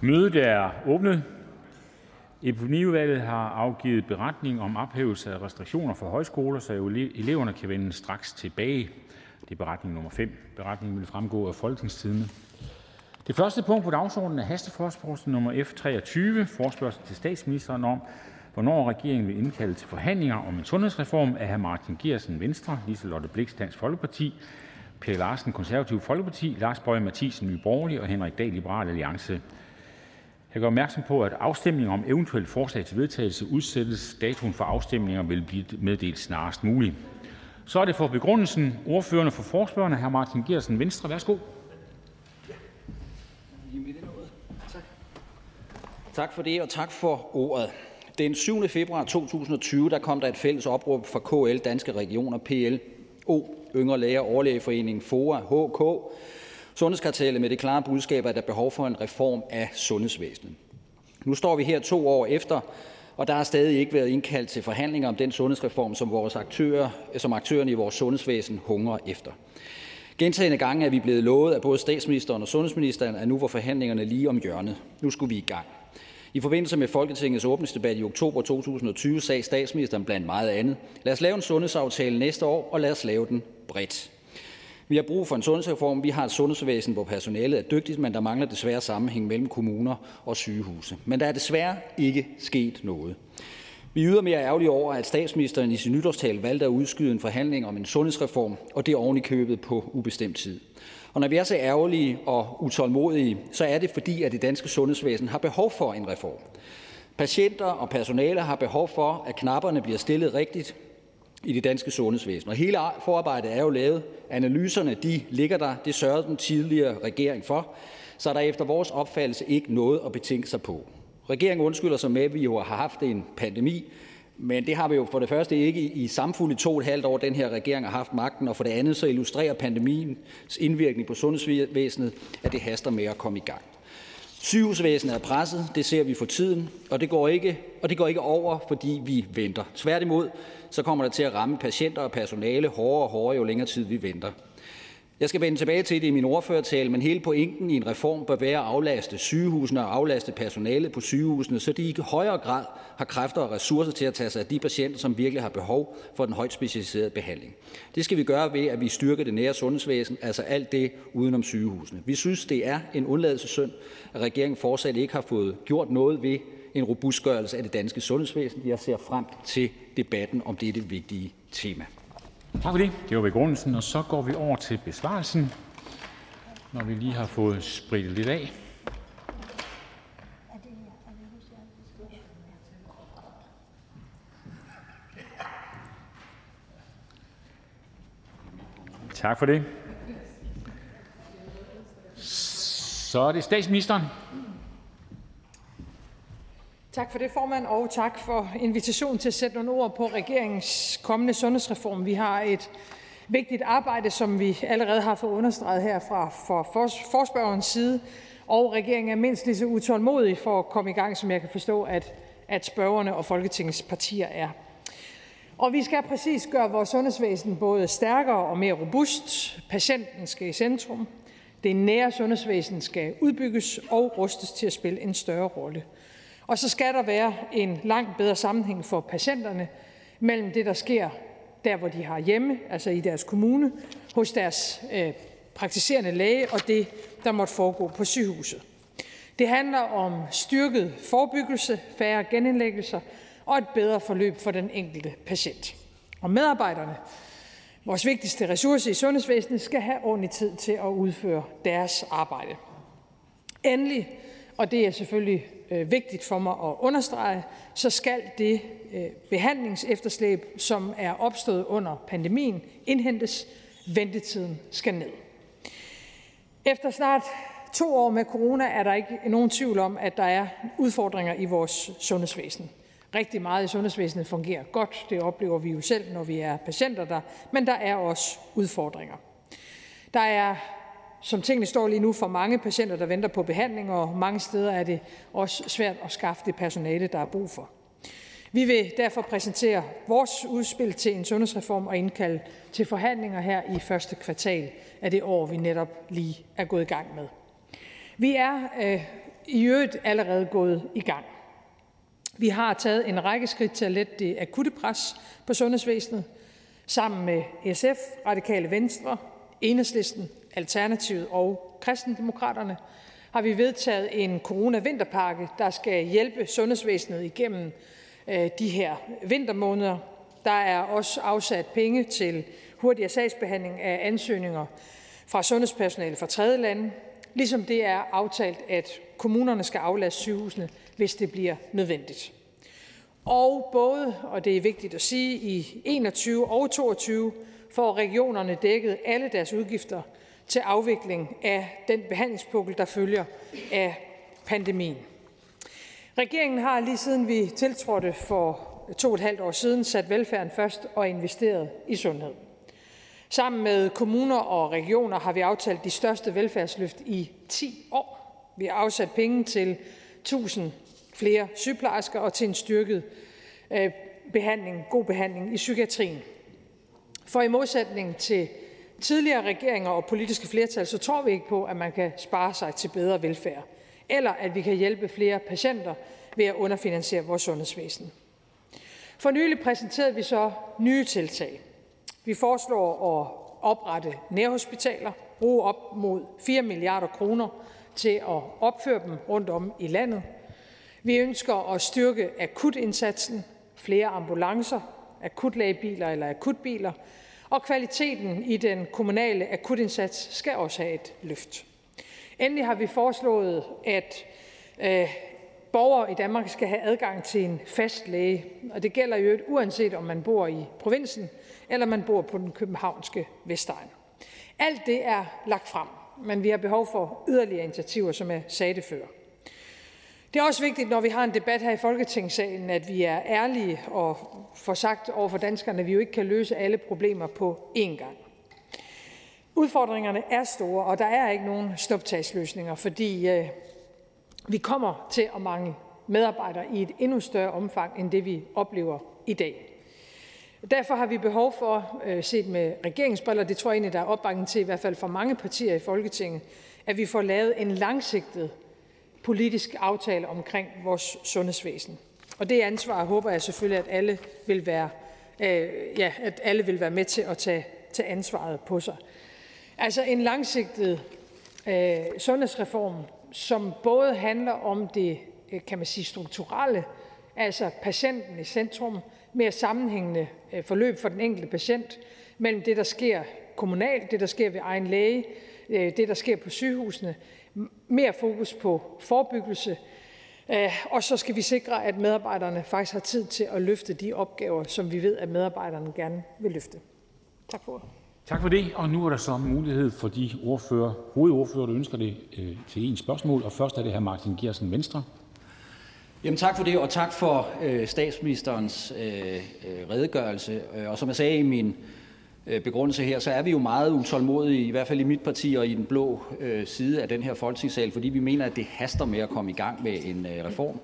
Mødet er åbnet. Epidemiudvalget har afgivet beretning om ophævelse af restriktioner for højskoler, så eleverne kan vende straks tilbage. Det er beretning nummer 5. Beretningen vil fremgå af Folketingstidende. Det første punkt på dagsordenen er hasteforspørgsel nummer F 23, forspørgsel til statsministeren om, hvornår regeringen vil indkalde til forhandlinger om en sundhedsreform af hr. Martin Giersen Venstre, Liselotte Blix Dansk Folkeparti, Per Larsen Konservativ Folkeparti, Lars Bøge Mathisen Nye Borgerlige og Henrik Dahl Liberal Alliance. Jeg gør opmærksom på, at afstemning om eventuelle forslag til vedtagelse udsættes. Datoen for afstemninger vil blive meddelt snarest muligt. Så er det for begrundelsen ordførende for forspørgerne, hr. Martin Geertsen Venstre. Værsgo. Tak for det, og tak for ordet. Den 7. februar 2020 der kom der et fælles opråb fra KL, Danske Regioner, PLO, Yngre Læger, Overlægeforeningen, FOA, HK, Sundhedskartellet med det klare budskab, at der er behov for en reform af sundhedsvæsenet. Nu står vi her to år efter, og der har stadig ikke været indkaldt til forhandlinger om den sundhedsreform, som, vores aktører, som aktørerne i vores sundhedsvæsen hungrer efter. Gentagende gange er vi blevet lovet af både statsministeren og sundhedsministeren, at nu var forhandlingerne lige om hjørnet. Nu skulle vi i gang. I forbindelse med Folketingets åbningsdebat i oktober 2020 sagde statsministeren blandt meget andet: Lad os lave en sundhedsaftale næste år, og lad os lave den bredt. Vi har brug for en sundhedsreform. Vi har et sundhedsvæsen, hvor personalet er dygtigt, men der mangler desværre sammenhæng mellem kommuner og sygehuse. Men der er desværre ikke sket noget. Vi yder mere ærgerlige over, at statsministeren i sin nytårstale valgte at udskyde en forhandling om en sundhedsreform, og det oven i købet på ubestemt tid. Og når vi er så ærgerlige og utålmodige, så er det fordi, at det danske sundhedsvæsen har behov for en reform. Patienter og personale har behov for, at knapperne bliver stillet rigtigt i det danske sundhedsvæsen. Og hele forarbejdet er jo lavet. Analyserne de ligger der. Det sørgede den tidligere regering for. Så er der efter vores opfattelse ikke noget at betænke sig på. Regeringen undskylder sig med, at vi jo har haft en pandemi, men det har vi jo for det første ikke i samfundet to og et halvt år, den her regering har haft magten, og for det andet så illustrerer pandemiens indvirkning på sundhedsvæsenet, at det haster med at komme i gang. Sygehusvæsenet er presset, det ser vi for tiden, og det går ikke, og det går ikke over, fordi vi venter. Tværtimod så kommer det til at ramme patienter og personale hårdere og hårdere, jo længere tid vi venter. Jeg skal vende tilbage til det i min ordførertale, men hele pointen i en reform bør være at aflaste sygehusene og aflaste personalet på sygehusene, så de i højere grad har kræfter og ressourcer til at tage sig af de patienter, som virkelig har behov for den højt specialiserede behandling. Det skal vi gøre ved, at vi styrker det nære sundhedsvæsen, altså alt det udenom sygehusene. Vi synes, det er en undladelsessynd, at regeringen fortsat ikke har fået gjort noget ved en robustgørelse af det danske sundhedsvæsen. Jeg ser frem til debatten om dette vigtige tema. Tak for det. Det var begrundelsen, og så går vi over til besvarelsen, når vi lige har fået spredt lidt af. Tak for det. Så er det statsministeren. Tak for det, formand, og tak for invitationen til at sætte nogle ord på regeringens kommende sundhedsreform. Vi har et vigtigt arbejde, som vi allerede har fået understreget her fra forspørgerens side, og regeringen er mindst lige så utålmodig for at komme i gang, som jeg kan forstå, at, at spørgerne og Folketingets partier er. Og vi skal præcis gøre vores sundhedsvæsen både stærkere og mere robust. Patienten skal i centrum. Det nære sundhedsvæsen skal udbygges og rustes til at spille en større rolle. Og så skal der være en langt bedre sammenhæng for patienterne mellem det, der sker der, hvor de har hjemme, altså i deres kommune, hos deres øh, praktiserende læge, og det, der måtte foregå på sygehuset. Det handler om styrket forebyggelse, færre genindlæggelser og et bedre forløb for den enkelte patient. Og medarbejderne, vores vigtigste ressource i sundhedsvæsenet, skal have ordentlig tid til at udføre deres arbejde. Endelig, og det er selvfølgelig øh, vigtigt for mig at understrege, så skal det øh, behandlingsefterslæb, som er opstået under pandemien, indhentes. Ventetiden skal ned. Efter snart to år med corona er der ikke nogen tvivl om, at der er udfordringer i vores sundhedsvæsen. Rigtig meget i sundhedsvæsenet fungerer godt. Det oplever vi jo selv, når vi er patienter der. Men der er også udfordringer. Der er som tingene står lige nu, for mange patienter, der venter på behandling, og mange steder er det også svært at skaffe det personale, der er brug for. Vi vil derfor præsentere vores udspil til en sundhedsreform og indkalde til forhandlinger her i første kvartal af det år, vi netop lige er gået i gang med. Vi er øh, i øvrigt allerede gået i gang. Vi har taget en række skridt til at lette det akutte pres på sundhedsvæsenet. Sammen med SF, Radikale Venstre, Enhedslisten, Alternativet og Kristendemokraterne har vi vedtaget en corona-vinterpakke, der skal hjælpe sundhedsvæsenet igennem øh, de her vintermåneder. Der er også afsat penge til hurtigere sagsbehandling af ansøgninger fra sundhedspersonale fra tredje lande, ligesom det er aftalt, at kommunerne skal aflaste sygehusene, hvis det bliver nødvendigt. Og både, og det er vigtigt at sige, i 21 og 22 får regionerne dækket alle deres udgifter til afvikling af den behandlingspukkel, der følger af pandemien. Regeringen har lige siden vi tiltrådte for to og et halvt år siden sat velfærden først og investeret i sundhed. Sammen med kommuner og regioner har vi aftalt de største velfærdsløft i 10 år. Vi har afsat penge til 1000 flere sygeplejersker og til en styrket øh, behandling, god behandling i psykiatrien. For i modsætning til tidligere regeringer og politiske flertal, så tror vi ikke på, at man kan spare sig til bedre velfærd, eller at vi kan hjælpe flere patienter ved at underfinansiere vores sundhedsvæsen. For nylig præsenterede vi så nye tiltag. Vi foreslår at oprette nærhospitaler, bruge op mod 4 milliarder kroner til at opføre dem rundt om i landet. Vi ønsker at styrke akutindsatsen, flere ambulancer, akutlægebiler eller akutbiler, og kvaliteten i den kommunale akutindsats skal også have et løft. Endelig har vi foreslået, at øh, borgere i Danmark skal have adgang til en fast læge, og det gælder jo uanset om man bor i provinsen eller man bor på den københavnske Vestegn. Alt det er lagt frem, men vi har behov for yderligere initiativer, som jeg sagde det før. Det er også vigtigt, når vi har en debat her i Folketingssalen, at vi er ærlige og får sagt over for danskerne, at vi jo ikke kan løse alle problemer på én gang. Udfordringerne er store, og der er ikke nogen stoptagsløsninger, fordi øh, vi kommer til at mangle medarbejdere i et endnu større omfang end det, vi oplever i dag. Derfor har vi behov for, øh, set med regeringsbriller, det tror jeg egentlig, der er opbakning til, i hvert fald for mange partier i Folketinget, at vi får lavet en langsigtet politisk aftale omkring vores sundhedsvæsen. Og det ansvar håber jeg selvfølgelig, at alle vil være, øh, ja, at alle vil være med til at tage, tage ansvaret på sig. Altså en langsigtet øh, sundhedsreform, som både handler om det, øh, kan man sige, strukturelle, altså patienten i centrum, mere sammenhængende øh, forløb for den enkelte patient mellem det, der sker kommunalt, det, der sker ved egen læge, øh, det, der sker på sygehusene, mere fokus på forebyggelse, øh, og så skal vi sikre, at medarbejderne faktisk har tid til at løfte de opgaver, som vi ved, at medarbejderne gerne vil løfte. Tak for Tak for det, og nu er der så mulighed for de ordfører, hovedordfører, der ønsker det til en spørgsmål. Og først er det hr. Martin Geersen, Venstre. Jamen, tak for det, og tak for øh, statsministerens øh, øh, redegørelse. Øh, og som jeg sagde i min øh, Øh, begrundelse her, så er vi jo meget utålmodige, i hvert fald i mit parti og i den blå øh, side af den her folketingssal, fordi vi mener, at det haster med at komme i gang med en øh, reform.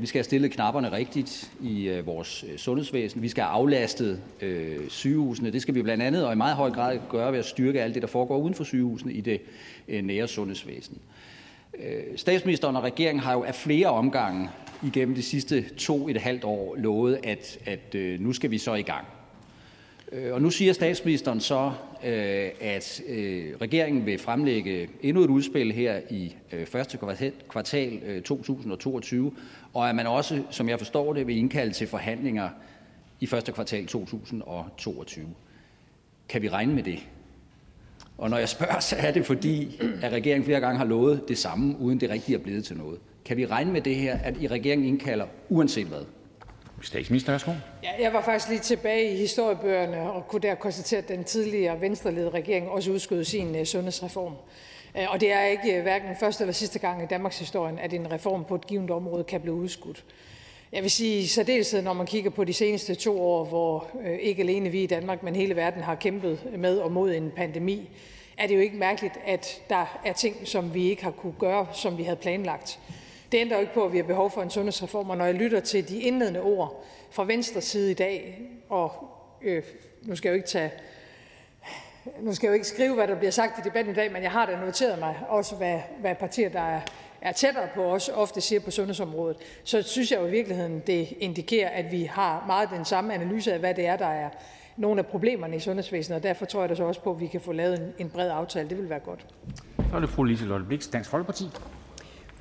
Vi skal have stillet knapperne rigtigt i vores sundhedsvæsen. Vi skal have aflastet øh, sygehusene. Det skal vi blandt andet og i meget høj grad gøre ved at styrke alt det, der foregår uden for sygehusene i det øh, nære sundhedsvæsen. Øh, statsministeren og regeringen har jo af flere omgange igennem de sidste to et halvt år lovet, at, at øh, nu skal vi så i gang. Øh, og nu siger statsministeren så, øh, at øh, regeringen vil fremlægge endnu et udspil her i øh, første kvartal 2022, og at man også, som jeg forstår det, vil indkalde til forhandlinger i første kvartal 2022. Kan vi regne med det? Og når jeg spørger, så er det fordi, at regeringen flere gange har lovet det samme, uden det rigtigt er blevet til noget. Kan vi regne med det her, at I regeringen indkalder uanset hvad? Statsminister, værsgo. Ja, jeg var faktisk lige tilbage i historiebøgerne og kunne der konstatere, at den tidligere venstreledede regering også udskød sin øh, sundhedsreform. Øh, og det er ikke øh, hverken første eller sidste gang i Danmarks historie, at en reform på et givet område kan blive udskudt. Jeg vil sige i særdeleshed, når man kigger på de seneste to år, hvor ikke alene vi i Danmark, men hele verden har kæmpet med og mod en pandemi, er det jo ikke mærkeligt, at der er ting, som vi ikke har kunne gøre, som vi havde planlagt. Det ændrer jo ikke på, at vi har behov for en sundhedsreform, og når jeg lytter til de indledende ord fra venstre side i dag, og øh, nu skal jeg jo ikke tage nu skal jeg jo ikke skrive, hvad der bliver sagt i debatten i dag, men jeg har da noteret mig også, hvad, hvad partier, der er er tættere på os, ofte siger på sundhedsområdet, så synes jeg jo i virkeligheden, det indikerer, at vi har meget den samme analyse af, hvad det er, der er nogle af problemerne i sundhedsvæsenet, og derfor tror jeg da så også på, at vi kan få lavet en, en bred aftale. Det vil være godt. Så er det fru Liselotte Blix, Dansk Folkeparti.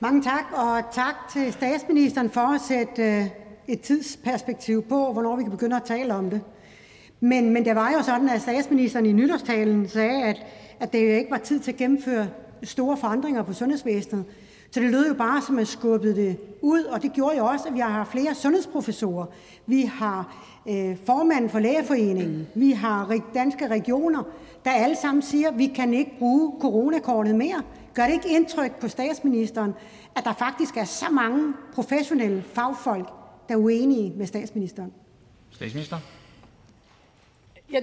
Mange tak, og tak til statsministeren for at sætte øh, et tidsperspektiv på, hvornår vi kan begynde at tale om det. Men, men det var jo sådan, at statsministeren i nytårstalen sagde, at, at det ikke var tid til at gennemføre store forandringer på sundhedsvæsenet. Så det lød jo bare, som at skubbede det ud, og det gjorde jo også, at vi har flere sundhedsprofessorer. Vi har øh, formanden for Lægeforeningen, vi har danske regioner, der alle sammen siger, at vi kan ikke bruge coronakortet mere. Gør det ikke indtryk på statsministeren, at der faktisk er så mange professionelle fagfolk, der er uenige med statsministeren? Statsminister? Ja,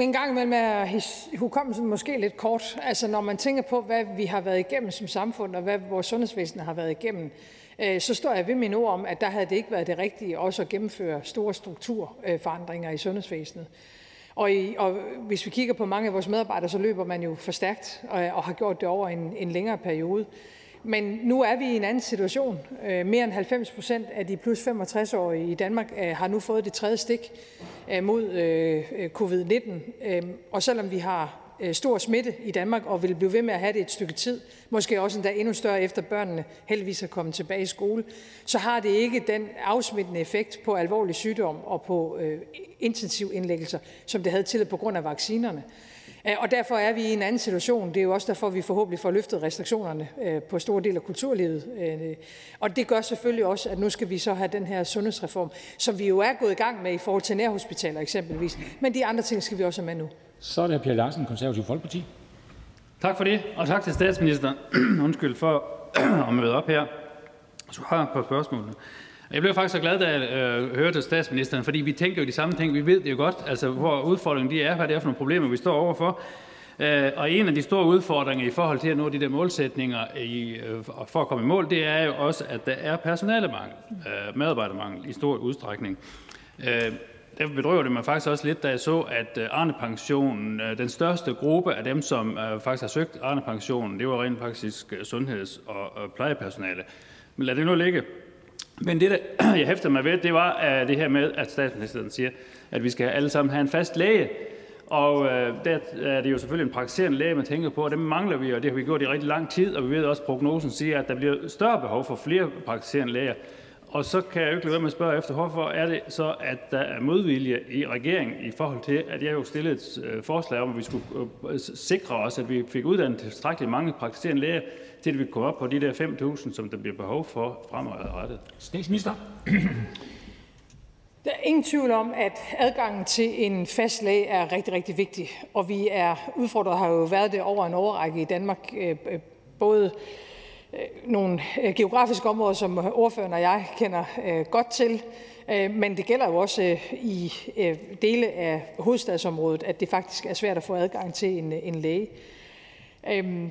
en gang imellem er hukommelsen måske lidt kort. Altså når man tænker på, hvad vi har været igennem som samfund, og hvad vores sundhedsvæsen har været igennem, øh, så står jeg ved min ord om, at der havde det ikke været det rigtige også at gennemføre store strukturforandringer i sundhedsvæsenet. Og, i, og hvis vi kigger på mange af vores medarbejdere, så løber man jo for stærkt og, og har gjort det over en, en længere periode. Men nu er vi i en anden situation. Øh, mere end 90 procent af de plus 65-årige i Danmark øh, har nu fået det tredje stik øh, mod øh, øh, covid-19. Og selvom vi har Øh, stor smitte i Danmark og vil blive ved med at have det et stykke tid, måske også endda endnu større efter børnene heldigvis er kommet tilbage i skole, så har det ikke den afsmittende effekt på alvorlig sygdom og på øh, intensiv indlæggelser, som det havde til på grund af vaccinerne. Øh, og derfor er vi i en anden situation. Det er jo også derfor, vi forhåbentlig får løftet restriktionerne på store dele af kulturlivet. Og det gør selvfølgelig også, at nu skal vi så have den her sundhedsreform, som vi jo er gået i gang med i forhold til nærhospitaler eksempelvis. Men de andre ting skal vi også have med nu. Så er det Per Larsen, Konservativ Folkeparti. Tak for det, og tak til statsministeren Undskyld for at møde op her. Så har jeg et par spørgsmål. Jeg blev faktisk så glad, da jeg øh, hørte statsministeren, fordi vi tænker jo de samme ting. Vi ved det jo godt, altså hvor udfordringen de er, hvad det er for nogle problemer, vi står overfor. Øh, og en af de store udfordringer i forhold til at nå de der målsætninger i, øh, for at komme i mål, det er jo også, at der er personalemangel, øh, medarbejdermangel i stor udstrækning. Øh, Derfor bedrøver det mig faktisk også lidt, da jeg så, at øh, Arne-pensionen, øh, den største gruppe af dem, som øh, faktisk har søgt Arne-pensionen, det var rent faktisk sundheds- og plejepersonale. Men lad det nu ligge. Men det, der jeg hæfter mig ved, det var det her med, at statsministeren siger, at vi skal alle sammen have en fast læge. Og øh, der er det jo selvfølgelig en praktiserende læge, man tænker på, og dem mangler vi, og det har vi gjort i rigtig lang tid, og vi ved også, at prognosen siger, at der bliver større behov for flere praktiserende læger. Og så kan jeg jo ikke lade være med at spørge efter, hvorfor er det så, at der er modvilje i regeringen i forhold til, at jeg jo stillede et øh, forslag om, at vi skulle sikre os, at vi fik uddannet tilstrækkeligt mange praktiserende læger, til at vi komme op på de der 5.000, som der bliver behov for fremadrettet. Statsminister. Der er ingen tvivl om, at adgangen til en fast læge er rigtig, rigtig vigtig, og vi er udfordret, har jo været det over en overrække i Danmark, øh, øh, både Øh, nogle øh, geografiske områder, som ordføreren og jeg kender øh, godt til, men det gælder jo også i dele af hovedstadsområdet, at det faktisk er svært at få adgang til en, en læge.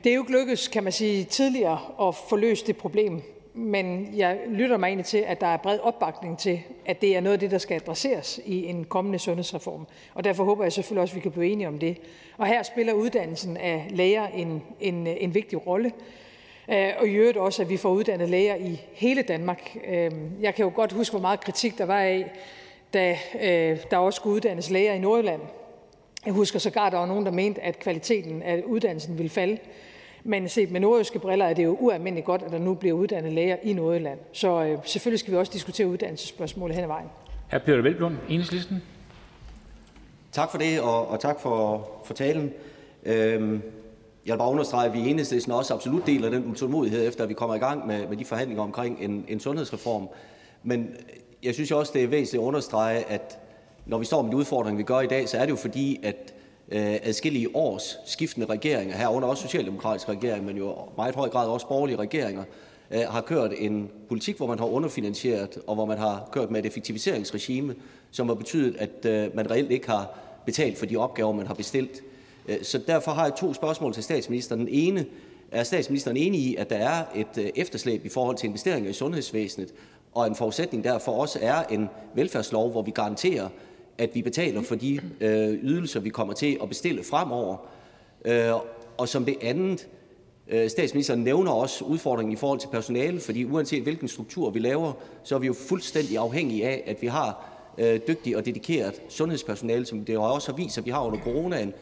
Det er jo ikke lykkedes, kan man sige, tidligere at få løst det problem, men jeg lytter mig egentlig til, at der er bred opbakning til, at det er noget af det, der skal adresseres i en kommende sundhedsreform. Og derfor håber jeg selvfølgelig også, at vi kan blive enige om det. Og her spiller uddannelsen af læger en, en, en vigtig rolle. Øh, og i øvrigt også, at vi får uddannet læger i hele Danmark. Øhm, jeg kan jo godt huske, hvor meget kritik der var af, da øh, der også skulle uddannes læger i Nordjylland. Jeg husker sågar, der var nogen, der mente, at kvaliteten af uddannelsen ville falde. Men set med nordjyske briller er det jo ualmindeligt godt, at der nu bliver uddannet læger i Nordjylland. Så øh, selvfølgelig skal vi også diskutere uddannelsesspørgsmål hen ad vejen. Hr. Peter Velblom, Enhedslisten. Tak for det, og, og tak for, for talen. Øhm, jeg vil bare understrege, at vi i Enhedslisten også absolut deler den utålmodighed, efter at vi kommer i gang med, med de forhandlinger omkring en, en sundhedsreform. Men jeg synes også, det er væsentligt at understrege, at når vi står med de udfordringer, vi gør i dag, så er det jo, fordi at øh, adskillige års skiftende regeringer, herunder også socialdemokratiske regeringer, men jo i meget høj grad også borgerlige regeringer, øh, har kørt en politik, hvor man har underfinansieret, og hvor man har kørt med et effektiviseringsregime, som har betydet, at øh, man reelt ikke har betalt for de opgaver, man har bestilt. Øh, så derfor har jeg to spørgsmål til statsministeren. Den ene, er statsministeren enig i, at der er et øh, efterslæb i forhold til investeringer i sundhedsvæsenet, og en forudsætning derfor også er en velfærdslov, hvor vi garanterer, at vi betaler for de øh, ydelser, vi kommer til at bestille fremover? Øh, og som det andet, Øh, statsministeren nævner også udfordringen i forhold til personale, fordi uanset hvilken struktur vi laver, så er vi jo fuldstændig afhængige af, at vi har øh, dygtig og dedikeret sundhedspersonale, som det også har vist, at vi har under coronaen.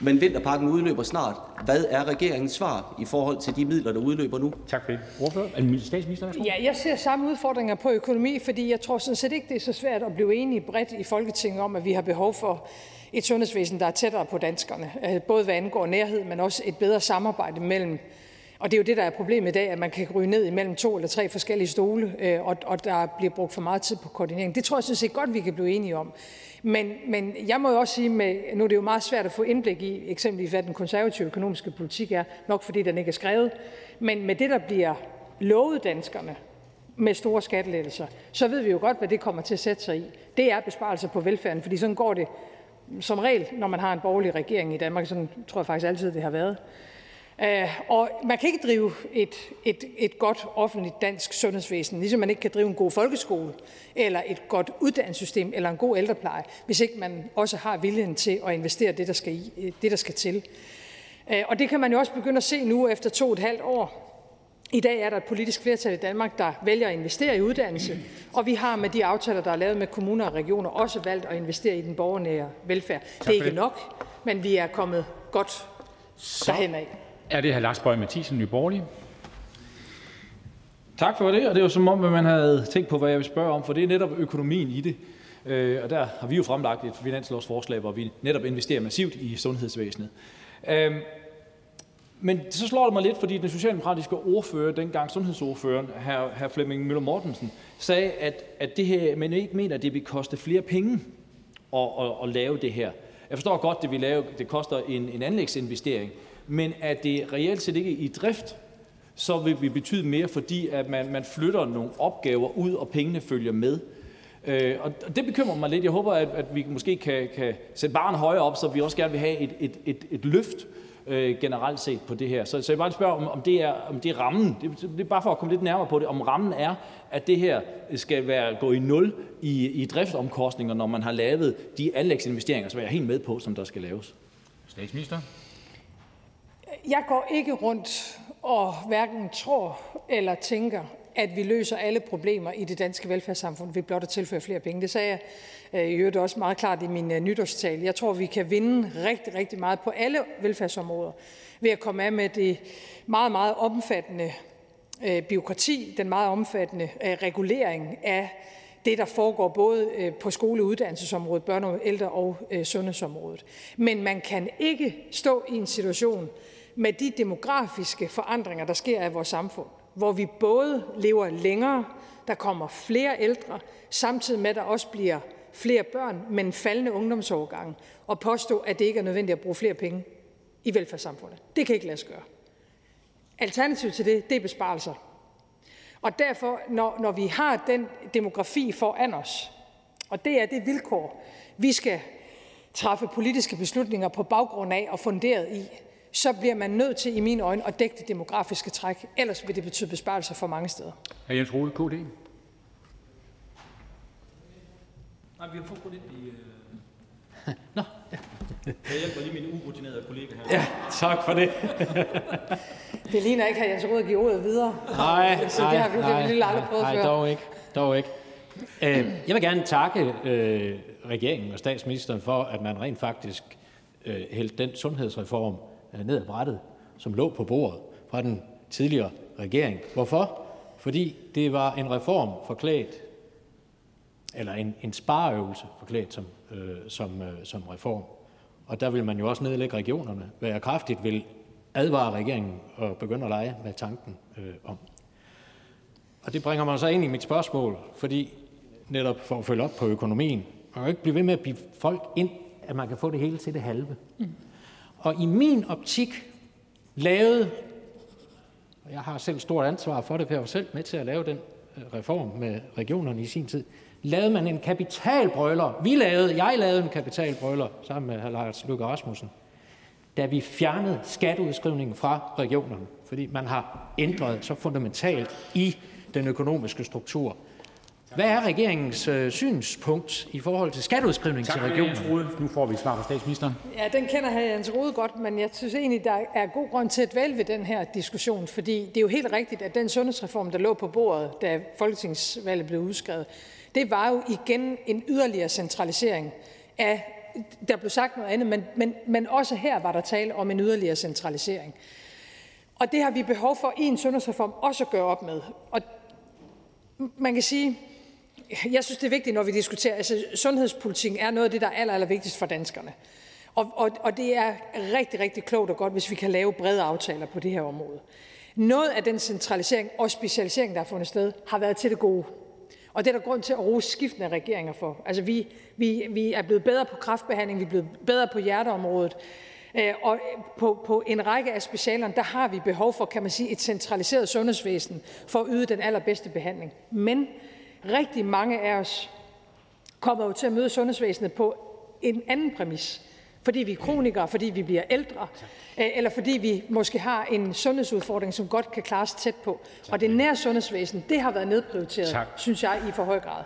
Men vinterpakken udløber snart. Hvad er regeringens svar i forhold til de midler, der udløber nu? Tak for det. Ordfører, statsminister, Ja, jeg ser samme udfordringer på økonomi, fordi jeg tror sådan set ikke, det er så svært at blive enige bredt i Folketinget om, at vi har behov for et sundhedsvæsen, der er tættere på danskerne. Øh, både hvad angår nærhed, men også et bedre samarbejde mellem og det er jo det, der er problemet i dag, at man kan ryge ned imellem to eller tre forskellige stole, øh, og, og der bliver brugt for meget tid på koordinering. Det tror jeg sådan set godt, vi kan blive enige om. Men, men jeg må jo også sige, med, nu er det jo meget svært at få indblik i eksempelvis, hvad den konservative økonomiske politik er, nok fordi den ikke er skrevet, men med det, der bliver lovet danskerne med store skattelettelser, så ved vi jo godt, hvad det kommer til at sætte sig i. Det er besparelser på velfærden, fordi sådan går det som regel, når man har en borgerlig regering i Danmark. Sådan tror jeg faktisk altid, det har været. Øh, og man kan ikke drive et, et, et godt offentligt dansk sundhedsvæsen, ligesom man ikke kan drive en god folkeskole, eller et godt uddannelsessystem, eller en god ældrepleje, hvis ikke man også har viljen til at investere det, der skal, i, det, der skal til. Øh, og det kan man jo også begynde at se nu efter to og et halvt år. I dag er der et politisk flertal i Danmark, der vælger at investere i uddannelse, og vi har med de aftaler, der er lavet med kommuner og regioner, også valgt at investere i den borgernære velfærd. Det er ikke nok, men vi er kommet godt derhen af. Er det her Lars Boje Mathiesen, Nye Tak for det, og det var som om, at man havde tænkt på, hvad jeg vil spørge om, for det er netop økonomien i det. Øh, og der har vi jo fremlagt et finanslovsforslag, hvor vi netop investerer massivt i sundhedsvæsenet. Øhm, men så slår det mig lidt, fordi den socialdemokratiske ordfører, dengang sundhedsordføreren, hr. Flemming Møller Mortensen, sagde, at, at det her, man ikke mener, at det vil koste flere penge at, at, at lave det her. Jeg forstår godt, det vi lave, det koster en, en anlægsinvestering, men at det reelt set ikke i drift, så vil det betyde mere, fordi at man, man flytter nogle opgaver ud, og pengene følger med. Øh, og det bekymrer mig lidt. Jeg håber, at, at vi måske kan, kan sætte barn højere op, så vi også gerne vil have et, et, et, et løft øh, generelt set på det her. Så, så jeg bare spørge, om, om, det er, om det er rammen. Det, det er bare for at komme lidt nærmere på det. Om rammen er, at det her skal være gå i nul i, i driftsomkostninger, når man har lavet de anlægsinvesteringer, som jeg er helt med på, som der skal laves. Statsminister? Jeg går ikke rundt og hverken tror eller tænker, at vi løser alle problemer i det danske velfærdssamfund ved blot at tilføre flere penge. Det sagde jeg øh, i øvrigt også meget klart i min øh, nytårstale. Jeg tror, vi kan vinde rigtig, rigtig meget på alle velfærdsområder ved at komme af med det meget, meget omfattende øh, byråkrati, den meget omfattende øh, regulering af det, der foregår både øh, på skole- og uddannelsesområdet, børne-, ældre- og sundhedsområdet. Men man kan ikke stå i en situation med de demografiske forandringer, der sker i vores samfund, hvor vi både lever længere, der kommer flere ældre, samtidig med at der også bliver flere børn, men faldende ungdomsårgange, og påstå, at det ikke er nødvendigt at bruge flere penge i velfærdssamfundet. Det kan ikke lade sig gøre. Alternativet til det, det er besparelser. Og derfor, når, når vi har den demografi foran os, og det er det vilkår, vi skal træffe politiske beslutninger på baggrund af og funderet i, så bliver man nødt til i mine øjne at dække det demografiske træk. Ellers vil det betyde besparelser for mange steder. Hr. Jens Rode, KD. Nej, vi har fået lidt i... Øh... Nå, ja. Jeg hjælper lige min urutinerede kollega her. Ja, tak for det. det ligner ikke, at Jens Rode giver ordet videre. Nej, så det har vi, nej, det aldrig prøvet nej, før. dog ikke. Dog ikke. Øh, jeg vil gerne takke øh, regeringen og statsministeren for, at man rent faktisk øh, hældte den sundhedsreform Øh, Øh, ned ad brættet, som lå på bordet fra den tidligere regering. Hvorfor? Fordi det var en reform forklædt, eller en, en spareøvelse forklædt som, øh, som, øh, som reform. Og der vil man jo også nedlægge regionerne, hvad jeg kraftigt vil advare regeringen og begynde at lege med tanken øh, om. Og det bringer mig så ind i mit spørgsmål, fordi netop for at følge op på økonomien, man kan ikke blive ved med at blive folk ind, at man kan få det hele til det halve. Mm. Og i min optik lavede, og jeg har selv stort ansvar for det, for jeg var selv med til at lave den øh, reform med regionerne i sin tid, lavede man en kapitalbrøler. Vi lavede, jeg lavede en kapitalbrøler sammen med hr. Lars Løkke Rasmussen, da vi fjernede skatteudskrivningen fra regionerne, fordi man har ændret så fundamentalt i den økonomiske struktur. Hvad er regeringens øh, synspunkt i forhold til skatteudskrivning til regionerne? Nu får vi svar fra statsministeren. Ja, den kender hr. Jens Rode godt, men jeg synes egentlig, der er god grund til at dvæle ved den her diskussion, fordi det er jo helt rigtigt, at den sundhedsreform, der lå på bordet, da folketingsvalget blev udskrevet, det var jo igen en yderligere centralisering af der blev sagt noget andet, men, men, men også her var der tale om en yderligere centralisering. Og det har vi behov for i en sundhedsreform også at gøre op med. Og man kan sige, jeg synes, det er vigtigt, når vi diskuterer, altså sundhedspolitikken er noget af det, der er aller, aller vigtigst for danskerne. Og, og, og det er rigtig, rigtig klogt og godt, hvis vi kan lave brede aftaler på det her område. Noget af den centralisering og specialisering, der har fundet sted, har været til det gode. Og det er der grund til at rose skiftende regeringer for. Altså vi, vi, vi er blevet bedre på kraftbehandling, vi er blevet bedre på hjerteområdet, øh, og på, på en række af specialerne, der har vi behov for, kan man sige, et centraliseret sundhedsvæsen for at yde den allerbedste behandling. Men rigtig mange af os kommer jo til at møde sundhedsvæsenet på en anden præmis fordi vi er kronikere, fordi vi bliver ældre, øh, eller fordi vi måske har en sundhedsudfordring, som godt kan klares tæt på. Og det nære sundhedsvæsen, det har været nedprioriteret, tak. synes jeg, i for høj grad.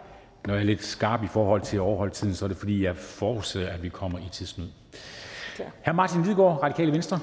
Når jeg er lidt skarp i forhold til at overholde tiden, så er det fordi, jeg forudser, at vi kommer i tidsnød. Hr. Martin Lidegaard, Radikale Venstre.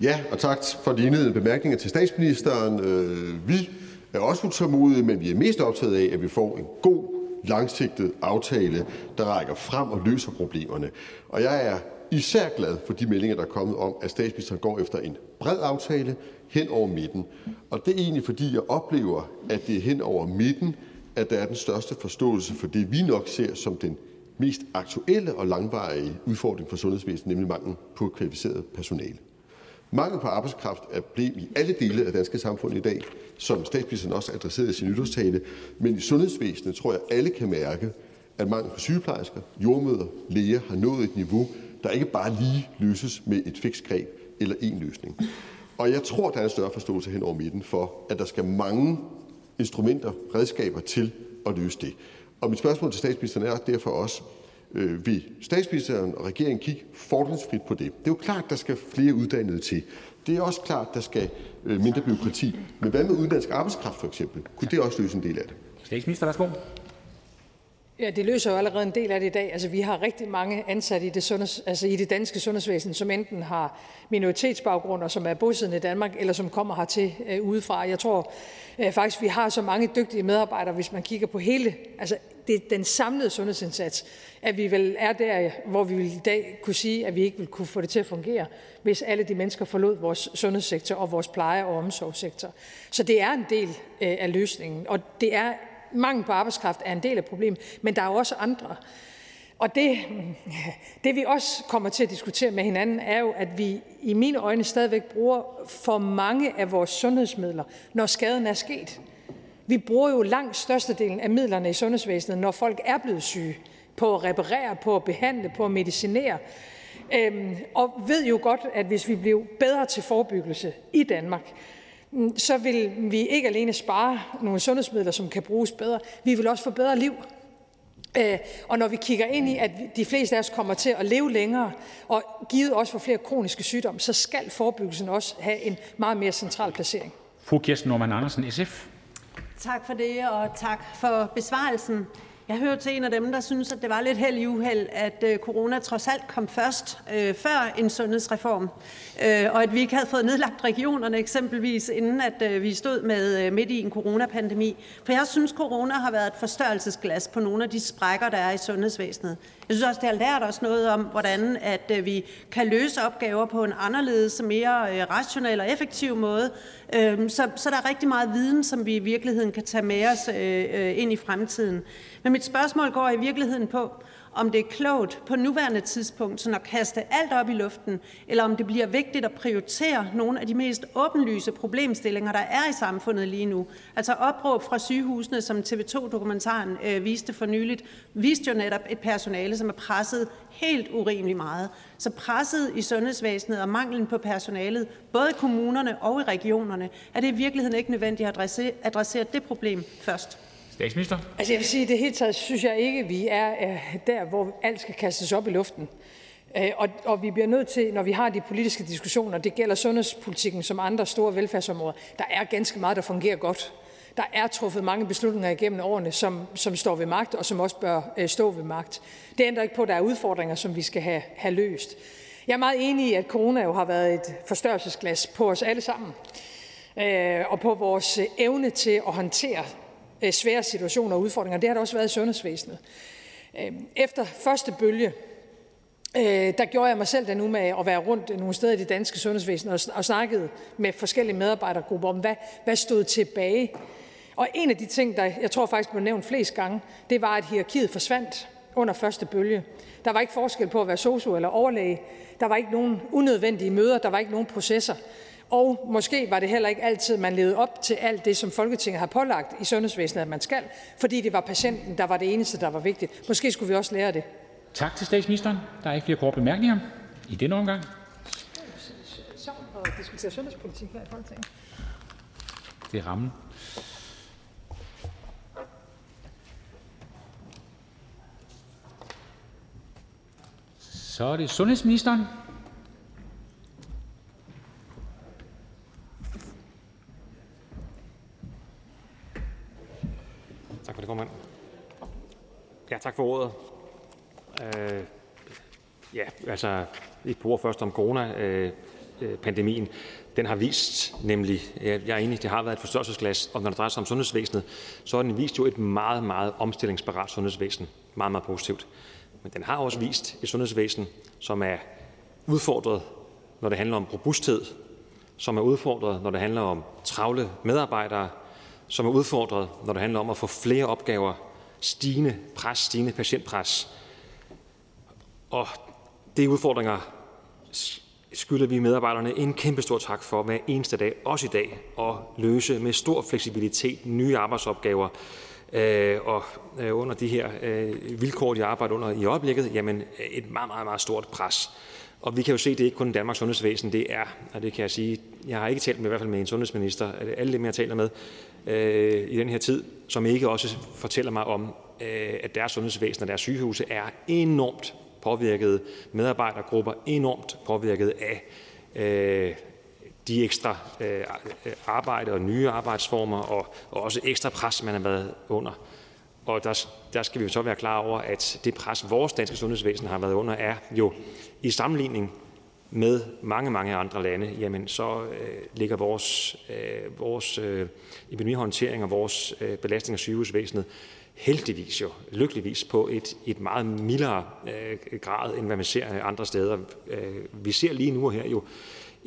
Ja, og tak for indledende bemærkninger til statsministeren. Øh, vi er også utålmodige, men vi er mest optaget af, at vi får en god langsigtet aftale, der rækker frem og løser problemerne. Og jeg er især glad for de meldinger, der er kommet om, at statsministeren går efter en bred aftale hen over midten. Og det er egentlig, fordi jeg oplever, at det er hen over midten, at der er den største forståelse for det, vi nok ser som den mest aktuelle og langvarige udfordring for sundhedsvæsenet, nemlig manglen på kvalificeret personale. Mangel på arbejdskraft er problem i alle dele af det danske samfund i dag, som statsministeren også adresserede i sin nytårstale, men i sundhedsvæsenet tror jeg alle kan mærke, at mangel på sygeplejersker, jordmøder, læger har nået et niveau, der ikke bare lige løses med et fikst greb eller en løsning. Og jeg tror, der er en større forståelse hen over midten for, at der skal mange instrumenter, redskaber til at løse det. Og mit spørgsmål til statsministeren er derfor også, Øh, vil statsministeren og regeringen kigge fordringsfrit på det? Det er jo klart, der skal flere uddannede til. Det er også klart, der skal øh, mindre byråkrati. Men hvad med udenlandsk arbejdskraft for eksempel? Kunne det også løse en del af det? Ja, det løser jo allerede en del af det i dag. Altså, vi har rigtig mange ansatte i det, sundheds, altså i det danske sundhedsvæsen, som enten har minoritetsbaggrund og som er bosiddende i Danmark, eller som kommer hertil øh, udefra. Jeg tror øh, faktisk, vi har så mange dygtige medarbejdere, hvis man kigger på hele, altså det, den samlede sundhedsindsats, at vi vel er der, hvor vi vil i dag kunne sige, at vi ikke vil kunne få det til at fungere, hvis alle de mennesker forlod vores sundhedssektor og vores pleje- og omsorgssektor. Så det er en del øh, af løsningen, og det er mangel på arbejdskraft er en del af problemet, men der er også andre. Og det, det vi også kommer til at diskutere med hinanden, er jo, at vi i mine øjne stadigvæk bruger for mange af vores sundhedsmidler, når skaden er sket. Vi bruger jo langt størstedelen af midlerne i sundhedsvæsenet, når folk er blevet syge, på at reparere, på at behandle, på at medicinere. Øhm, og ved jo godt, at hvis vi bliver bedre til forebyggelse i Danmark, så vil vi ikke alene spare nogle sundhedsmidler, som kan bruges bedre, vi vil også få bedre liv. Øh, og når vi kigger ind i, at de fleste af os kommer til at leve længere, og givet også for flere kroniske sygdomme, så skal forebyggelsen også have en meget mere central placering. Fru Kirsten Norman Andersen, SF. Tak for det, og tak for besvarelsen. Jeg hører til en af dem, der synes, at det var lidt held i uheld, at øh, corona trods alt kom først øh, før en sundhedsreform, øh, og at vi ikke havde fået nedlagt regionerne eksempelvis, inden at øh, vi stod med øh, midt i en coronapandemi. For jeg synes, corona har været et forstørrelsesglas på nogle af de sprækker, der er i sundhedsvæsenet. Jeg synes også, det har lært os noget om, hvordan at øh, vi kan løse opgaver på en anderledes, mere øh, rationel og effektiv måde. Øhm, så, så der er rigtig meget viden, som vi i virkeligheden kan tage med os øh, øh, ind i fremtiden. Men mit spørgsmål går i virkeligheden på, om det er klogt på nuværende tidspunkt sådan at kaste alt op i luften, eller om det bliver vigtigt at prioritere nogle af de mest åbenlyse problemstillinger, der er i samfundet lige nu. Altså opråb fra sygehusene, som TV2-dokumentaren øh, viste for nyligt, viste jo netop et personale, som er presset helt urimelig meget. Så presset i sundhedsvæsenet og manglen på personalet, både i kommunerne og i regionerne, er det i virkeligheden ikke nødvendigt at adressere, adressere det problem først. Statsminister. Altså jeg vil sige, at det hele taget synes jeg ikke, vi er der, hvor alt skal kastes op i luften. Øh, og, og vi bliver nødt til, når vi har de politiske diskussioner, det gælder sundhedspolitikken som andre store velfærdsområder, der er ganske meget, der fungerer godt. Der er truffet mange beslutninger igennem årene, som, som står ved magt, og som også bør øh, stå ved magt. Det ændrer ikke på, at der er udfordringer, som vi skal have, have løst. Jeg er meget enig i, at corona jo har været et forstørrelsesglas på os alle sammen, øh, og på vores evne til at håndtere Øh, svære situationer og udfordringer. Det har der også været i sundhedsvæsenet. Øhm, efter første bølge, øh, der gjorde jeg mig selv den umage at være rundt nogle steder i det danske sundhedsvæsen og, og snakkede med forskellige medarbejdergrupper om, hvad, hvad stod tilbage. Og en af de ting, der jeg tror faktisk blev nævnt flest gange, det var, at hierarkiet forsvandt under første bølge. Der var ikke forskel på at være sosu eller overlæge. Der var ikke nogen unødvendige møder. Der var ikke nogen processer. Og måske var det heller ikke altid, man levede op til alt det, som Folketinget har pålagt i sundhedsvæsenet, at man skal, fordi det var patienten, der var det eneste, der var vigtigt. Måske skulle vi også lære det. Tak til statsministeren. Der er ikke flere korte bemærkninger i denne omgang. Så at diskutere sundhedspolitik her i Folketinget. Det er rammen. Så er det sundhedsministeren. Tak for det, formand. Ja, tak for ordet. Øh, ja, altså et par ord først om corona-pandemien. Øh, øh den har vist nemlig, jeg er enig, det har været et forstørrelsesglas, og når det drejer sig om sundhedsvæsenet, så har den vist jo et meget, meget omstillingsparat sundhedsvæsen. Meget, meget positivt. Men den har også vist et sundhedsvæsen, som er udfordret, når det handler om robusthed, som er udfordret, når det handler om travle medarbejdere, som er udfordret, når det handler om at få flere opgaver, stigende pres, stigende patientpres. Og det udfordringer skylder vi medarbejderne en kæmpe stor tak for hver eneste dag, også i dag, at løse med stor fleksibilitet nye arbejdsopgaver. Øh, og øh, under de her øh, vilkår, de arbejder under i øjeblikket, jamen et meget, meget, meget stort pres. Og vi kan jo se, at det ikke kun Danmarks sundhedsvæsen, det er, og det kan jeg sige, jeg har ikke talt med, i hvert fald med en sundhedsminister, alle dem, jeg taler med øh, i den her tid, som ikke også fortæller mig om, øh, at deres sundhedsvæsen og deres sygehuse er enormt påvirket, medarbejdergrupper enormt påvirket af øh, de ekstra øh, øh arbejde og nye arbejdsformer og, og også ekstra pres, man har været under. Og der, der skal vi jo så være klar over, at det pres, vores danske sundhedsvæsen har været under, er jo i sammenligning med mange, mange andre lande, jamen så øh, ligger vores, øh, vores øh, epidemihåndtering og vores øh, belastning af sygehusvæsenet heldigvis jo, lykkeligvis på et, et meget mildere øh, grad, end hvad man ser andre steder. Øh, vi ser lige nu her jo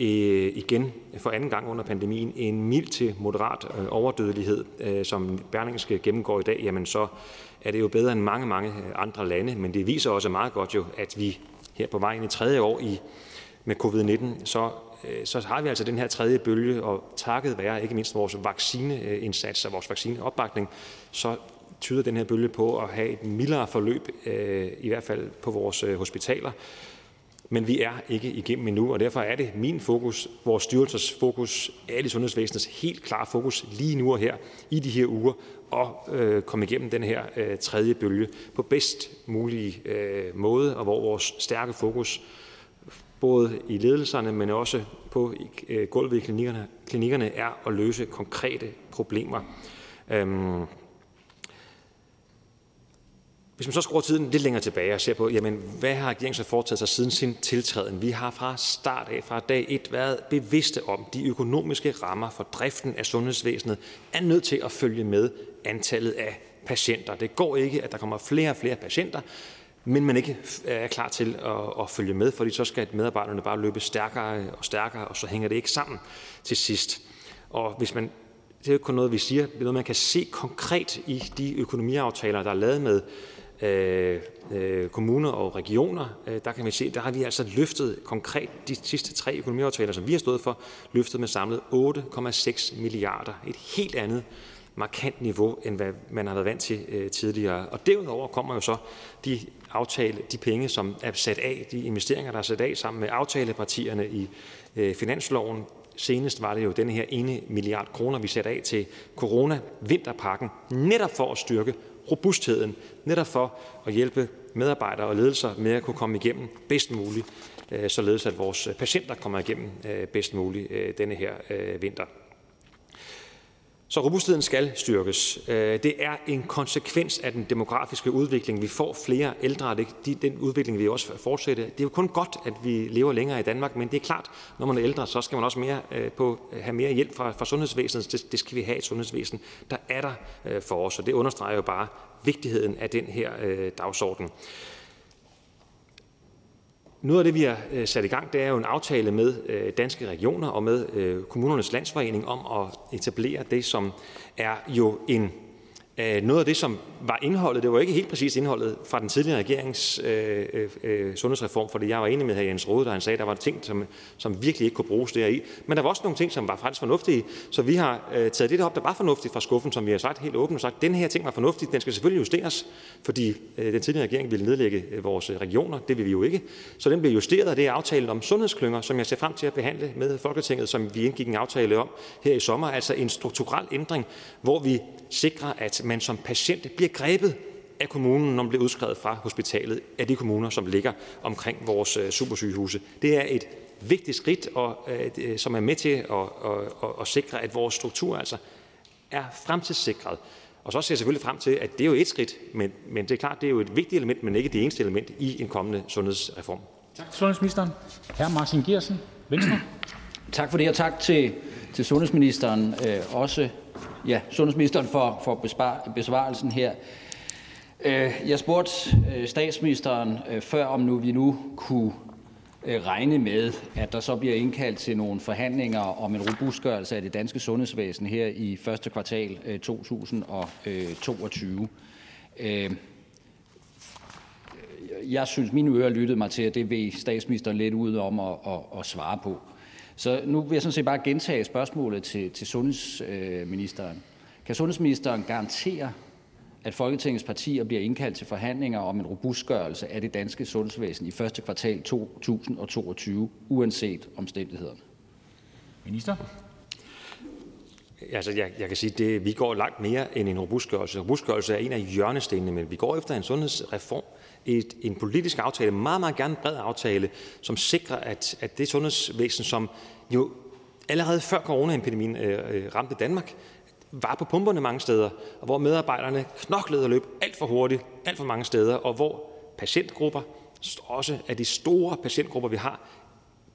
Øh, igen for anden gang under pandemien en mild til moderat øh, overdødelighed, øh, som Berlingske gennemgår i dag, jamen så er det jo bedre end mange, mange andre lande, men det viser også meget godt jo, at vi her på vej ind i tredje år i, med covid-19, så, øh, så har vi altså den her tredje bølge, og takket være ikke mindst vores vaccineindsats og vores vaccineopbakning, så tyder den her bølge på at have et mildere forløb, øh, i hvert fald på vores øh, hospitaler. Men vi er ikke igennem endnu, og derfor er det min fokus, vores styrelses fokus, alle sundhedsvæsenets helt klare fokus lige nu og her i de her uger, at øh, komme igennem den her øh, tredje bølge på bedst mulig øh, måde, og hvor vores stærke fokus både i ledelserne, men også på øh, gulvet i klinikkerne, klinikkerne er at løse konkrete problemer. Øhm, hvis man så skruer tiden lidt længere tilbage og ser på, jamen, hvad har regeringen så foretaget sig siden sin tiltræden? Vi har fra start af, fra dag 1, været bevidste om, de økonomiske rammer for driften af sundhedsvæsenet er nødt til at følge med antallet af patienter. Det går ikke, at der kommer flere og flere patienter, men man ikke er klar til at, at følge med, fordi så skal medarbejderne bare løbe stærkere og stærkere, og så hænger det ikke sammen til sidst. Og hvis man, det er jo ikke kun noget, vi siger, det er noget, man kan se konkret i de økonomiaftaler, der er lavet med Øh, øh, kommuner og regioner, øh, der kan vi se, der har vi altså løftet konkret de sidste tre økonomiaftaler, som vi har stået for, løftet med samlet 8,6 milliarder. Et helt andet markant niveau, end hvad man har været vant til tidligere. Og derudover kommer jo så de aftale, de penge, som er sat af, de investeringer, der er sat af sammen med aftalepartierne i finansloven. Senest var det jo denne her ene milliard kroner, vi satte af til corona-vinterpakken, netop for at styrke robustheden, netop for at hjælpe medarbejdere og ledelser med at kunne komme igennem bedst muligt, øh, således at vores øh, patienter kommer igennem øh, bedst muligt denne her vinter. Så robustheden skal styrkes. Øh, det er en konsekvens af den demografiske udvikling. Vi får flere ældre, og den udvikling vil også fortsætte. Det er jo kun godt, at vi lever længere i Danmark, men det er klart, når man er ældre, så skal man også mere øh, på, have mere hjælp fra, fra sundhedsvæsenet. Det, det skal vi have et sundhedsvæsen, der er der øh, for os, og det understreger jo bare vigtigheden af den her dagsorden. Noget af det, vi har øh, sat i gang, det er jo en aftale med øh, Danske Regioner og med øh, Kommunernes Landsforening om at etablere det, som er jo en noget af det, som var indholdet, det var ikke helt præcis indholdet fra den tidligere regerings øh, øh, øh sundhedsreform, fordi jeg var enig med hr. Jens Rode, da han sagde, at der var ting, som, som virkelig ikke kunne bruges deri. Men der var også nogle ting, som var faktisk fornuftige, så vi har øh, taget det op, der var fornuftigt fra skuffen, som vi har sagt helt åbent og sagt, den her ting var fornuftig, den skal selvfølgelig justeres, fordi øh, den tidligere regering ville nedlægge øh, vores regioner, det vil vi jo ikke. Så den blev justeret, og det er aftalen om sundhedsklynger, som jeg ser frem til at behandle med Folketinget, som vi indgik en aftale om her i sommer, altså en strukturel ændring, hvor vi sikrer, at man som patient bliver grebet af kommunen, når man bliver udskrevet fra hospitalet, af de kommuner, som ligger omkring vores øh, supersygehuse. Det er et vigtigt skridt, og, øh, som er med til at, at, at, at sikre, at vores struktur altså er fremtidssikret. Og så ser jeg selvfølgelig frem til, at det er jo et skridt, men, men det er klart, det er jo et vigtigt element, men ikke det eneste element i en kommende sundhedsreform. Tak til sundhedsministeren. Hr. Martin Geersen, Venstre. Tak for det, og tak til, til sundhedsministeren øh, også ja, sundhedsministeren for, for besvarelsen her. Øh, jeg spurgte øh, statsministeren øh, før, om nu vi nu kunne øh, regne med, at der så bliver indkaldt til nogle forhandlinger om en robustgørelse af det danske sundhedsvæsen her i første kvartal øh, 2022. Øh, jeg synes, mine ører lyttede mig til, at det vil statsministeren lidt ud om at, at, at svare på. Så nu vil jeg sådan set bare gentage spørgsmålet til, til sundhedsministeren. Øh, kan sundhedsministeren garantere, at Folketingets partier bliver indkaldt til forhandlinger om en robustgørelse af det danske sundhedsvæsen i første kvartal 2022, uanset omstændighederne? Minister? Altså, jeg, jeg kan sige, at vi går langt mere end en robustgørelse. Robustgørelse er en af hjørnestenene, men vi går efter en sundhedsreform, en politisk aftale, meget, meget gerne en bred aftale, som sikrer, at, at det sundhedsvæsen, som jo allerede før coronaepidemien øh, øh, ramte Danmark, var på pumperne mange steder, og hvor medarbejderne knoklede og løb alt for hurtigt, alt for mange steder, og hvor patientgrupper, også af de store patientgrupper, vi har,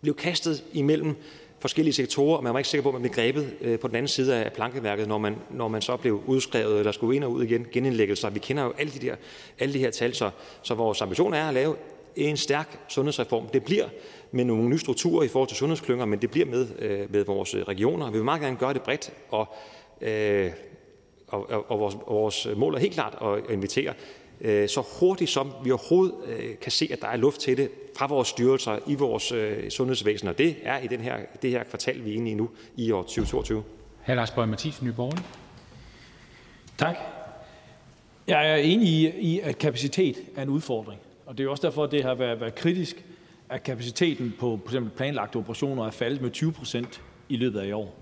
blev kastet imellem forskellige sektorer, og man var ikke sikker på, at man blev grebet øh, på den anden side af plankeværket, når man, når man så blev udskrevet eller skulle ind og ud igen, genindlæggelser. Vi kender jo alle de, der, alle de her tal, så, så vores ambition er at lave en stærk sundhedsreform. Det bliver med nogle nye strukturer i forhold til sundhedsklynger, men det bliver med, øh, med vores regioner. Vi vil meget gerne gøre det bredt, og, øh, og, og, og vores, vores mål er helt klart at invitere så hurtigt som vi overhovedet øh, kan se, at der er luft til det fra vores styrelser i vores øh, sundhedsvæsen, og det er i den her, det her kvartal, vi er inde i nu i år 2022. Hr. Lars Boje Mathiesen, Nye Borgerlige. Tak. Jeg er enig i, at kapacitet er en udfordring, og det er også derfor, at det har været, været kritisk, at kapaciteten på f.eks. planlagte operationer er faldet med 20 procent i løbet af i år.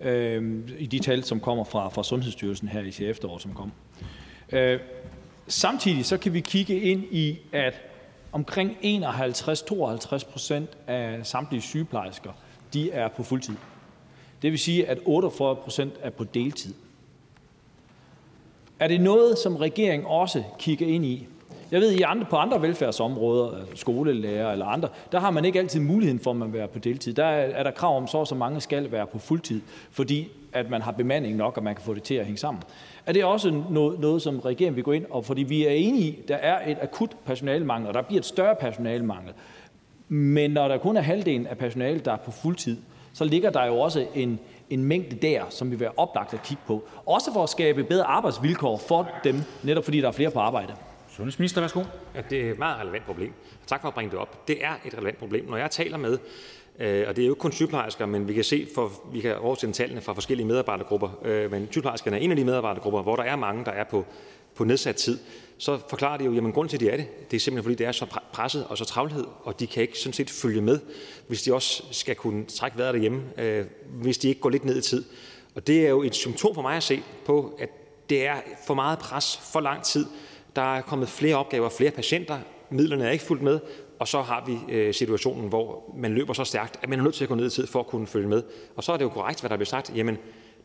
Øh, I de tal, som kommer fra, fra Sundhedsstyrelsen her i efteråret, som kom. Øh, Samtidig så kan vi kigge ind i, at omkring 51-52 procent af samtlige sygeplejersker de er på fuldtid. Det vil sige, at 48 procent er på deltid. Er det noget, som regeringen også kigger ind i? Jeg ved, i andre, på andre velfærdsområder, øh, skolelærer eller andre, der har man ikke altid muligheden for, at man være på deltid. Der er, er der krav om, så og så mange skal være på fuldtid, fordi at man har bemanding nok, og man kan få det til at hænge sammen. Er det også noget, noget som regeringen vil gå ind og fordi vi er enige i, der er et akut personalemangel, og der bliver et større personalemangel. Men når der kun er halvdelen af personalet, der er på fuldtid, så ligger der jo også en, en mængde der, som vi vil være oplagt at kigge på. Også for at skabe bedre arbejdsvilkår for dem, netop fordi der er flere på arbejde. Sundhedsminister, værsgo. Ja, det er et meget relevant problem. Tak for at bringe det op. Det er et relevant problem. Når jeg taler med Øh, og det er jo ikke kun sygeplejersker, men vi kan se, for vi kan oversende tallene fra forskellige medarbejdergrupper, øh, men sygeplejerskerne er en af de medarbejdergrupper, hvor der er mange, der er på, på nedsat tid, så forklarer de jo, jamen grund til, at de er det, det er simpelthen, fordi det er så presset og så travlhed, og de kan ikke sådan set følge med, hvis de også skal kunne trække vejret derhjemme, øh, hvis de ikke går lidt ned i tid. Og det er jo et symptom for mig at se på, at det er for meget pres, for lang tid. Der er kommet flere opgaver, flere patienter, midlerne er ikke fuldt med, og så har vi øh, situationen, hvor man løber så stærkt, at man er nødt til at gå ned i tid for at kunne følge med. Og så er det jo korrekt, hvad der bliver sagt. Jamen,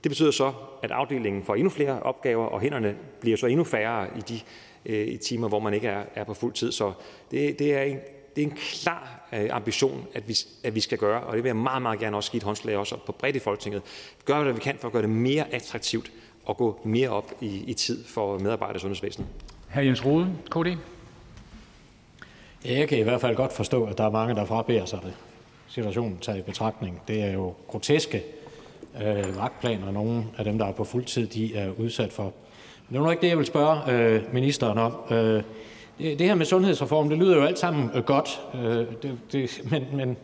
det betyder så, at afdelingen får endnu flere opgaver, og hænderne bliver så endnu færre i de øh, timer, hvor man ikke er, er på fuld tid. Så det, det er en, det er en klar øh, ambition, at vi, at vi skal gøre, og det vil jeg meget, meget gerne også give et håndslag også på bredt i Folketinget. Gør, hvad vi kan for at gøre det mere attraktivt og gå mere op i, i tid for medarbejdere i sundhedsvæsenet. Hr. Jens Rode, KD. Ja, jeg kan i hvert fald godt forstå, at der er mange, der frabeder sig det. Situationen tager i betragtning. Det er jo groteske øh, magtplaner, nogle af dem, der er på fuld tid, de er udsat for. Men det er nu ikke det, jeg vil spørge øh, ministeren om. Øh, det, det her med sundhedsreform, det lyder jo alt sammen øh, godt, øh, det, det, men, men,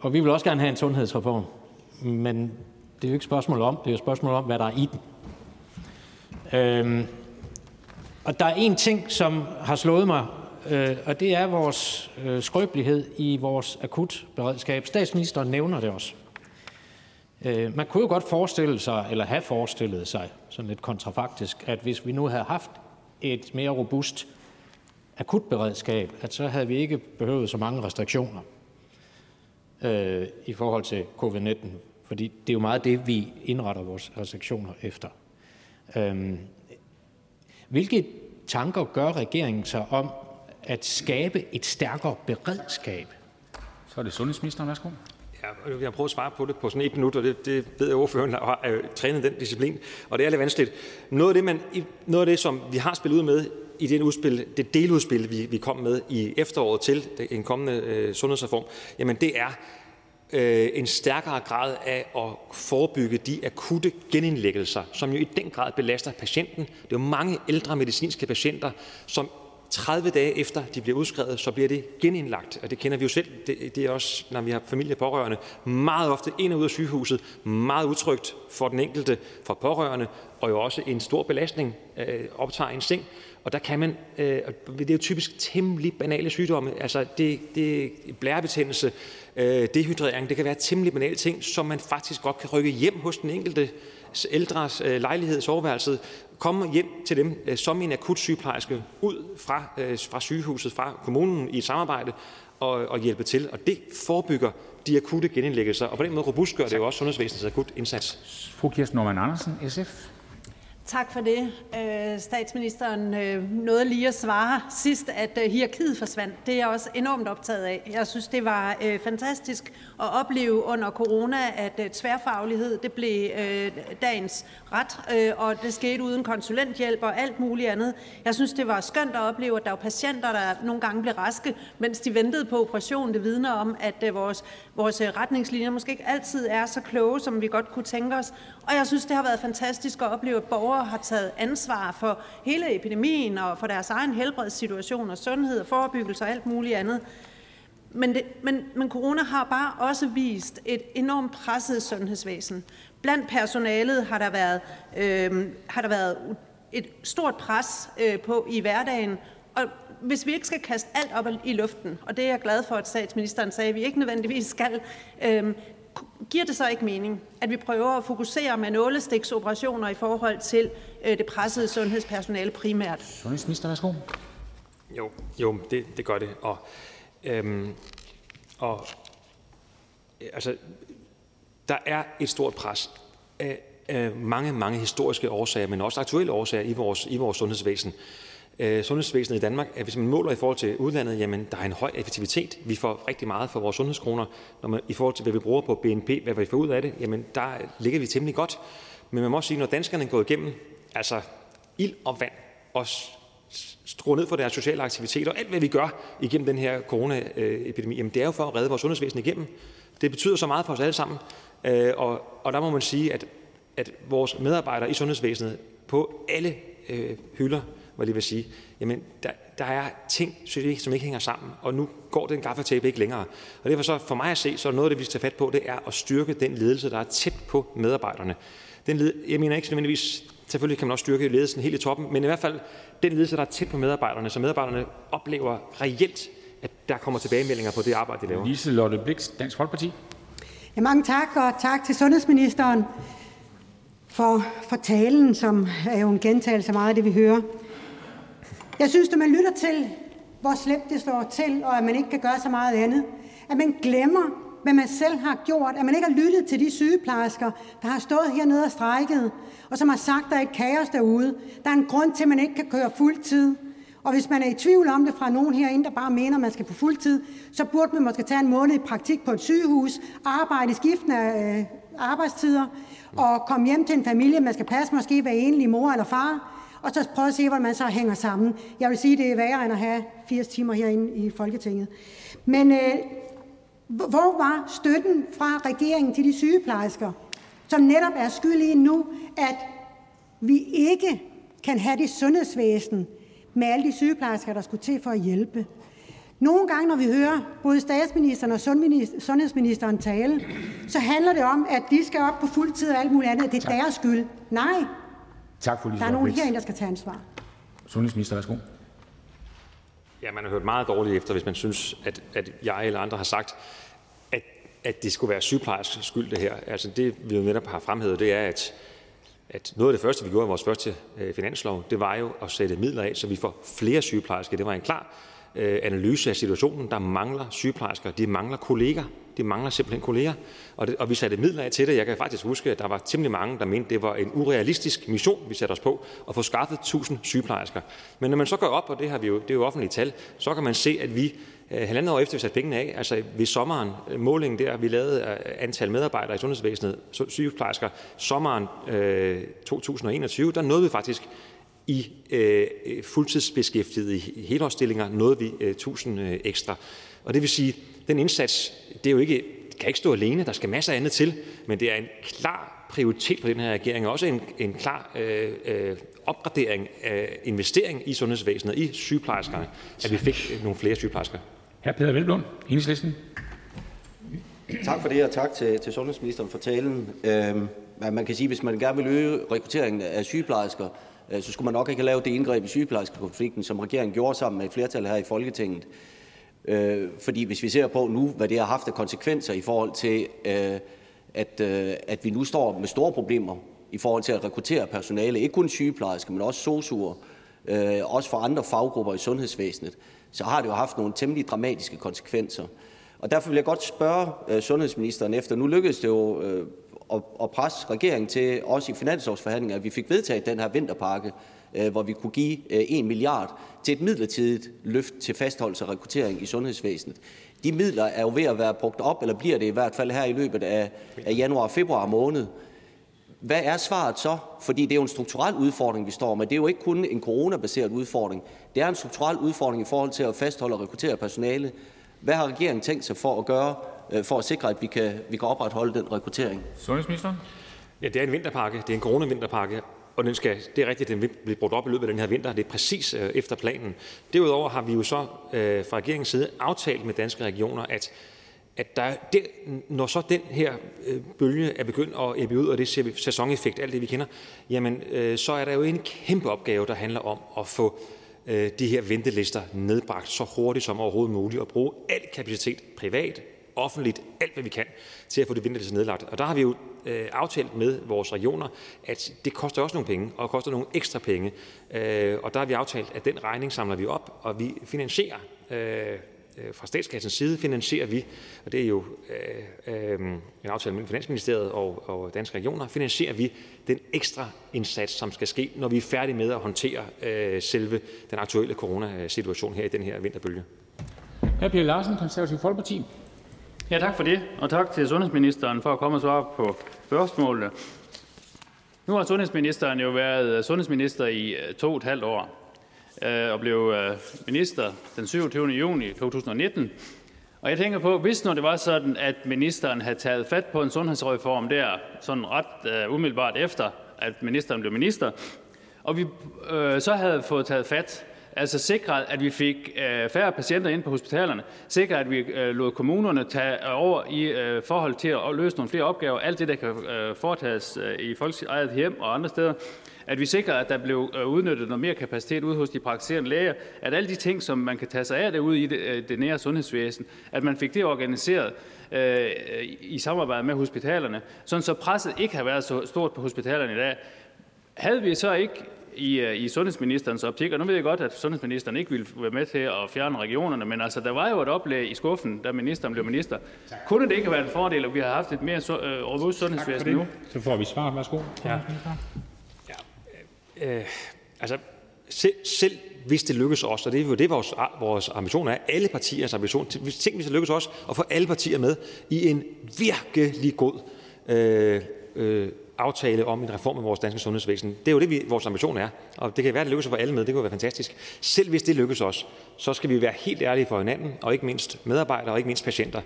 og vi vil også gerne have en sundhedsreform. Men det er jo ikke et spørgsmål om, det er jo et spørgsmål om, hvad der er i den. Øh, og der er en ting, som har slået mig Øh, og det er vores øh, skrøbelighed i vores akutberedskab. Statsministeren nævner det også. Øh, man kunne jo godt forestille sig, eller have forestillet sig, sådan lidt kontrafaktisk, at hvis vi nu havde haft et mere robust akutberedskab, at så havde vi ikke behøvet så mange restriktioner øh, i forhold til covid-19, fordi det er jo meget det, vi indretter vores restriktioner efter. Øh, hvilke tanker gør regeringen sig om, at skabe et stærkere beredskab? Så er det sundhedsministeren. Værsgo. Ja, jeg har prøvet at svare på det på sådan et minut, og det, det ved jeg, at ordføreren har øh, trænet den disciplin, og det er lidt vanskeligt. Noget af det, man, noget af det som vi har spillet ud med i det, udspil, det deludspil, vi, vi kom med i efteråret til en kommende øh, sundhedsreform, jamen det er øh, en stærkere grad af at forebygge de akutte genindlæggelser, som jo i den grad belaster patienten. Det er jo mange ældre medicinske patienter, som 30 dage efter de bliver udskrevet, så bliver det genindlagt. Og det kender vi jo selv. Det, det er også, når vi har familie og pårørende, meget ofte ind og ud af sygehuset. Meget utrygt for den enkelte, for pårørende, og jo også en stor belastning øh, optager en seng. Og der kan man, øh, det er jo typisk temmelig banale sygdomme, altså det, det blærebetændelse, øh, dehydrering, det kan være temmelig banale ting, som man faktisk godt kan rykke hjem hos den enkelte ældres øh, lejlighed, soveværelset, komme hjem til dem øh, som en akut sygeplejerske ud fra, øh, fra sygehuset, fra kommunen i et samarbejde og, og hjælpe til. Og det forebygger de akutte genindlæggelser, og på den måde robustgør det jo også sundhedsvæsenets akut indsats. Fru Kirsten Norman Andersen, SF. Tak for det. Øh, statsministeren nåede lige at svare sidst, at hierarkiet forsvandt. Det er jeg også enormt optaget af. Jeg synes, det var fantastisk at opleve under corona, at tværfaglighed det blev dagens ret, øh, og det skete uden konsulenthjælp og alt muligt andet. Jeg synes, det var skønt at opleve, at der var patienter, der nogle gange blev raske, mens de ventede på operation. Det vidner om, at øh, vores, vores øh, retningslinjer måske ikke altid er så kloge, som vi godt kunne tænke os. Og jeg synes, det har været fantastisk at opleve, at borgere har taget ansvar for hele epidemien og for deres egen helbredssituation og sundhed og forebyggelse og alt muligt andet. Men, det, men, men corona har bare også vist et enormt presset sundhedsvæsen. Blandt personalet har der været, øh, har der været et stort pres øh, på i hverdagen, og hvis vi ikke skal kaste alt op i luften, og det er jeg glad for, at statsministeren sagde, at vi ikke nødvendigvis skal, øh, giver det så ikke mening, at vi prøver at fokusere med nålestiksoperationer i forhold til øh, det pressede sundhedspersonale primært? Sundhedsminister, værsgo. Jo, jo det, det gør det. Og, øhm, og altså, der er et stort pres af, af mange, mange historiske årsager, men også aktuelle årsager i vores, i vores sundhedsvæsen øh, sundhedsvæsenet i Danmark, at hvis man måler i forhold til udlandet, jamen der er en høj effektivitet. Vi får rigtig meget for vores sundhedskroner. Når man, I forhold til, hvad vi bruger på BNP, hvad vi får ud af det, jamen der ligger vi temmelig godt. Men man må også sige, når danskerne er gået igennem altså ild og vand og skrue ned for deres sociale aktiviteter og alt, hvad vi gør igennem den her coronaepidemi, øh, jamen det er jo for at redde vores sundhedsvæsen igennem. Det betyder så meget for os alle sammen. Øh, og, og der må man sige, at, at vores medarbejdere i sundhedsvæsenet på alle øh, hylder var lige vil sige, jamen der, der er ting, som ikke hænger sammen, og nu går den gaffatape ikke længere. Og derfor så for mig at se, så er noget af det, vi skal tage fat på, det er at styrke den ledelse, der er tæt på medarbejderne. Den led, jeg mener ikke nødvendigvis, selvfølgelig kan man også styrke ledelsen helt i toppen, men i hvert fald den ledelse, der er tæt på medarbejderne, så medarbejderne oplever reelt, at der kommer tilbagemeldinger på det arbejde, de laver. Lise Lotte Blix, Dansk Folkeparti. Ja, mange tak, og tak til sundhedsministeren for, for talen, som er jo en gentagelse af meget af det, vi hører. Jeg synes, når man lytter til, hvor slemt det står til, og at man ikke kan gøre så meget andet, at man glemmer, hvad man selv har gjort, at man ikke har lyttet til de sygeplejersker, der har stået hernede og strækket, og som har sagt, at der er et kaos derude. Der er en grund til, at man ikke kan køre fuld tid. Og hvis man er i tvivl om det fra nogen herinde, der bare mener, at man skal på fuld tid, så burde man måske tage en måned i praktik på et sygehus, arbejde i skiftende øh, arbejdstider og komme hjem til en familie, man skal passe måske være enlig mor eller far, og så prøve at se, hvordan man så hænger sammen. Jeg vil sige, det er værre end at have 80 timer herinde i Folketinget. Men øh, hvor var støtten fra regeringen til de sygeplejersker, som netop er skyldige nu, at vi ikke kan have det sundhedsvæsen med alle de sygeplejersker, der skulle til for at hjælpe? Nogle gange, når vi hører både statsministeren og sundhedsministeren tale, så handler det om, at de skal op på fuld tid og alt muligt andet, det er deres skyld. Nej, Tak for der er nogen herinde, der skal tage ansvar. Sundhedsminister, værsgo. Ja, man har hørt meget dårligt efter, hvis man synes, at, at jeg eller andre har sagt, at, at det skulle være sygeplejerskers skyld, det her. Altså det, vi jo netop har fremhævet, det er, at, at noget af det første, vi gjorde i vores første øh, finanslov, det var jo at sætte midler af, så vi får flere sygeplejersker. Det var en klar Øh, analyse af situationen. Der mangler sygeplejersker, de mangler kolleger. De mangler simpelthen kolleger, og, det, og vi satte midler af til det. Jeg kan faktisk huske, at der var temmelig mange, der mente, det var en urealistisk mission, vi satte os på, at få skaffet 1000 sygeplejersker. Men når man så går op, og det, har vi jo, det er jo offentlige tal, så kan man se, at vi øh, halvandet år efter vi satte pengene af, altså ved sommeren, øh, målingen der, vi lavede antal medarbejdere i sundhedsvæsenet, sygeplejersker, sommeren øh, 2021, der nåede vi faktisk i øh, fuldtidsbeskæftigede i helårsstillinger, nåede vi øh, 1000 øh, ekstra. Og det vil sige, den indsats det er jo ikke, kan ikke stå alene. Der skal masser af andet til. Men det er en klar prioritet for den her regering. Også en, en klar øh, øh, opgradering af investering i sundhedsvæsenet, i sygeplejerskerne, at vi fik øh, nogle flere sygeplejersker. Hr. Peter Velblom, Enhedslisten. Tak for det, og tak til, til sundhedsministeren for talen. Øhm, man kan sige, at hvis man gerne vil øge rekrutteringen af sygeplejersker, øh, Øh, så skulle man nok ikke have lavet det indgreb i sygeplejerskekonflikten, som regeringen gjorde sammen med et flertal her i Folketinget. Øh, fordi hvis vi ser på nu, hvad det har haft af konsekvenser i forhold til, øh, at, øh, at vi nu står med store problemer i forhold til at rekruttere personale, ikke kun sygeplejersker, men også sosuer, øh, også for andre faggrupper i sundhedsvæsenet, så har det jo haft nogle temmelig dramatiske konsekvenser. Og derfor vil jeg godt spørge sundhedsministeren efter, nu lykkedes det jo at, presse regeringen til, også i finanslovsforhandlinger, at vi fik vedtaget den her vinterpakke, øh, hvor vi kunne give øh, 1 milliard til et midlertidigt løft til fastholdelse og rekruttering i sundhedsvæsenet. De midler er jo ved at være brugt op, eller bliver det i hvert fald her i løbet af, af januar og februar måned. Hvad er svaret så? Fordi det er jo en strukturel udfordring, vi står med. Det er jo ikke kun en coronabaseret udfordring. Det er en strukturel udfordring i forhold til at fastholde og rekruttere personale. Hvad har regeringen tænkt sig for at gøre, for at sikre, at vi kan, vi kan opretholde den rekruttering? Sundhedsministeren? Ja, det er en vinterpakke. Det er en coronavinterpakke, og den skal, det er rigtigt, den vil blive brugt op i løbet af den her vinter. Det er præcis øh, efter planen. Derudover har vi jo så øh, fra regeringens side aftalt med danske regioner, at at der, det, når så den her øh, bølge er begyndt at ebbe ud, og det ser vi sæsoneffekt, alt det vi kender, jamen øh, så er der jo en kæmpe opgave, der handler om at få øh, de her ventelister nedbragt så hurtigt som overhovedet muligt, og bruge al kapacitet privat, offentligt, alt hvad vi kan, til at få det ventelister nedlagt. Og der har vi jo øh, aftalt med vores regioner, at det koster også nogle penge, og koster nogle ekstra penge. Øh, og der har vi aftalt, at den regning samler vi op, og vi finansierer øh, øh, fra statskassens side finansierer vi, og det er jo øh, øh, en aftale mellem Finansministeriet og, og Danske Regioner, finansierer vi den ekstra indsats, som skal ske, når vi er færdige med at håndtere øh, selve den aktuelle coronasituation her i den her vinterbølge. Hr. Pierre Larsen, Konservativ Folkeparti. Ja, tak for det, og tak til sundhedsministeren for at komme og svare på spørgsmålene. Nu har sundhedsministeren jo været sundhedsminister i øh, to og et halvt år øh, og blev øh, minister den 27. juni 2019. Og jeg tænker på, hvis nu det var sådan, at ministeren havde taget fat på en sundhedsreform der, sådan ret uh, umiddelbart efter, at ministeren blev minister, og vi så havde fået taget fat altså sikret, at vi fik øh, færre patienter ind på hospitalerne, sikret, at vi øh, lod kommunerne tage øh, over i øh, forhold til at løse nogle flere opgaver, alt det, der kan øh, foretages øh, i folks eget hjem og andre steder, at vi sikrer, at der blev udnyttet noget mere kapacitet ude hos de praktiserende læger, at alle de ting, som man kan tage sig af derude i det, det nære sundhedsvæsen, at man fik det organiseret øh, i samarbejde med hospitalerne, sådan så presset ikke har været så stort på hospitalerne i dag. Havde vi så ikke i, øh, i sundhedsministerens optik, og nu ved jeg godt, at sundhedsministeren ikke ville være med til at fjerne regionerne, men altså, der var jo et oplæg i skuffen, da ministeren blev minister. Tak. Kunne det ikke have været en fordel, at vi har haft et mere så, øh, robust sundhedsvæsen nu? Så får vi svar. Værsgo. Ja. ja. Øh, altså, selv, selv hvis det lykkes os, og det er jo det, vores, vores ambition er, alle partiers ambition, tænk hvis det lykkes os at få alle partier med i en virkelig god øh, øh, aftale om en reform af vores danske sundhedsvæsen. Det er jo det, vi, vores ambition er, og det kan være, at det lykkes for alle med. Det kunne være fantastisk. Selv hvis det lykkes os, så skal vi være helt ærlige for hinanden, og ikke mindst medarbejdere, og ikke mindst patienter.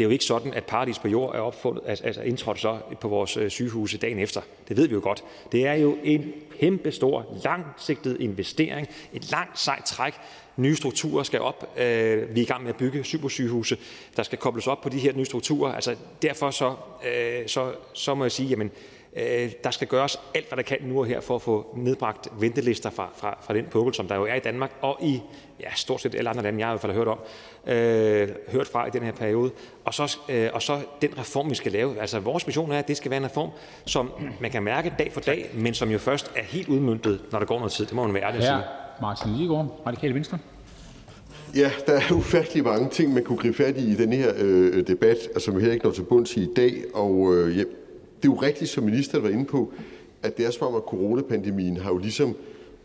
Det er jo ikke sådan, at paradis på jord er opfundet, altså, altså indtrådt så på vores øh, sygehuse dagen efter. Det ved vi jo godt. Det er jo en kæmpe stor, langsigtet investering, et langt sejt træk. Nye strukturer skal op. Øh, vi er i gang med at bygge supersygehuse, der skal kobles op på de her nye strukturer. Altså derfor så, øh, så, så må jeg sige, jamen der skal gøres alt, hvad der kan nu og her for at få nedbragt ventelister fra, fra, fra den pukkel, som der jo er i Danmark, og i ja, stort set alle andre lande, jeg har i hvert fald hørt om, øh, hørt fra i den her periode. Og så, øh, og så den reform, vi skal lave. Altså vores mission er, at det skal være en reform, som man kan mærke dag for dag, men som jo først er helt udmyndtet, når der går noget tid. Det må man være ærlig at sige. Martin Lidegaard, Radikale Venstre. Ja, der er ufattelig mange ting, man kunne gribe fat i i den her øh, debat, og som vi heller ikke når til bunds i i dag. Og øh, det er jo rigtigt, som ministeren var inde på, at det er som om, at coronapandemien har jo ligesom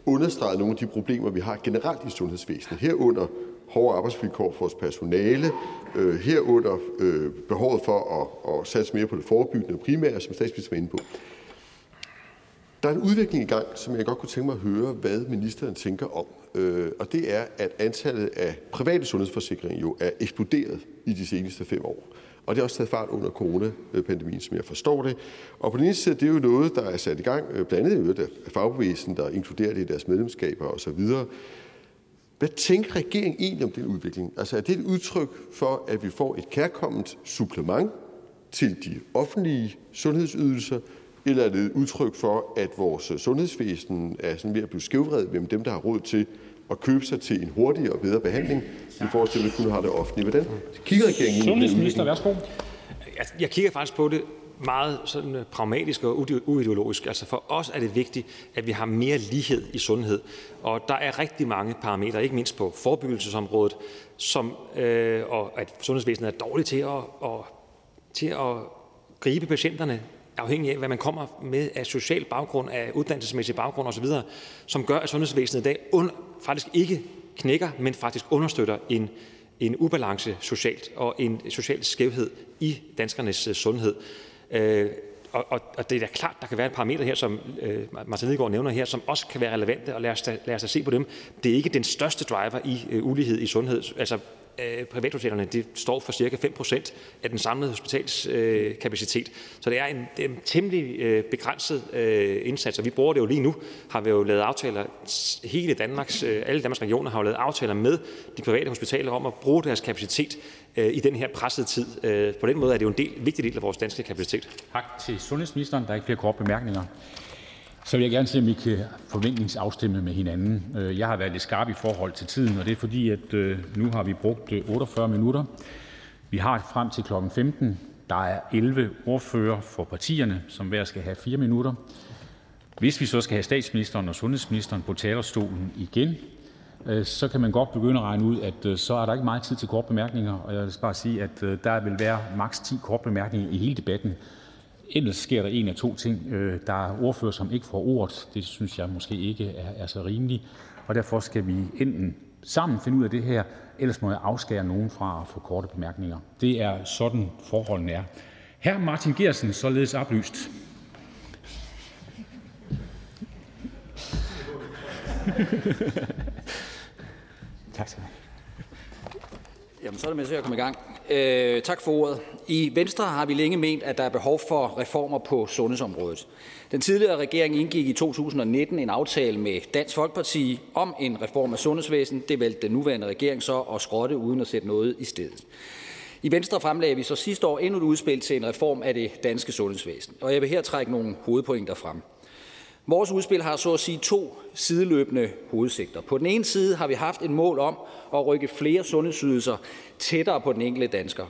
understreget nogle af de problemer, vi har generelt i sundhedsvæsenet, herunder hårde arbejdsvilkår for vores personale, øh, herunder øh, behovet for at, at satse mere på det forebyggende og primære, som statsministeren var inde på. Der er en udvikling i gang, som jeg godt kunne tænke mig at høre, hvad ministeren tænker om. Øh, og det er, at antallet af private sundhedsforsikringer jo er eksploderet i de seneste fem år. Og det har også taget fart under coronapandemien, som jeg forstår det. Og på den ene side, det er jo noget, der er sat i gang, øh, blandt andet af fagbevægelsen, der inkluderer det i deres medlemskaber osv. Hvad tænker regeringen egentlig om den udvikling? Altså er det et udtryk for, at vi får et kærkommet supplement til de offentlige sundhedsydelser, eller er det et udtryk for, at vores sundhedsvæsen er sådan ved at blive skævvredet mellem dem, der har råd til at købe sig til en hurtigere og bedre behandling, i forhold til, at vi kun har det offentlige. Hvordan kigger regeringen Sundhedsminister, værsgo. Jeg, jeg kigger faktisk på det meget sådan øh, pragmatisk og uideologisk. Altså for os er det vigtigt, at vi har mere lighed i sundhed. Og der er rigtig mange parametre, ikke mindst på forebyggelsesområdet, som, øh, og at sundhedsvæsenet er dårligt til at, og, til at gribe patienterne afhængig af, hvad man kommer med af social baggrund, af uddannelsesmæssig baggrund osv., som gør, at sundhedsvæsenet i dag und, faktisk ikke knækker, men faktisk understøtter en, en ubalance socialt og en social skævhed i danskernes øh, sundhed. Øh, og, og, og det er da klart, der kan være et parameter her, som øh, Martin Lidegaard nævner her, som også kan være relevante, og lad os, da, lad os da se på dem. Det er ikke den største driver i øh, ulighed i sundhed. Altså, Øh, privathospitalerne de står for cirka 5 procent af den samlede hospitalskapacitet. Så det er en, det er en temmelig øh, begrænset øh, indsats, og vi bruger det jo lige nu. Har vi jo lavet aftaler, hele Danmarks, øh, alle Danmarks regioner har jo lavet aftaler med de private hospitaler om at bruge deres kapacitet øh, i den her pressede tid. På den måde er det jo en del, vigtig del af vores danske kapacitet. Tak til sundhedsministeren. Der er ikke flere korte bemærkninger. Så vil jeg gerne se, om vi kan forventningsafstemme med hinanden. Øh, jeg har været lidt skarp i forhold til tiden, og det er fordi, at øh, nu har vi brugt øh, 48 minutter. Vi har frem til kl. 15. Der er 11 ordfører for partierne, som hver skal have 4 minutter. Hvis vi så skal have statsministeren og sundhedsministeren på talerstolen igen, så kan man godt begynde at regne ud, at så er der ikke meget tid til kort bemærkninger. Og jeg vil bare sige, at der vil være maks 10 kort bemærkninger i hele debatten. Ellers sker der en af to ting. Øh, der er ordfører, som ikke får ordet. Det synes jeg måske ikke er, er så rimeligt. Og derfor skal vi enten sammen finde ud af det her, ellers må jeg afskære nogen fra at få korte bemærkninger. Det er sådan forholdene er. Her Martin Gersen, således oplyst. tak skal du have. Jamen, så er det med til at komme i gang. Øh, tak for ordet. I Venstre har vi længe ment, at der er behov for reformer på sundhedsområdet. Den tidligere regering indgik i 2019 en aftale med Dansk Folkeparti om en reform af sundhedsvæsenet. Det valgte den nuværende regering så at skrotte uden at sætte noget i stedet. I Venstre fremlagde vi så sidste år endnu et udspil til en reform af det danske sundhedsvæsen, og jeg vil her trække nogle hovedpointer frem. Vores udspil har så at sige to sideløbende hovedsigter. På den ene side har vi haft et mål om at rykke flere sundhedsydelser tættere på den enkelte dansker.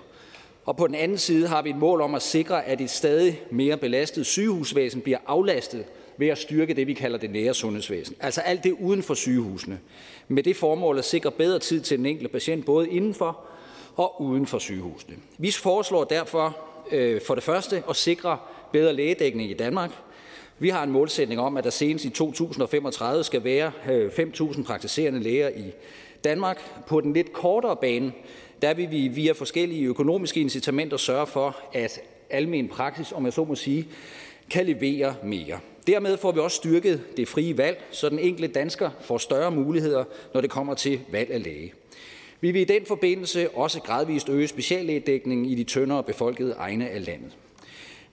Og på den anden side har vi et mål om at sikre, at et stadig mere belastet sygehusvæsen bliver aflastet ved at styrke det, vi kalder det nære sundhedsvæsen. Altså alt det uden for sygehusene. Med det formål at sikre bedre tid til den enkelte patient, både indenfor og uden for sygehusene. Vi foreslår derfor øh, for det første at sikre bedre lægedækning i Danmark. Vi har en målsætning om, at der senest i 2035 skal være øh, 5.000 praktiserende læger i Danmark. På den lidt kortere bane, der vil vi via forskellige økonomiske incitamenter sørge for, at almen praksis, om jeg så må sige, kan levere mere. Dermed får vi også styrket det frie valg, så den enkelte dansker får større muligheder, når det kommer til valg af læge. Vi vil i den forbindelse også gradvist øge speciallægedækningen i de tyndere befolkede egne af landet.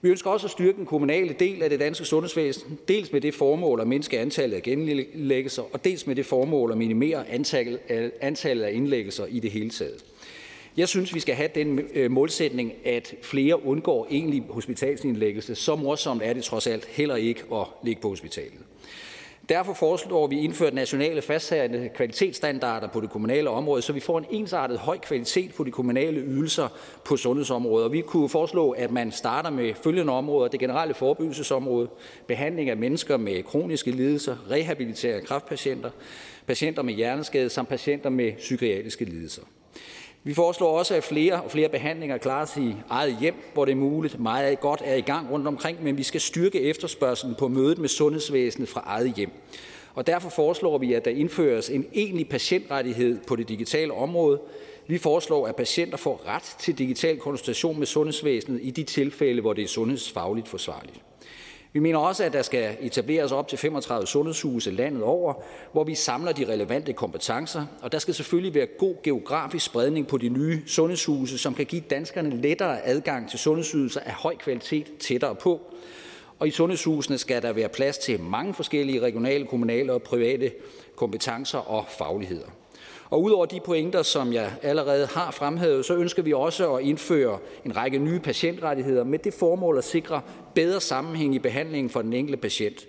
Vi ønsker også at styrke den kommunale del af det danske sundhedsvæsen, dels med det formål at mindske antallet af genindlæggelser, og dels med det formål at minimere antallet af indlæggelser i det hele taget. Jeg synes, vi skal have den øh, målsætning, at flere undgår egentlig hospitalsindlæggelse. Så morsomt er det trods alt heller ikke at ligge på hospitalet. Derfor foreslår vi indført nationale fastsatte kvalitetsstandarder på det kommunale område, så vi får en ensartet høj kvalitet på de kommunale ydelser på sundhedsområdet. Og vi kunne foreslå, at man starter med følgende områder. Det generelle forebyggelsesområde, behandling af mennesker med kroniske lidelser, rehabilitering af kræftpatienter, patienter med hjerneskade samt patienter med psykiatriske lidelser. Vi foreslår også, at flere og flere behandlinger klares i eget hjem, hvor det er muligt. Meget godt er i gang rundt omkring, men vi skal styrke efterspørgselen på mødet med sundhedsvæsenet fra eget hjem. Og derfor foreslår vi, at der indføres en egentlig patientrettighed på det digitale område. Vi foreslår, at patienter får ret til digital konsultation med sundhedsvæsenet i de tilfælde, hvor det er sundhedsfagligt forsvarligt. Vi mener også, at der skal etableres op til 35 sundhedshuse landet over, hvor vi samler de relevante kompetencer, og der skal selvfølgelig være god geografisk spredning på de nye sundhedshuse, som kan give danskerne lettere adgang til sundhedsydelser af høj kvalitet tættere på. Og i sundhedshusene skal der være plads til mange forskellige regionale, kommunale og private kompetencer og fagligheder. Og udover de pointer, som jeg allerede har fremhævet, så ønsker vi også at indføre en række nye patientrettigheder med det formål at sikre bedre sammenhæng i behandlingen for den enkelte patient.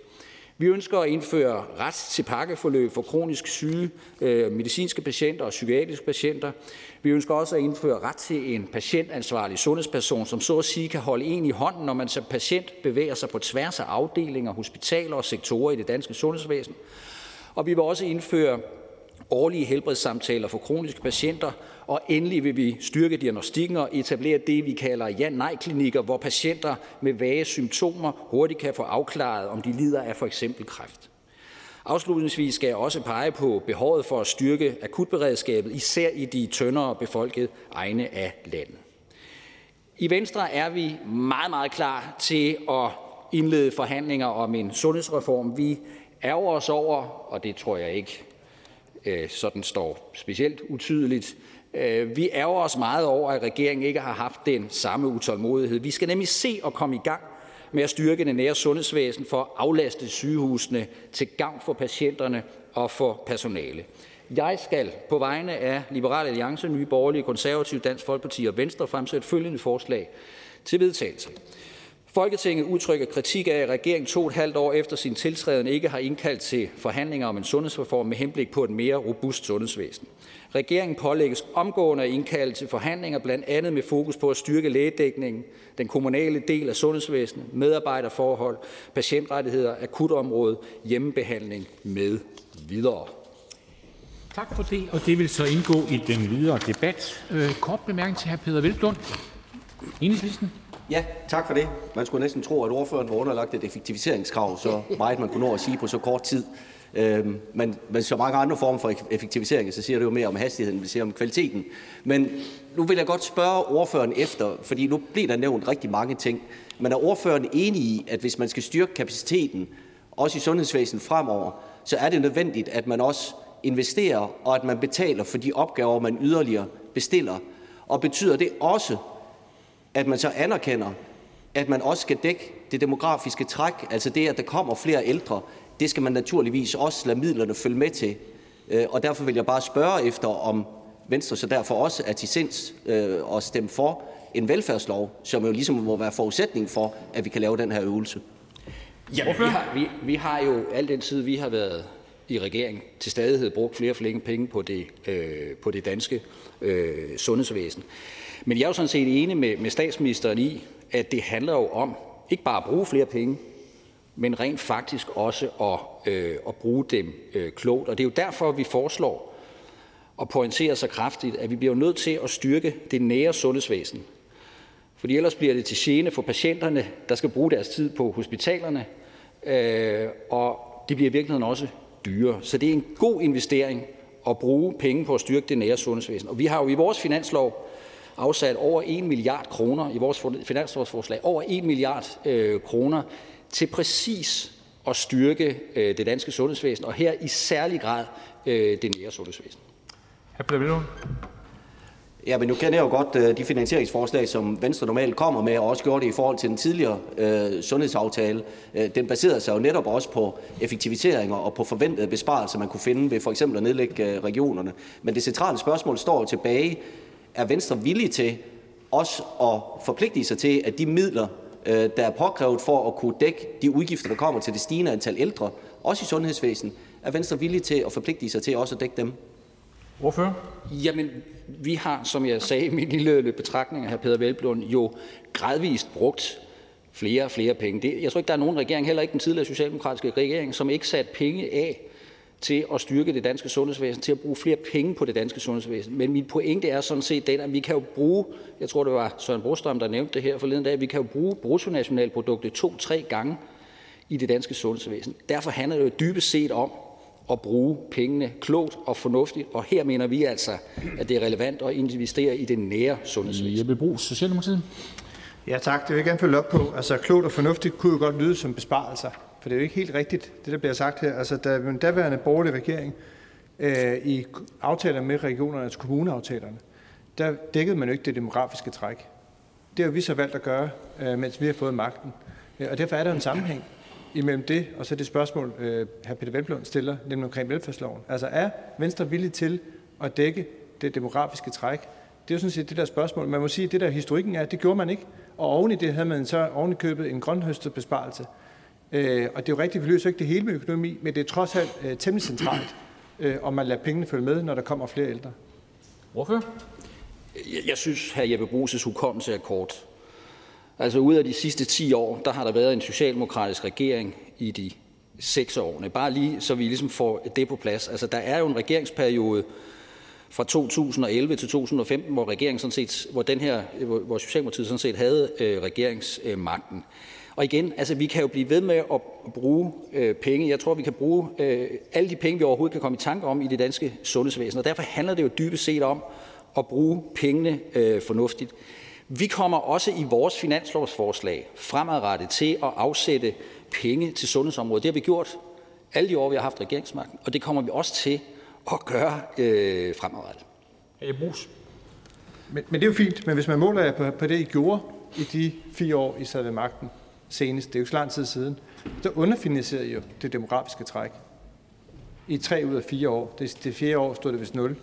Vi ønsker at indføre ret til pakkeforløb for kronisk syge øh, medicinske patienter og psykiatriske patienter. Vi ønsker også at indføre ret til en patientansvarlig sundhedsperson, som så at sige kan holde en i hånden, når man som patient bevæger sig på tværs af afdelinger, hospitaler og sektorer i det danske sundhedsvæsen. Og vi vil også indføre årlige helbredssamtaler for kroniske patienter, og endelig vil vi styrke diagnostikken og etablere det, vi kalder ja-nej-klinikker, hvor patienter med vage symptomer hurtigt kan få afklaret, om de lider af for eksempel kræft. Afslutningsvis skal jeg også pege på behovet for at styrke akutberedskabet, især i de tyndere befolkede egne af landet. I Venstre er vi meget, meget klar til at indlede forhandlinger om en sundhedsreform. Vi ærger os over, og det tror jeg ikke Øh, sådan står specielt utydeligt. Øh, vi ærger os meget over, at regeringen ikke har haft den samme utålmodighed. Vi skal nemlig se at komme i gang med at styrke det nære sundhedsvæsen for at aflaste sygehusene til gavn for patienterne og for personale. Jeg skal på vegne af Liberal Alliance, Nye Borgerlige, Konservative, Dansk Folkeparti og Venstre fremsætte følgende forslag til vedtagelse. Folketinget udtrykker kritik af, at regeringen to et halvt år efter sin tiltræden ikke har indkaldt til forhandlinger om en sundhedsreform med henblik på et mere robust sundhedsvæsen. Regeringen pålægges omgående at indkalde til forhandlinger, blandt andet med fokus på at styrke lægedækningen, den kommunale del af sundhedsvæsenet, medarbejderforhold, patientrettigheder, akutområdet, hjemmebehandling med videre. Tak for det, og det vil så indgå i den videre debat. Øh, kort bemærkning til hr. Peter Velblund. Enhedslisten. Ja, tak for det. Man skulle næsten tro, at ordføreren var underlagt et effektiviseringskrav, så meget man kunne nå at sige på så kort tid. Øhm, men, men så mange andre former for effektivisering, så siger det jo mere om hastigheden, vi siger om kvaliteten. Men nu vil jeg godt spørge ordføreren efter, fordi nu bliver der nævnt rigtig mange ting. Men er ordføreren enig i, at hvis man skal styrke kapaciteten, også i sundhedsvæsenet fremover, så er det nødvendigt, at man også investerer, og at man betaler for de opgaver, man yderligere bestiller? Og betyder det også, at man så anerkender, at man også skal dække det demografiske træk, altså det, at der kommer flere ældre, det skal man naturligvis også lade midlerne følge med til. Øh, og derfor vil jeg bare spørge efter, om Venstre så derfor også er til sinds øh, at stemme for en velfærdslov, som jo ligesom må være forudsætning for, at vi kan lave den her øvelse. Ja, vi har, vi, vi har jo al den tid, vi har været i regering, til stadighed brugt flere og flere penge på det, øh, på det danske øh, sundhedsvæsen. Men jeg er jo sådan set enig med, med statsministeren i, at det handler jo om ikke bare at bruge flere penge, men rent faktisk også at, øh, at bruge dem øh, klogt. Og det er jo derfor, vi foreslår og pointerer så kraftigt, at vi bliver nødt til at styrke det nære sundhedsvæsen. Fordi ellers bliver det til gene for patienterne, der skal bruge deres tid på hospitalerne, øh, og det bliver i virkeligheden også dyrere. Så det er en god investering at bruge penge på at styrke det nære sundhedsvæsen. Og vi har jo i vores finanslov afsat over 1 milliard kroner i vores finanslovsforslag, over 1 milliard øh, kroner til præcis at styrke øh, det danske sundhedsvæsen, og her i særlig grad øh, det nære sundhedsvæsen. Ja, men nu kender jeg jo godt øh, de finansieringsforslag, som Venstre normalt kommer med, og også gjorde det i forhold til den tidligere øh, sundhedsaftale. Øh, den baserede sig jo netop også på effektiviseringer og på forventede besparelser, man kunne finde ved for eksempel at nedlægge øh, regionerne. Men det centrale spørgsmål står jo tilbage. Er Venstre villig til også at forpligte sig til, at de midler, øh, der er påkrævet for at kunne dække de udgifter, der kommer til det stigende antal ældre, også i sundhedsvæsenet, er Venstre villig til at forpligte sig til også at dække dem? Hvorfor? Jamen, vi har, som jeg sagde i min lille betragtning af hr. Peter Velblund, jo gradvist brugt flere og flere penge. Det, jeg tror ikke, der er nogen regering, heller ikke den tidligere socialdemokratiske regering, som ikke satte penge af til at styrke det danske sundhedsvæsen, til at bruge flere penge på det danske sundhedsvæsen. Men min pointe er sådan set den, at vi kan jo bruge, jeg tror det var Søren Brostrøm, der nævnte det her forleden dag, vi kan jo bruge bruttonationalproduktet to-tre gange i det danske sundhedsvæsen. Derfor handler det jo dybest set om at bruge pengene klogt og fornuftigt, og her mener vi altså, at det er relevant at investere i det nære sundhedsvæsen. Jeppe Brugs, Socialdemokratiet. Ja tak, det vil jeg gerne følge op på. Altså klogt og fornuftigt kunne jo godt lyde som besparelser, for det er jo ikke helt rigtigt, det der bliver sagt her. Altså da den daværende borgerlige regering øh, i aftaler med regionerne, altså kommuneaftalerne, der dækkede man jo ikke det demografiske træk. Det har vi så valgt at gøre, øh, mens vi har fået magten. Øh, og derfor er der en sammenhæng imellem det og så det spørgsmål, øh, hr. Peter Velblom stiller, nemlig omkring velfærdsloven. Altså er Venstre villig til at dække det demografiske træk? Det er jo sådan set det der spørgsmål. Man må sige, at det der historikken er, det gjorde man ikke. Og oven i det havde man så oven i købet en grønhøstet besparelse. Øh, og det er jo rigtigt, vi løser ikke det hele med økonomi, men det er trods alt øh, temmelig centralt, øh, om man lader pengene følge med, når der kommer flere ældre. Hvorfor? Jeg, jeg synes, at Jeppe Brugs' hukommelse er kort. Altså ud af de sidste 10 år, der har der været en socialdemokratisk regering i de seks årene. Bare lige, så vi ligesom får det på plads. Altså der er jo en regeringsperiode fra 2011 til 2015, hvor regeringen sådan set, hvor den her, hvor Socialdemokratiet sådan set havde øh, regeringsmagten. Og igen, altså vi kan jo blive ved med at bruge øh, penge. Jeg tror, vi kan bruge øh, alle de penge, vi overhovedet kan komme i tanke om i det danske sundhedsvæsen. Og derfor handler det jo dybest set om at bruge pengene øh, fornuftigt. Vi kommer også i vores finanslovsforslag fremadrettet til at afsætte penge til sundhedsområdet. Det har vi gjort alle de år, vi har haft regeringsmagten, og det kommer vi også til at gøre øh, fremadrettet. Men, men det er jo fint, men hvis man måler på, på det, I gjorde i de fire år, I sad ved magten senest, det er jo så lang tid siden, der underfinansierede jo det demografiske træk i tre ud af fire år. Det, det fjerde år stod det vist 0.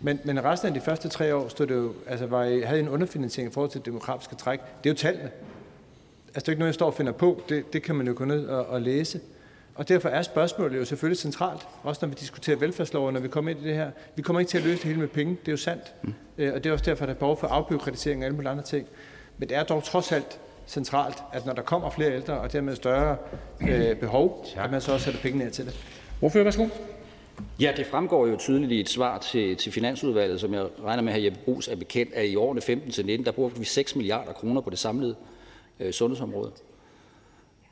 Men, men resten af de første tre år stod det jo, altså var havde en underfinansiering i forhold til det demografiske træk. Det er jo tallene. Altså det er ikke noget, jeg står og finder på. Det, det kan man jo gå ned og, og læse. Og derfor er spørgsmålet jo selvfølgelig centralt, også når vi diskuterer velfærdsloven, når vi kommer ind i det her. Vi kommer ikke til at løse det hele med penge, det er jo sandt. Mm. Øh, og det er også derfor, der er behov for afbyråkratisering og alle mulige andre ting. Men det er dog trods alt centralt, at når der kommer flere ældre, og dermed større øh, behov, at man så også sætter penge ned til det. Hvorfor værsgo? Ja, det fremgår jo tydeligt i et svar til, til Finansudvalget, som jeg regner med, at Jeppe Brugs er bekendt, at i årene 15 til 19, der bruger vi 6 milliarder kroner på det samlede øh, sundhedsområde.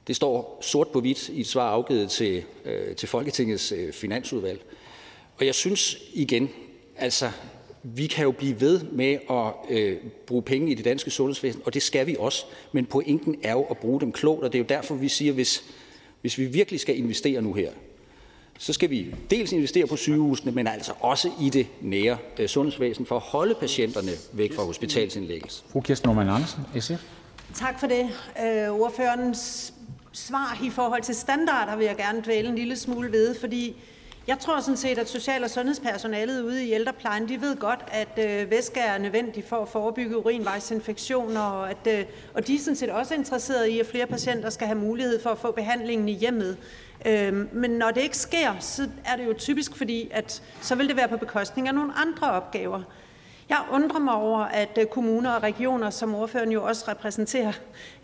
Det står sort på hvidt i et svar afgivet til, øh, til Folketingets øh, finansudvalg. Og jeg synes igen, altså, vi kan jo blive ved med at øh, bruge penge i det danske sundhedsvæsen, og det skal vi også. Men pointen er jo at bruge dem klogt, og det er jo derfor, vi siger, hvis, hvis vi virkelig skal investere nu her, så skal vi dels investere på sygehusene, men altså også i det nære øh, sundhedsvæsen for at holde patienterne væk fra hospitalsindlæggelse. Fru Kirsten Norman Andersen, SF. Tak for det. Øh, ordførerens svar i forhold til standarder vil jeg gerne dvæle en lille smule ved, fordi jeg tror sådan set, at social- og sundhedspersonalet ude i ældreplejen, de ved godt, at øh, væske er nødvendig for at forebygge urinvejsinfektioner, og, at, øh, og de er sådan set også interesseret i, at flere patienter skal have mulighed for at få behandlingen i hjemmet. Øh, men når det ikke sker, så er det jo typisk fordi, at så vil det være på bekostning af nogle andre opgaver. Jeg undrer mig over, at øh, kommuner og regioner, som ordføreren jo også repræsenterer,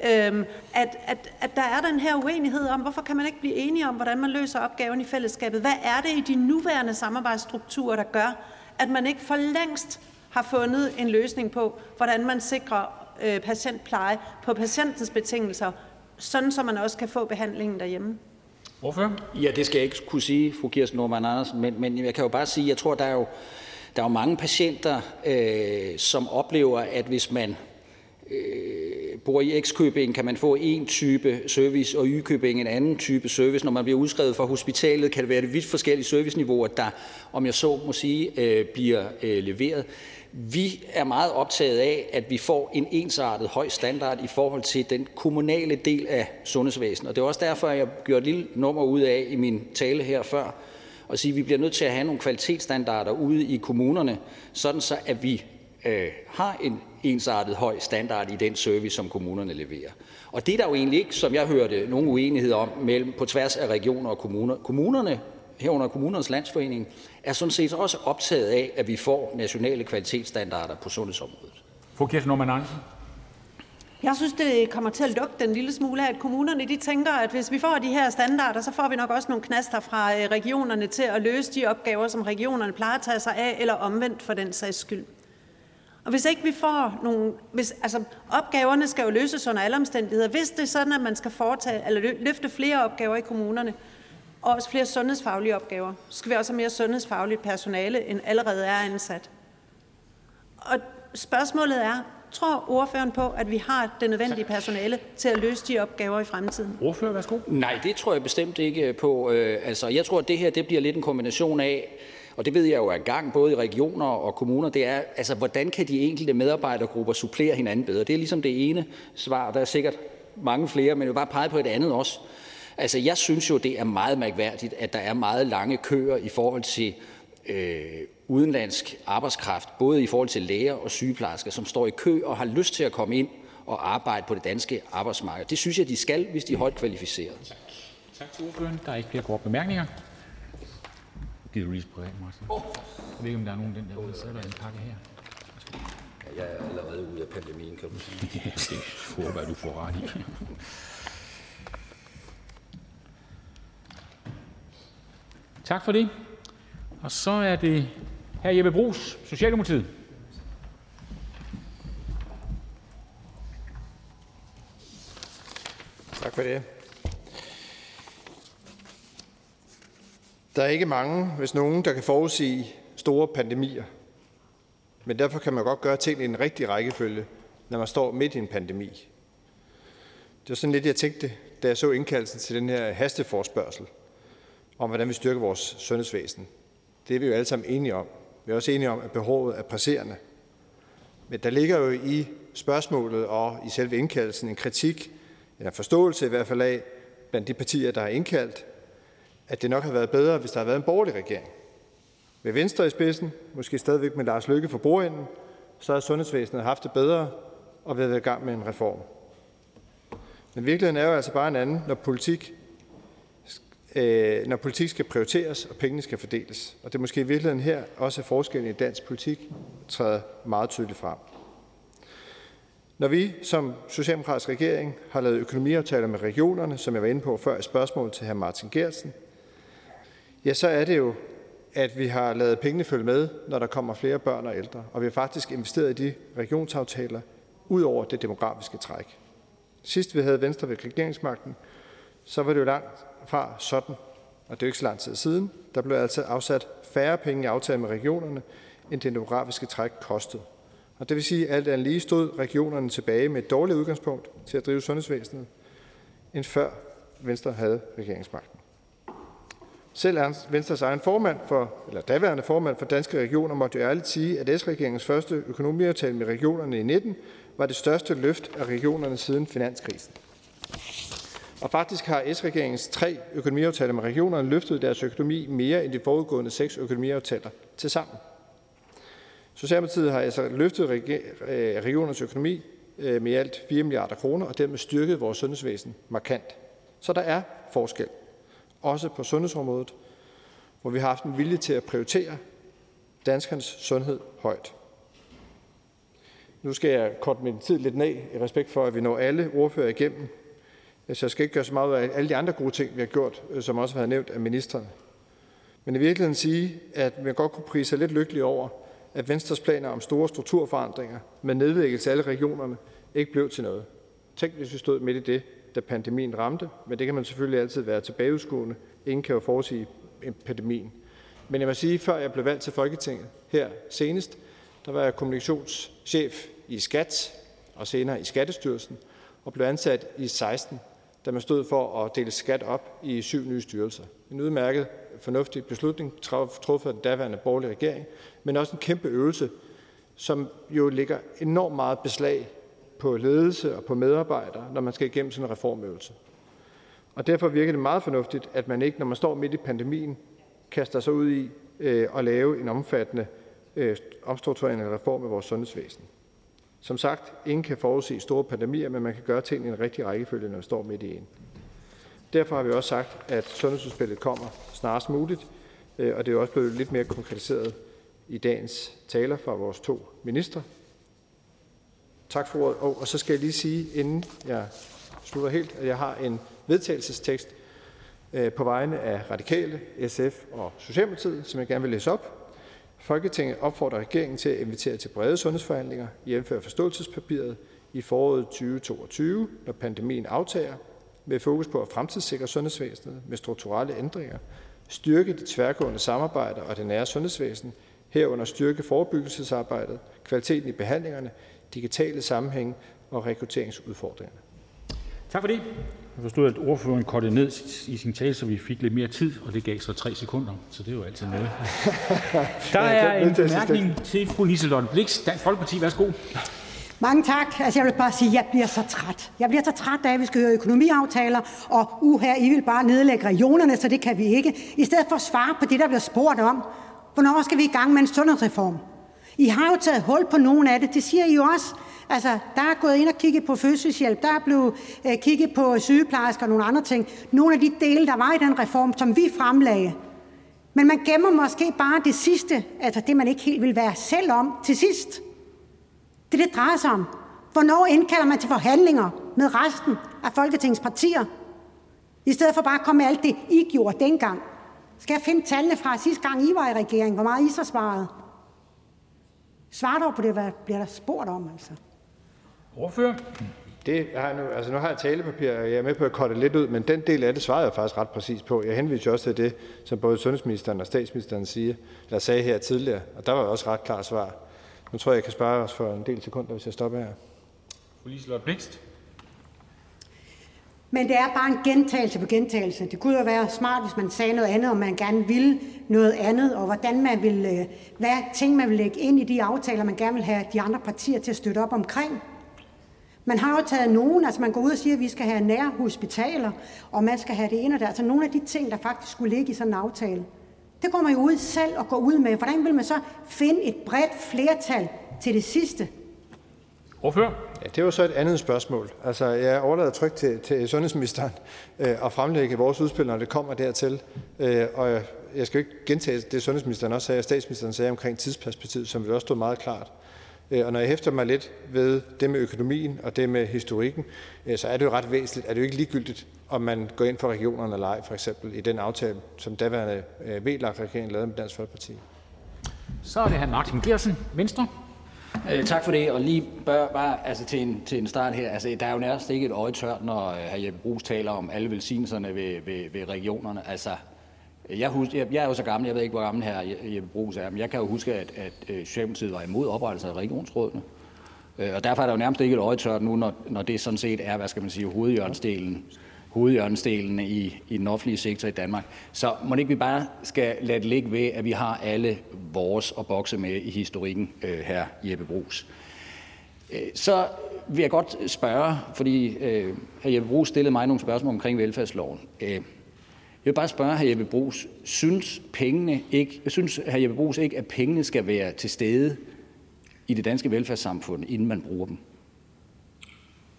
øhm, at, at, at der er den her uenighed om, hvorfor kan man ikke blive enige om, hvordan man løser opgaven i fællesskabet? Hvad er det i de nuværende samarbejdsstrukturer, der gør, at man ikke for længst har fundet en løsning på, hvordan man sikrer øh, patientpleje på patientens betingelser, sådan så man også kan få behandlingen derhjemme? Hvorfor? Ja, det skal jeg ikke kunne sige, fru Kirsten Norman Andersen, men, men jeg kan jo bare sige, jeg tror, der er jo, der er jo mange patienter, øh, som oplever, at hvis man øh, bor i X-købing, kan man få en type service, og Y-købing en anden type service. Når man bliver udskrevet fra hospitalet, kan det være det vidt forskellige serviceniveauer, der, om jeg så må sige, øh, bliver øh, leveret. Vi er meget optaget af, at vi får en ensartet høj standard i forhold til den kommunale del af sundhedsvæsenet. Og det er også derfor, at jeg gjorde et lille nummer ud af i min tale her før, og sige, at vi bliver nødt til at have nogle kvalitetsstandarder ude i kommunerne, sådan så at vi øh, har en ensartet høj standard i den service, som kommunerne leverer. Og det er der jo egentlig ikke, som jeg hørte, nogen uenighed om mellem på tværs af regioner og kommuner. Kommunerne herunder Kommunernes Landsforening, er sådan set også optaget af, at vi får nationale kvalitetsstandarder på sundhedsområdet. Fru Kirsten Norman Andersen. Jeg synes, det kommer til at lugte den lille smule af, at kommunerne de tænker, at hvis vi får de her standarder, så får vi nok også nogle knaster fra øh, regionerne til at løse de opgaver, som regionerne plejer at tage sig af, eller omvendt for den sags skyld. Og hvis ikke vi får nogle... Hvis, altså, opgaverne skal jo løses under alle omstændigheder. Hvis det er sådan, at man skal foretage, eller løfte flere opgaver i kommunerne, og også flere sundhedsfaglige opgaver. Så skal vi også have mere sundhedsfagligt personale, end allerede er ansat. Og spørgsmålet er, tror ordføreren på, at vi har det nødvendige personale til at løse de opgaver i fremtiden? Ordfører, værsgo. Nej, det tror jeg bestemt ikke på. Øh, altså, jeg tror, at det her det bliver lidt en kombination af, og det ved jeg jo er gang både i regioner og kommuner, det er, altså, hvordan kan de enkelte medarbejdergrupper supplere hinanden bedre? Det er ligesom det ene svar. Der er sikkert mange flere, men jeg vil bare pege på et andet også. Altså, jeg synes jo, det er meget mærkværdigt, at der er meget lange køer i forhold til øh, udenlandsk arbejdskraft, både i forhold til læger og sygeplejersker, som står i kø og har lyst til at komme ind og arbejde på det danske arbejdsmarked. Det synes jeg, de skal, hvis de er højt kvalificerede. Tak, tak til ordføreren. Der er ikke flere korte bemærkninger. Gider du lige spørge, Martin? Oh. Jeg ved ikke, om der er nogen den der så er der en pakke her. Ja, jeg er allerede ude af pandemien, kan du sige. ja, det håber jeg, du får ret i. Tak for det. Og så er det hr. Jeppe Bruus, Socialdemokratiet. Tak for det. Der er ikke mange, hvis nogen, der kan forudsige store pandemier. Men derfor kan man godt gøre ting i en rigtig rækkefølge, når man står midt i en pandemi. Det var sådan lidt, jeg tænkte, da jeg så indkaldelsen til den her hasteforspørgsel – om, hvordan vi styrker vores sundhedsvæsen. Det er vi jo alle sammen enige om. Vi er også enige om, at behovet er presserende. Men der ligger jo i spørgsmålet og i selve indkaldelsen en kritik, eller forståelse i hvert fald af, blandt de partier, der har indkaldt, at det nok har været bedre, hvis der har været en borgerlig regering. Med Venstre i spidsen, måske stadigvæk med Lars Løkke for bordenden, så har sundhedsvæsenet haft det bedre og været i gang med en reform. Men virkeligheden er jo altså bare en anden, når politik øh, når politik skal prioriteres og pengene skal fordeles. Og det er måske i virkeligheden her også forskellen i dansk politik træder meget tydeligt frem. Når vi som socialdemokratisk regering har lavet økonomiaftaler med regionerne, som jeg var inde på før i spørgsmål til hr. Martin Gersen, ja, så er det jo, at vi har lavet pengene følge med, når der kommer flere børn og ældre. Og vi har faktisk investeret i de regionsaftaler ud over det demografiske træk. Sidst vi havde Venstre ved regeringsmagten, så var det jo langt fra sådan, og det er jo ikke så lang tid siden, der blev altså afsat færre penge i aftalen med regionerne, end det demografiske træk kostede. Og det vil sige, at alt andet lige stod regionerne tilbage med et dårligt udgangspunkt til at drive sundhedsvæsenet, end før Venstre havde regeringsmagten. Selv Venstres egen formand for, eller daværende formand for Danske Regioner måtte jo ærligt sige, at S-regeringens første økonomiaftale med regionerne i 19 var det største løft af regionerne siden finanskrisen. Og faktisk har S-regeringens tre økonomiaftaler med regionerne løftet deres økonomi mere end de forudgående seks økonomiaftaler til sammen. Socialdemokratiet har altså løftet øh, regionernes økonomi øh, med alt 4 milliarder kroner og dermed styrket vores sundhedsvæsen markant. Så der er forskel, også på sundhedsområdet, hvor vi har haft en vilje til at prioritere danskernes sundhed højt. Nu skal jeg korte min tid lidt ned i respekt for, at vi når alle ordfører igennem. Øh, så jeg skal ikke gøre så meget af alle de andre gode ting, vi har gjort, øh, som også har været nævnt af ministeren. Men i virkeligheden sige, at man godt kunne prise sig lidt lykkelig over, at Venstres planer om store strukturforandringer med nedlæggelse af alle regionerne ikke blev til noget. Tænk, hvis vi stod midt i det, da pandemien ramte, men det kan man selvfølgelig altid være tilbageudskuende. Ingen kan jo forudsige pandemien. Men jeg må sige, før jeg blev valgt til Folketinget her senest, der var jeg kommunikationschef i Skat og senere i Skattestyrelsen og blev ansat i 16, da man stod for at dele skat op i syv nye styrelser. En udmærket, fornuftig beslutning truffet af den daværende borgerlige regering, men også en kæmpe øvelse, som jo ligger enormt meget beslag på ledelse og på medarbejdere, når man skal igennem sådan en reformøvelse. Og derfor virker det meget fornuftigt, at man ikke, når man står midt i pandemien, kaster sig ud i øh, at lave en omfattende øh, omstrukturering reform af vores sundhedsvæsen. Som sagt, ingen kan forudse store pandemier, men man kan gøre ting i en rigtig rækkefølge, når man står midt i en. Derfor har vi også sagt, at sundhedsudspillet kommer snarest muligt, øh, og det er også blevet lidt mere konkretiseret i dagens taler fra vores to ministre. Tak for ordet. Og så skal jeg lige sige, inden jeg slutter helt, at jeg har en vedtagelsestekst øh, på vegne af Radikale, SF og Socialdemokratiet, som jeg gerne vil læse op. Folketinget opfordrer regeringen til at invitere til brede sundhedsforhandlinger, jævnfør forståelsespapiret, i foråret 2022, når pandemien aftager, med fokus på at fremtidssikre sundhedsvæsenet med strukturelle ændringer, styrke det tværgående samarbejde og det nære sundhedsvæsen, herunder styrke forebyggelsesarbejdet, kvaliteten i behandlingerne, digitale sammenhæng og rekrutteringsudfordringer. Jeg forstod, at ordføreren kortede ned i sin tale, så vi fik lidt mere tid, og det gav så tre sekunder, så det er jo altid noget. Der er en bemærkning til fru Liselotte Blix, Dansk Folkeparti. Værsgo. Mange tak. Altså, jeg vil bare sige, at jeg bliver så træt. Jeg bliver så træt af, at vi skal høre økonomiaftaler, og uha, I vil bare nedlægge regionerne, så det kan vi ikke. I stedet for at svare på det, der bliver spurgt om. Hvornår skal vi i gang med en sundhedsreform? I har jo taget hul på nogle af det. Det siger I jo også. Altså, der er gået ind og kigget på fødselshjælp, der er blevet øh, kigget på sygeplejersker og nogle andre ting. Nogle af de dele, der var i den reform, som vi fremlagde. Men man gemmer måske bare det sidste, altså det, man ikke helt vil være selv om, til sidst. Det det drejer sig om. Hvornår indkalder man til forhandlinger med resten af Folketingets partier? I stedet for bare at komme med alt det, I gjorde dengang. Skal jeg finde tallene fra sidste gang, I var i regering? Hvor meget I så svarede? Svar dog på det, hvad bliver der spurgt om, altså. Ordfører? Det har nu, altså nu har jeg talepapir, og jeg er med på at korte lidt ud, men den del af det svarede jeg faktisk ret præcis på. Jeg henviser også til det, som både sundhedsministeren og statsministeren siger, eller sagde her tidligere, og der var også ret klart svar. Nu tror jeg, jeg kan spare os for en del sekunder, hvis jeg stopper her. Fru Liselotte Blikst. Men det er bare en gentagelse på gentagelse. Det kunne jo være smart, hvis man sagde noget andet, og man gerne ville noget andet, og hvordan man vil, øh, hvad ting man vil lægge ind i de aftaler, man gerne vil have de andre partier til at støtte op omkring. Man har jo taget nogen, altså man går ud og siger, at vi skal have nære hospitaler, og man skal have det ene og det. Altså nogle af de ting, der faktisk skulle ligge i sådan en aftale. Det går man jo ud selv og går ud med. Hvordan vil man så finde et bredt flertal til det sidste? Det var så et andet spørgsmål. Altså, jeg overlader trygt til, til sundhedsministeren øh, at fremlægge vores udspil, når det kommer dertil. Øh, og jeg skal ikke gentage det, sundhedsministeren også sagde, og statsministeren sagde omkring tidsperspektivet, som vil også stå meget klart. Øh, og når jeg hæfter mig lidt ved det med økonomien og det med historikken, så er det jo ret væsentligt. Er det jo ikke ligegyldigt, om man går ind for regionerne eller ej, for eksempel i den aftale, som daværende VLAG-regering lavede med Dansk Folkeparti. Så er det hr. Martin Gersen, Venstre. Øh, tak for det, og lige bør, bare altså til, en, til en start her. Altså, der er jo nærmest ikke et øje tørt, når øh, hr. Jeppe Brugs taler om alle velsignelserne ved, ved, ved regionerne. Altså, jeg, husker, jeg, jeg er jo så gammel, jeg ved ikke, hvor gammel her Jeppe Brugs er, men jeg kan jo huske, at, at øh, Socialdemokratiet var imod oprettelsen af regionsrådene. Øh, og derfor er der jo nærmest ikke et øje tørt nu, når, når det sådan set er, hvad skal man sige, hovedhjørnestelen hovedhjørnestelen i, i den offentlige sektor i Danmark. Så må ikke vi bare skal lade det ligge ved, at vi har alle vores at bokse med i historikken, øh, her Jeppe Brugs. Øh, så vil jeg godt spørge, fordi øh, hr. Jeppe Brugs stillede mig nogle spørgsmål omkring velfærdsloven. Øh, jeg vil bare spørge hr. Jeppe Brugs, synes, pengene ikke, synes hr. Jeppe Brugs ikke, at pengene skal være til stede i det danske velfærdssamfund, inden man bruger dem?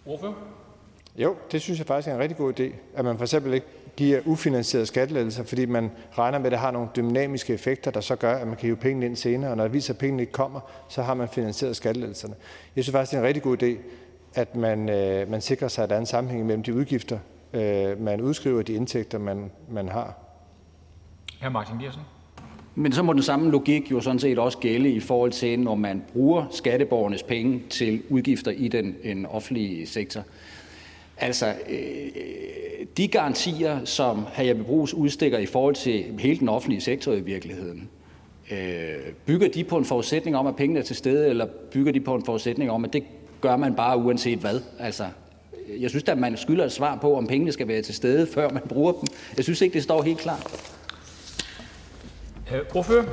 Ordfører? Jo, det synes jeg faktisk er en rigtig god idé, at man for eksempel ikke giver ufinansierede skattelettelser, fordi man regner med, at det har nogle dynamiske effekter, der så gør, at man kan hive pengene ind senere, og når det viser, at pengene ikke kommer, så har man finansieret skattelettelserne. Jeg synes faktisk, det er en rigtig god idé, at man, øh, man sikrer sig, at der er en sammenhæng mellem de udgifter, øh, man udskriver, og de indtægter, man, man har. Hr. Martin Geersen. Men så må den samme logik jo sådan set også gælde i forhold til, når man bruger skatteborgernes penge til udgifter i den en offentlige sektor. Altså, øh, de garantier, som hr. Jeppe Brugs udstikker i forhold til hele den offentlige sektor i virkeligheden, øh, bygger de på en forudsætning om, at pengene er til stede, eller bygger de på en forudsætning om, at det gør man bare uanset hvad? Altså, jeg synes at man skylder et svar på, om pengene skal være til stede, før man bruger dem. Jeg synes ikke, det står helt klart. Ordfører?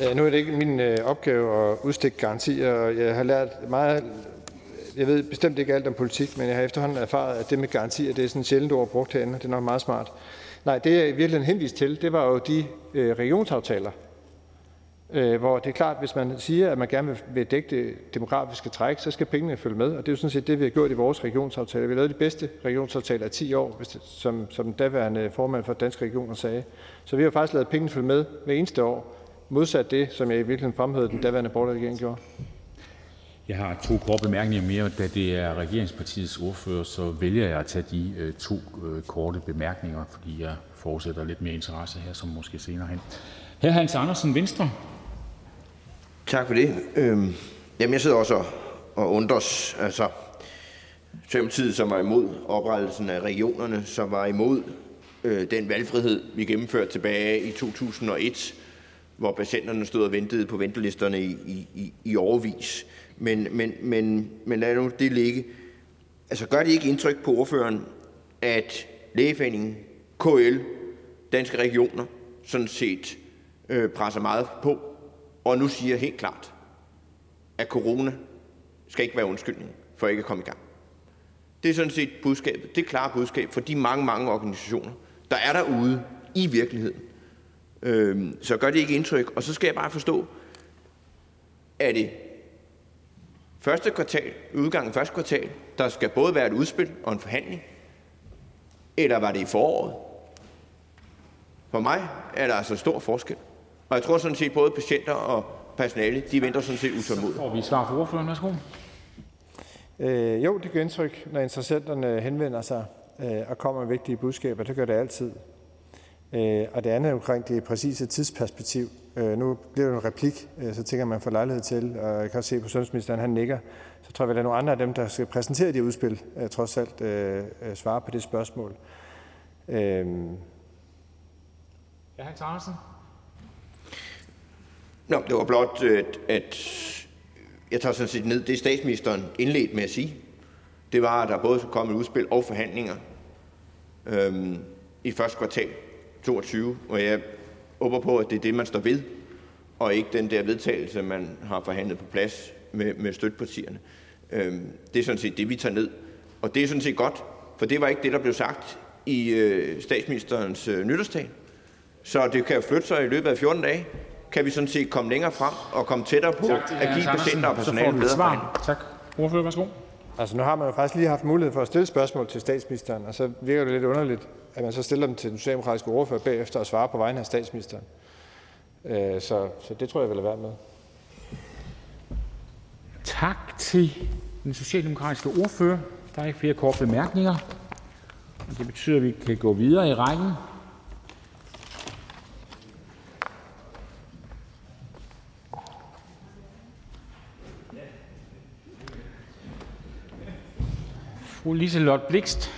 Ja, nu er det ikke min øh, opgave at udstikke garantier, og jeg har lært meget jeg ved bestemt ikke alt om politik, men jeg har efterhånden erfaret, at det med garantier, det er sådan et sjældent ord brugt herinde. Det er nok meget smart. Nej, det jeg i virkeligheden henviste til, det var jo de øh, regionsaftaler, øh, hvor det er klart, hvis man siger, at man gerne vil dække det demografiske træk, så skal pengene følge med. Og det er jo sådan set det, vi har gjort i vores regionsaftaler. Vi har lavet de bedste regionsaftaler i 10 år, hvis det, som, som den daværende formand for Danske Regioner sagde. Så vi har faktisk lavet pengene følge med hver eneste år, modsat det, som jeg i virkeligheden fremhævede, den daværende borgerlige regering gjorde. Jeg har to korte bemærkninger mere. Da det er regeringspartiets ordfører, så vælger jeg at tage de øh, to øh, korte bemærkninger, fordi jeg forudsætter lidt mere interesse her, som måske senere hen. Her Hans Andersen, Venstre. Tak for det. Øhm, jamen, jeg sidder også og, undres. Altså, Socialdemokratiet, som var imod oprettelsen af regionerne, som var imod øh, den valgfrihed, vi gennemførte tilbage i 2001, hvor patienterne stod og ventede på ventelisterne i, i, i overvis. Men, men, men, men lad nu det ligge. Altså, gør det ikke indtryk på ordføreren, at Lægeforeningen, KL, Danske Regioner sådan set øh, presser meget på, og nu siger helt klart, at corona skal ikke være undskyldning for ikke at komme i gang. Det er sådan set budskabet, det klare budskab for de mange, mange organisationer, der er derude i virkeligheden. Øh, så gør det ikke indtryk. Og så skal jeg bare forstå, er det udgangen af første kvartal, der skal både være et udspil og en forhandling, eller var det i foråret? For mig er der altså stor forskel. Og jeg tror sådan set, både patienter og personale, de venter sådan set utålmodigt. Får vi svar fra ordføreren, værsgo. Øh, jo, det gør indtryk, når interessenterne henvender sig øh, og kommer med vigtige budskaber. Det gør det altid. Øh, og det andet er omkring det præcise tidsperspektiv. Øh, nu bliver det en replik, øh, så tænker man får lejlighed til, og jeg kan også se på sundhedsministeren, han nikker. Så tror jeg, at der er nogle andre af dem, der skal præsentere det udspil, trods alt svare på det spørgsmål. Ja, Hans Andersen. Nå, det var blot, at, at jeg tager sådan set ned, det statsministeren indledt med at sige, det var, at der både skulle komme et udspil og forhandlinger øhm, i første kvartal 22, og jeg håber på, at det er det, man står ved, og ikke den der vedtagelse, man har forhandlet på plads med, med støttepartierne. Øhm, det er sådan set det, vi tager ned. Og det er sådan set godt, for det var ikke det, der blev sagt i øh, statsministerens øh, nytårstal. Så det kan flytte sig i løbet af 14 dage. Kan vi sådan set komme længere frem og komme tættere på at give patienter og personale bedre svar. Tak. Ordfører, værsgo. Altså, nu har man jo faktisk lige haft mulighed for at stille spørgsmål til statsministeren, og så virker det lidt underligt, at man så stiller dem til den socialdemokratiske ordfører bagefter og svarer på vegne af statsministeren. Øh, så, så det tror jeg vil være med. Tak til den socialdemokratiske ordfører. Der er ikke flere korte bemærkninger. Og det betyder, at vi kan gå videre i rækken. Fru Liselotte Blikst,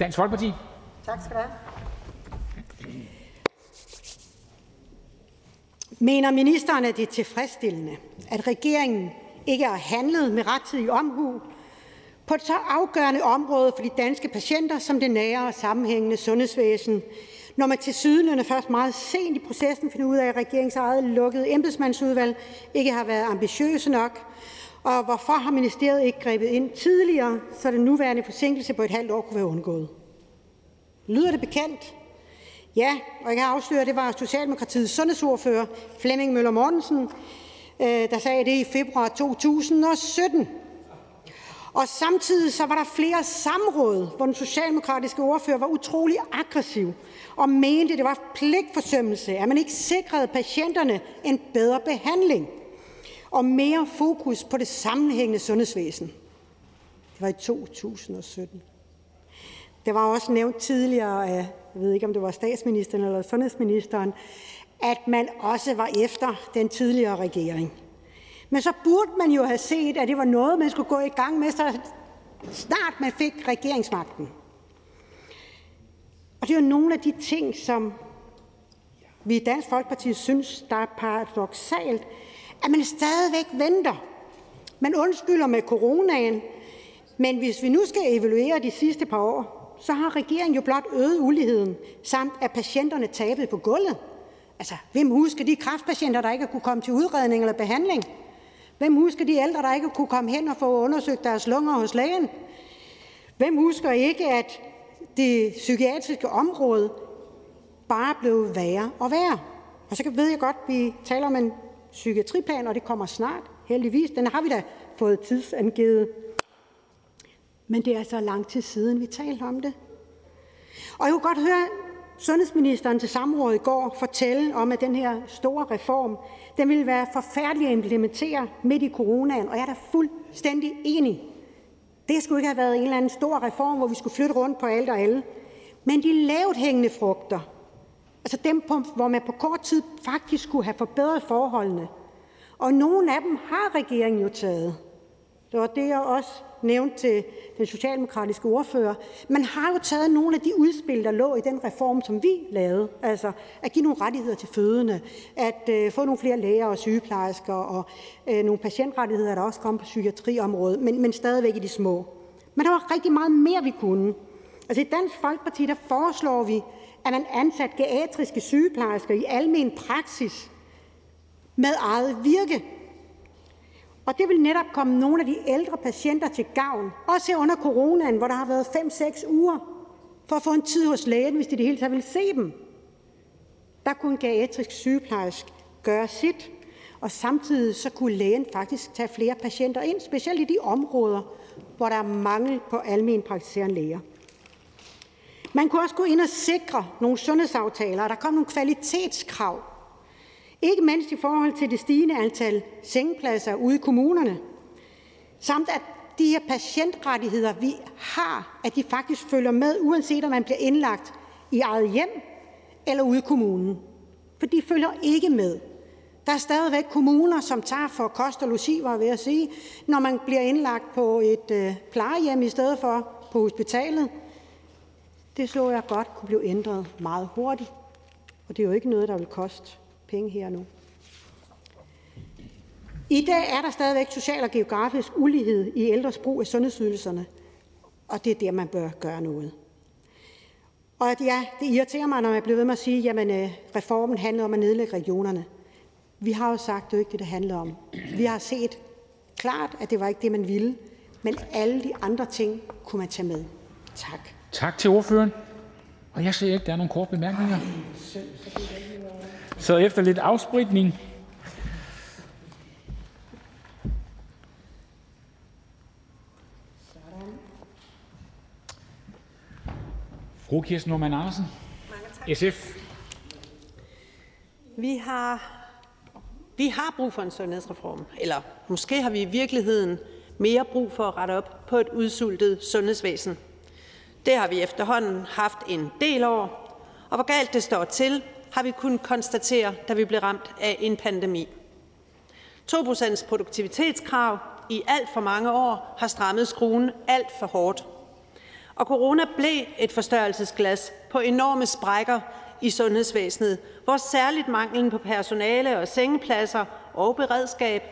Dansk Folkeparti. Tak skal du have. Mener ministeren, at det er tilfredsstillende, at regeringen ikke har handlet med rettidig omhu på et så afgørende område for de danske patienter som det nære og sammenhængende sundhedsvæsen, når man til sydenlande først meget sent i processen finder ud af, at regeringens eget lukkede embedsmandsudvalg ikke har været ambitiøse nok, og hvorfor har ministeriet ikke grebet ind tidligere, så den nuværende forsinkelse på et halvt år kunne være undgået? Lyder det bekendt? Ja, og jeg kan afsløre, at det var Socialdemokratiets sundhedsordfører, Flemming Møller Mortensen, øh, der sagde det i februar 2017. Og samtidig så var der flere samråd, hvor den socialdemokratiske ordfører var utrolig aggressiv og mente, det var pligtforsømmelse, at man ikke sikrede patienterne en bedre behandling og mere fokus på det sammenhængende sundhedsvæsen. Det var i 2017. Det var også nævnt tidligere af, jeg ved ikke, om det var statsministeren eller sundhedsministeren, at man også var efter den tidligere regering. Men så burde man jo have set, at det var noget, man skulle gå i gang med, så snart man fik regeringsmagten. Og det er jo nogle af de ting, som vi i Dansk Folkeparti synes, der er paradoxalt, at man stadigvæk venter. Man undskylder med coronaen, men hvis vi nu skal evaluere de sidste par år, så har regeringen jo blot øget uligheden, samt at patienterne tabet på gulvet. Altså, hvem husker de kræftpatienter, der ikke kunne komme til udredning eller behandling? Hvem husker de ældre, der ikke kunne komme hen og få undersøgt deres lunger hos lægen? Hvem husker ikke, at det psykiatriske område bare blev værre og værre? Og så ved jeg godt, at vi taler om en psykiatriplan, og det kommer snart, heldigvis. Den har vi da fået tidsangivet. Men det er så lang tid siden, vi talte om det. Og jeg kunne godt høre sundhedsministeren til samrådet i går fortælle om, at den her store reform, den ville være forfærdelig at implementere midt i coronaen, og jeg er da fuldstændig enig. Det skulle ikke have været en eller anden stor reform, hvor vi skulle flytte rundt på alt og alle. Men de lavt hængende frugter, altså dem, hvor man på kort tid faktisk skulle have forbedret forholdene, og nogle af dem har regeringen jo taget. Det var det, jeg også nævnte til den socialdemokratiske ordfører. Man har jo taget nogle af de udspil, der lå i den reform, som vi lavede, altså at give nogle rettigheder til fødende, at øh, få nogle flere læger og sygeplejersker og øh, nogle patientrettigheder, der også kom på psykiatriområdet, men, men stadigvæk i de små. Men der var rigtig meget mere, vi kunne. Altså i Dansk Folkeparti, der foreslår vi, at man ansat geriatriske sygeplejersker i almen praksis med eget virke, det vil netop komme nogle af de ældre patienter til gavn, også under coronaen, hvor der har været 5-6 uger for at få en tid hos lægen, hvis de det hele taget vil se dem. Der kunne en geriatrisk sygeplejerske gøre sit, og samtidig så kunne lægen faktisk tage flere patienter ind, specielt i de områder, hvor der er mangel på almen praktiserende læger. Man kunne også gå ind og sikre nogle sundhedsaftaler, og der kom nogle kvalitetskrav ikke mindst i forhold til det stigende antal sengepladser ude i kommunerne, samt at de her patientrettigheder, vi har, at de faktisk følger med, uanset om man bliver indlagt i eget hjem eller ude i kommunen. For de følger ikke med. Der er stadigvæk kommuner, som tager for kost og logi, var ved at sige, når man bliver indlagt på et øh, plejehjem i stedet for på hospitalet. Det så jeg godt kunne blive ændret meget hurtigt, og det er jo ikke noget, der vil koste penge her nu. I dag er der stadigvæk social og geografisk ulighed i ældres brug af sundhedsydelserne, og det er der, man bør gøre noget. Og ja, det irriterer mig, når man bliver ved med at sige, at øh, reformen handler om at nedlægge regionerne. Vi har jo sagt, at det er ikke det, det handler om. Vi har set klart, at det var ikke det, man ville, men alle de andre ting kunne man tage med. Tak. Tak til ordføreren. Og jeg ser ikke, der er nogen korte bemærkninger. Så efter lidt afspritning Fru Kirsten Normann Andersen, SF. Vi har, vi har brug for en sundhedsreform, eller måske har vi i virkeligheden mere brug for at rette op på et udsultet sundhedsvæsen. Det har vi efterhånden haft en del år, og hvor galt det står til, har vi kunnet konstatere, da vi blev ramt af en pandemi. 2% produktivitetskrav i alt for mange år har strammet skruen alt for hårdt. Og corona blev et forstørrelsesglas på enorme sprækker i sundhedsvæsenet, hvor særligt manglen på personale og sengepladser og beredskab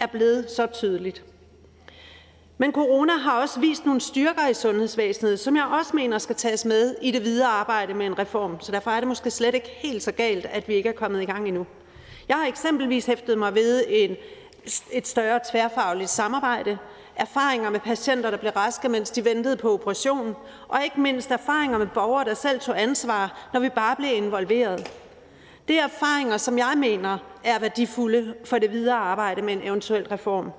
er blevet så tydeligt. Men corona har også vist nogle styrker i sundhedsvæsenet, som jeg også mener skal tages med i det videre arbejde med en reform. Så derfor er det måske slet ikke helt så galt, at vi ikke er kommet i gang endnu. Jeg har eksempelvis hæftet mig ved en, et større tværfagligt samarbejde, erfaringer med patienter, der blev raske, mens de ventede på operation, og ikke mindst erfaringer med borgere, der selv tog ansvar, når vi bare blev involveret. Det er erfaringer, som jeg mener er værdifulde for det videre arbejde med en eventuel reform.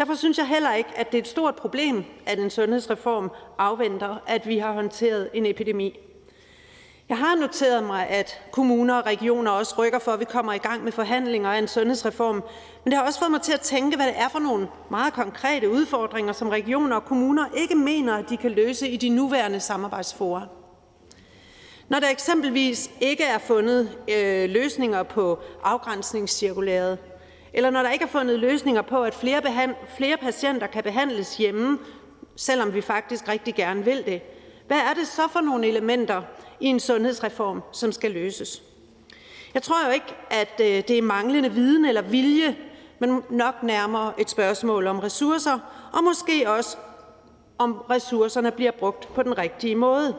Derfor synes jeg heller ikke, at det er et stort problem, at en sundhedsreform afventer, at vi har håndteret en epidemi. Jeg har noteret mig, at kommuner og regioner også rykker for, at vi kommer i gang med forhandlinger af en sundhedsreform, men det har også fået mig til at tænke, hvad det er for nogle meget konkrete udfordringer, som regioner og kommuner ikke mener, at de kan løse i de nuværende samarbejdsforer. Når der eksempelvis ikke er fundet øh, løsninger på afgrænsningscirkulæret, eller når der ikke er fundet løsninger på, at flere, behand- flere patienter kan behandles hjemme, selvom vi faktisk rigtig gerne vil det, hvad er det så for nogle elementer i en sundhedsreform, som skal løses? Jeg tror jo ikke, at øh, det er manglende viden eller vilje, men nok nærmere et spørgsmål om ressourcer, og måske også om ressourcerne bliver brugt på den rigtige måde.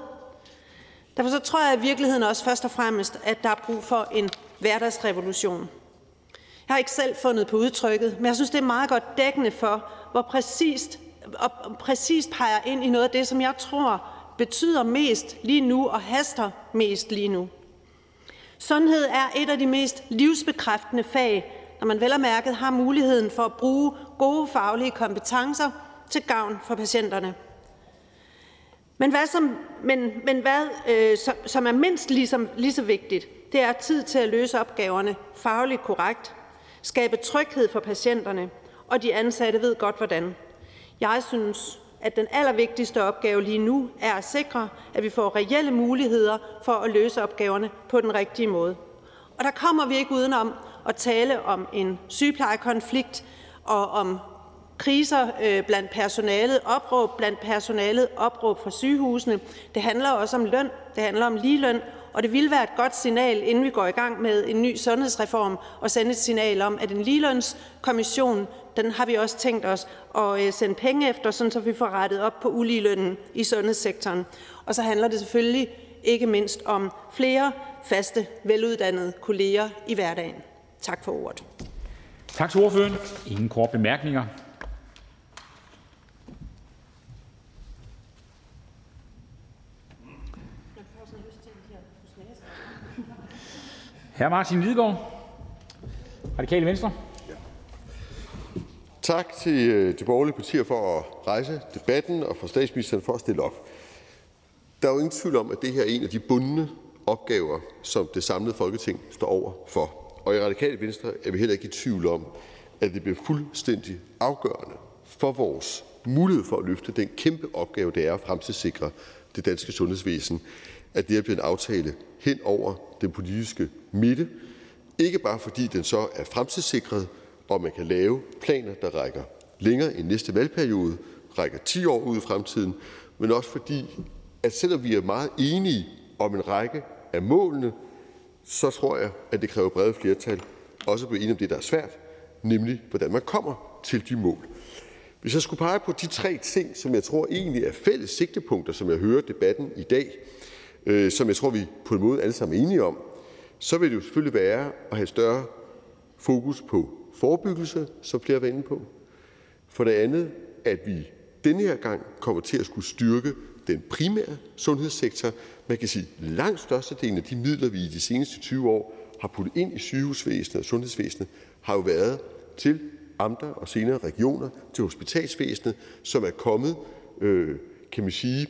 Derfor så tror jeg i virkeligheden også først og fremmest, at der er brug for en hverdagsrevolution. Jeg har ikke selv fundet på udtrykket, men jeg synes, det er meget godt dækkende for, hvor præcist, og præcist peger ind i noget af det, som jeg tror betyder mest lige nu og haster mest lige nu. Sundhed er et af de mest livsbekræftende fag, når man vel og mærket har muligheden for at bruge gode faglige kompetencer til gavn for patienterne. Men hvad, som, men, men hvad øh, som, som er mindst ligesom, lige så vigtigt, det er tid til at løse opgaverne fagligt korrekt, skabe tryghed for patienterne, og de ansatte ved godt hvordan. Jeg synes, at den allervigtigste opgave lige nu er at sikre, at vi får reelle muligheder for at løse opgaverne på den rigtige måde. Og der kommer vi ikke udenom at tale om en sygeplejekonflikt og om kriser øh, blandt personalet, opråb blandt personalet, opråb fra sygehusene. Det handler også om løn, det handler om ligeløn, og det ville være et godt signal, inden vi går i gang med en ny sundhedsreform, at sende et signal om, at en ligelønskommission, den har vi også tænkt os at øh, sende penge efter, sådan så vi får rettet op på uligelønnen i sundhedssektoren. Og så handler det selvfølgelig ikke mindst om flere faste, veluddannede kolleger i hverdagen. Tak for ordet. Tak til ordføreren. Ingen korte bemærkninger. Hr. Martin Lidegaard, Radikale Venstre. Tak til øh, de borgerlige partier for at rejse debatten og for statsministeren for at stille op. Der er jo ingen tvivl om, at det her er en af de bundne opgaver, som det samlede Folketing står over for. Og i Radikale Venstre er vi heller ikke i tvivl om, at det bliver fuldstændig afgørende for vores mulighed for at løfte den kæmpe opgave, det er at fremtidssikre det danske sundhedsvæsen, at det her bliver en aftale hen over den politiske midte. Ikke bare fordi den så er fremtidssikret, og man kan lave planer, der rækker længere end næste valgperiode, rækker 10 år ud i fremtiden, men også fordi, at selvom vi er meget enige om en række af målene, så tror jeg, at det kræver brede flertal også at blive enige om det, der er svært, nemlig hvordan man kommer til de mål. Hvis jeg skulle pege på de tre ting, som jeg tror egentlig er fælles sigtepunkter, som jeg hører debatten i dag, øh, som jeg tror, vi på en måde alle sammen er enige om, vil det jo selvfølgelig være at have større fokus på forebyggelse, som flere var inde på. For det andet, at vi denne her gang kommer til at skulle styrke den primære sundhedssektor. Man kan sige, at langt størstedelen af de midler, vi i de seneste 20 år har puttet ind i sygehusvæsenet og sundhedsvæsenet, har jo været til amter og senere regioner, til hospitalsvæsenet, som er kommet, øh, kan man sige,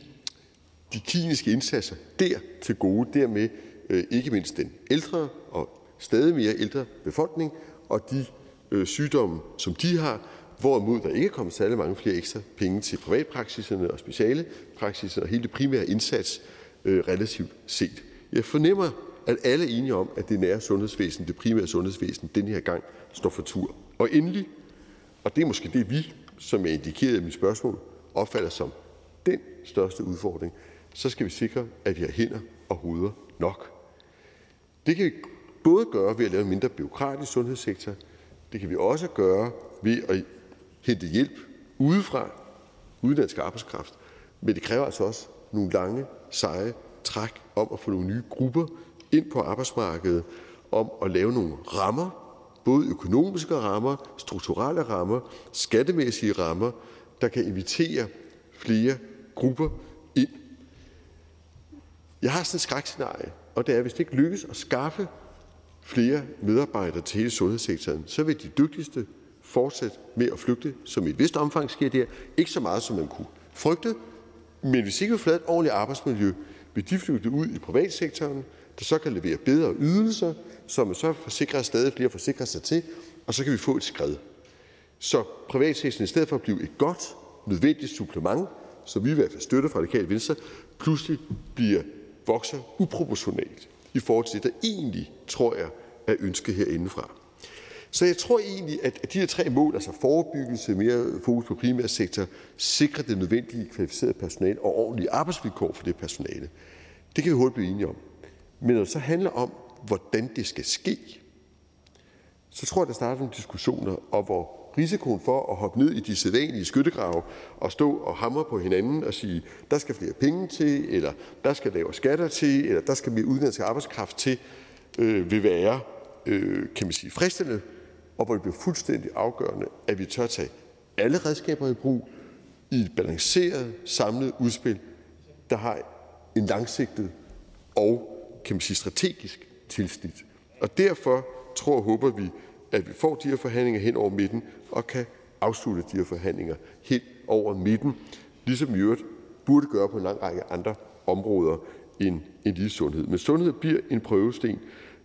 de kliniske indsatser der til gode, dermed Øh, ikke mindst den ældre og stadig mere ældre befolkning og de øh, sygdomme, som de har, hvorimod der ikke er kommet særlig mange flere ekstra penge til privatpraksiserne og specialepraksiserne og hele det primære indsats øh, relativt set. Jeg fornemmer, at alle er enige om, at det nære sundhedsvæsen, det primære sundhedsvæsen, den her gang står for tur. Og endelig, og det er måske det, vi, som jeg indikerede i mit spørgsmål, opfatter som den største udfordring, så skal vi sikre, at vi har hænder og hoveder nok. Det kan vi både gøre ved at lave en mindre bureaukratisk sundhedssektor, det kan vi også gøre ved at hente hjælp udefra, udenlandsk arbejdskraft, men det kræver altså også nogle lange, seje træk om at få nogle nye grupper ind på arbejdsmarkedet, om at lave nogle rammer, både økonomiske rammer, strukturelle rammer, skattemæssige rammer, der kan invitere flere grupper. Jeg har sådan et skrækscenarie, og det er, at hvis det ikke lykkes at skaffe flere medarbejdere til hele sundhedssektoren, så vil de dygtigste fortsætte med at flygte, som i et vist omfang sker der. Ikke så meget, som man kunne frygte, men hvis ikke vi får lavet et ordentligt arbejdsmiljø, vil de flygte ud i privatsektoren, der så kan levere bedre ydelser, som man så forsikrer stadig flere forsikrer sig til, og så kan vi få et skred. Så privatsektoren i stedet for at blive et godt, nødvendigt supplement, som vi i hvert fald støtter fra Radikale Venstre, pludselig bliver vokser uproportionalt i forhold til det, der egentlig, tror jeg, er ønsket herindefra. Så jeg tror egentlig, at de her tre mål, altså forebyggelse, mere fokus på primærsektor, sikre det nødvendige kvalificerede personale og ordentlige arbejdsvilkår for det personale, det kan vi hurtigt blive enige om. Men når det så handler om, hvordan det skal ske, så tror jeg, der starter nogle diskussioner, og hvor risikoen for at hoppe ned i de sædvanlige skyttegrave og stå og hamre på hinanden og sige, der skal flere penge til, eller der skal lavere skatter til, eller der skal mere udenlandsk arbejdskraft til, øh, vil være øh, kan man sige, fristende, og hvor det bliver fuldstændig afgørende, at vi tør tage alle redskaber i brug i et balanceret, samlet udspil, der har en langsigtet og kan man sige, strategisk tilsnit. Og derfor tror og håber vi, at vi får de her forhandlinger hen over midten og kan afslutte de her forhandlinger hen over midten, ligesom vi øvrigt burde gøre på en lang række andre områder end end lige sundhed. Men sundhed bliver en prøvesten.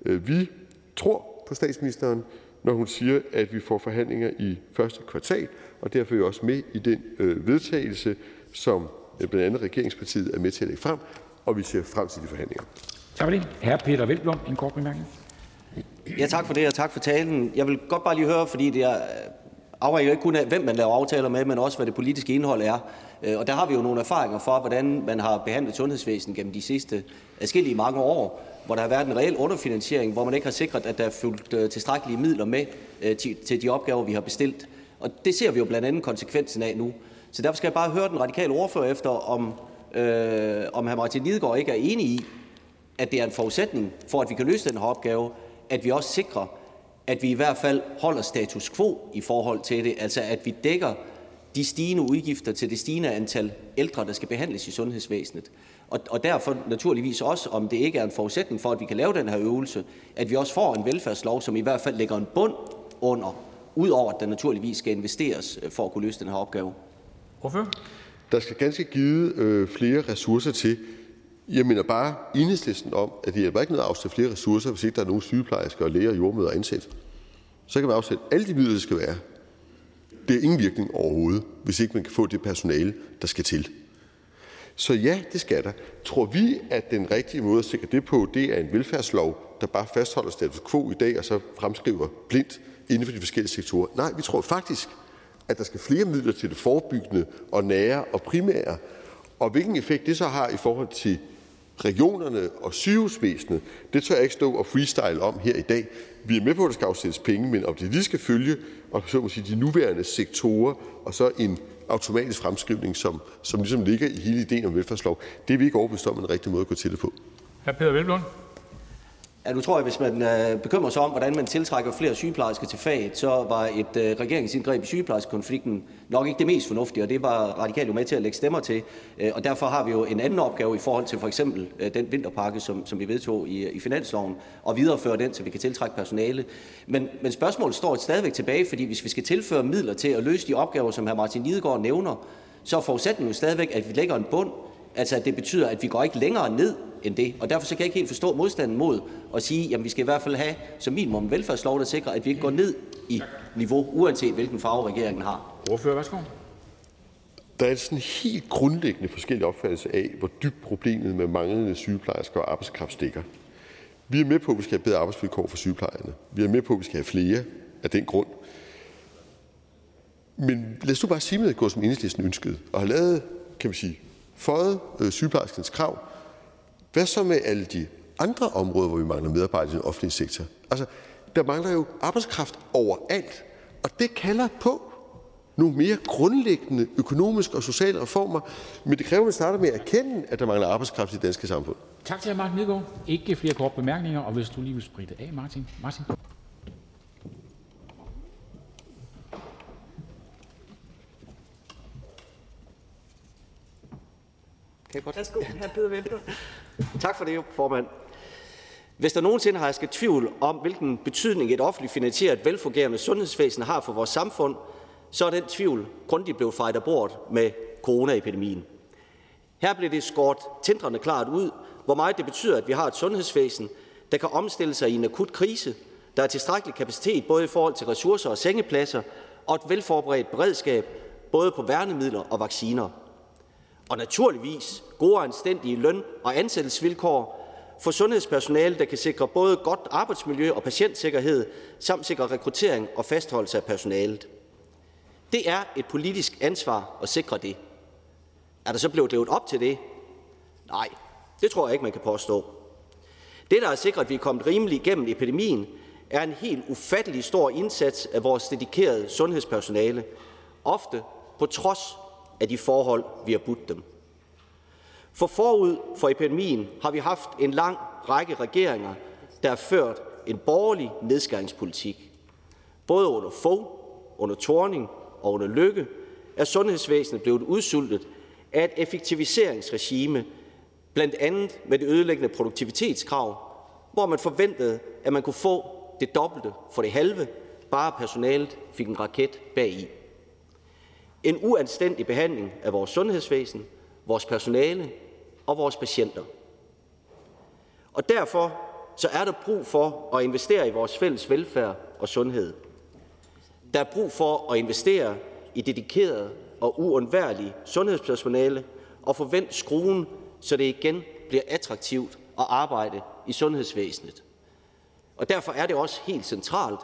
Øh, vi tror på statsministeren, når hun siger, at vi får forhandlinger i første kvartal, og derfor er vi også med i den øh, vedtagelse, som øh, blandt andet regeringspartiet er med til at lægge frem, og vi ser frem til de forhandlinger. Tak for det. Hr. Peter Velblom, en kort bemærkning. Ja, tak for det, og tak for talen. Jeg vil godt bare lige høre, fordi det er, øh, afhænger ikke kun af, hvem man laver aftaler med, men også hvad det politiske indhold er. Øh, og der har vi jo nogle erfaringer for, hvordan man har behandlet sundhedsvæsenet gennem de sidste adskillige mange år, hvor der har været en reel underfinansiering, hvor man ikke har sikret, at der er fulgt øh, tilstrækkelige midler med til de opgaver, vi har bestilt. Og det ser vi jo blandt andet konsekvensen af nu. Så derfor skal jeg bare høre den radikale ordfører efter, om, øh, om hr. Martin Lidegaard ikke er enig i, at det er en forudsætning for, at vi kan løse den her opgave, at vi også sikrer, at vi i hvert fald holder status quo i forhold til det, altså at vi dækker de stigende udgifter til det stigende antal ældre, der skal behandles i sundhedsvæsenet. Og, og derfor naturligvis også, om det ikke er en forudsætning for, at vi kan lave den her øvelse, at vi også får en velfærdslov, som i hvert fald lægger en bund under, udover at der naturligvis skal investeres øh, for at kunne løse den her opgave. Hvorfor? Der skal ganske givet øh, flere ressourcer til. Jeg mener bare enhedslisten om, at det hjælper ikke noget at afsætte flere ressourcer, hvis ikke der er nogen sygeplejersker og læger og jordmøder ansat. Så kan man afsætte alle de midler, der skal være. Det er ingen virkning overhovedet, hvis ikke man kan få det personale, der skal til. Så ja, det skal der. Tror vi, at den rigtige måde at sikre det på, det er en velfærdslov, der bare fastholder status quo i dag og så fremskriver blindt inden for de forskellige sektorer? Nej, vi tror faktisk, at der skal flere midler til det forebyggende og nære og primære. Og hvilken effekt det så har i forhold til regionerne og sygehusvæsenet, det tør jeg ikke stå og freestyle om her i dag. Vi er med på, at der skal afsættes penge, men om det lige skal følge og så må sige, de nuværende sektorer og så en automatisk fremskrivning, som, som ligesom ligger i hele ideen om velfærdslov, det er vi ikke overbevist om en rigtig måde at gå til det på. Hr. Peter Velblom. Ja, nu tror jeg, hvis man øh, bekymrer sig om, hvordan man tiltrækker flere sygeplejersker til faget, så var et øh, regeringsindgreb i sygeplejerskekonflikten nok ikke det mest fornuftige, og det var Radikale jo med til at lægge stemmer til. Øh, og derfor har vi jo en anden opgave i forhold til for eksempel øh, den vinterpakke, som, som vi vedtog i, i finansloven, og videreføre den, så vi kan tiltrække personale. Men, men spørgsmålet står stadigvæk tilbage, fordi hvis vi skal tilføre midler til at løse de opgaver, som hr. Martin Lidegaard nævner, så er forudsætningen jo stadigvæk, at vi lægger en bund, altså at det betyder, at vi går ikke længere ned end det. Og derfor så kan jeg ikke helt forstå modstanden mod at sige, at vi skal i hvert fald have som minimum en velfærdslov, der sikrer, at vi ikke går ned i niveau, uanset hvilken farve regeringen har. Ordfører, værsgo. Der er sådan en helt grundlæggende forskellig opfattelse af, hvor dybt problemet med manglende sygeplejersker og arbejdskraft stikker. Vi er med på, at vi skal have bedre arbejdsvilkår for sygeplejerskerne. Vi er med på, at vi skal have flere af den grund. Men lad os nu bare sige, at det går som enhedslisten ønskede, og har lavet, kan man sige, fået øh, sygeplejerskens krav. Hvad så med alle de andre områder, hvor vi mangler medarbejdere i den offentlige sektor? Altså, der mangler jo arbejdskraft overalt, og det kalder på nogle mere grundlæggende økonomiske og sociale reformer, men det kræver, at man starter med at erkende, at der mangler arbejdskraft i det danske samfund. Tak til hr. Martin Lidegaard. Ikke flere korte bemærkninger, og hvis du lige vil spritte af, Martin. Martin. Kan jeg godt? Værsgo, hr. Peder Hvelplund. Tak for det, formand. Hvis der nogensinde har sket tvivl om, hvilken betydning et offentligt finansieret, velfungerende sundhedsvæsen har for vores samfund, så er den tvivl grundigt blevet fejret af bord med coronaepidemien. Her blev det skåret tindrende klart ud, hvor meget det betyder, at vi har et sundhedsvæsen, der kan omstille sig i en akut krise, der er tilstrækkelig kapacitet både i forhold til ressourcer og sengepladser, og et velforberedt beredskab både på værnemidler og vacciner. Og naturligvis gode og anstændige løn- og ansættelsesvilkår for sundhedspersonale, der kan sikre både godt arbejdsmiljø og patientsikkerhed, samt sikre rekruttering og fastholdelse af personalet. Det er et politisk ansvar at sikre det. Er der så blevet levet op til det? Nej, det tror jeg ikke, man kan påstå. Det, der har sikret, at vi er kommet rimeligt igennem epidemien, er en helt ufattelig stor indsats af vores dedikerede sundhedspersonale, ofte på trods af de forhold, vi har budt dem. For forud for epidemien har vi haft en lang række regeringer, der har ført en borgerlig nedskæringspolitik. Både under få, under Torning og under Lykke er sundhedsvæsenet blevet udsultet af et effektiviseringsregime, blandt andet med det ødelæggende produktivitetskrav, hvor man forventede, at man kunne få det dobbelte for det halve, bare personalet fik en raket bagi. En uanstændig behandling af vores sundhedsvæsen, vores personale og vores patienter. Og derfor så er der brug for at investere i vores fælles velfærd og sundhed. Der er brug for at investere i dedikeret og uundværlig sundhedspersonale og forvent skruen, så det igen bliver attraktivt at arbejde i sundhedsvæsenet. Og derfor er det også helt centralt,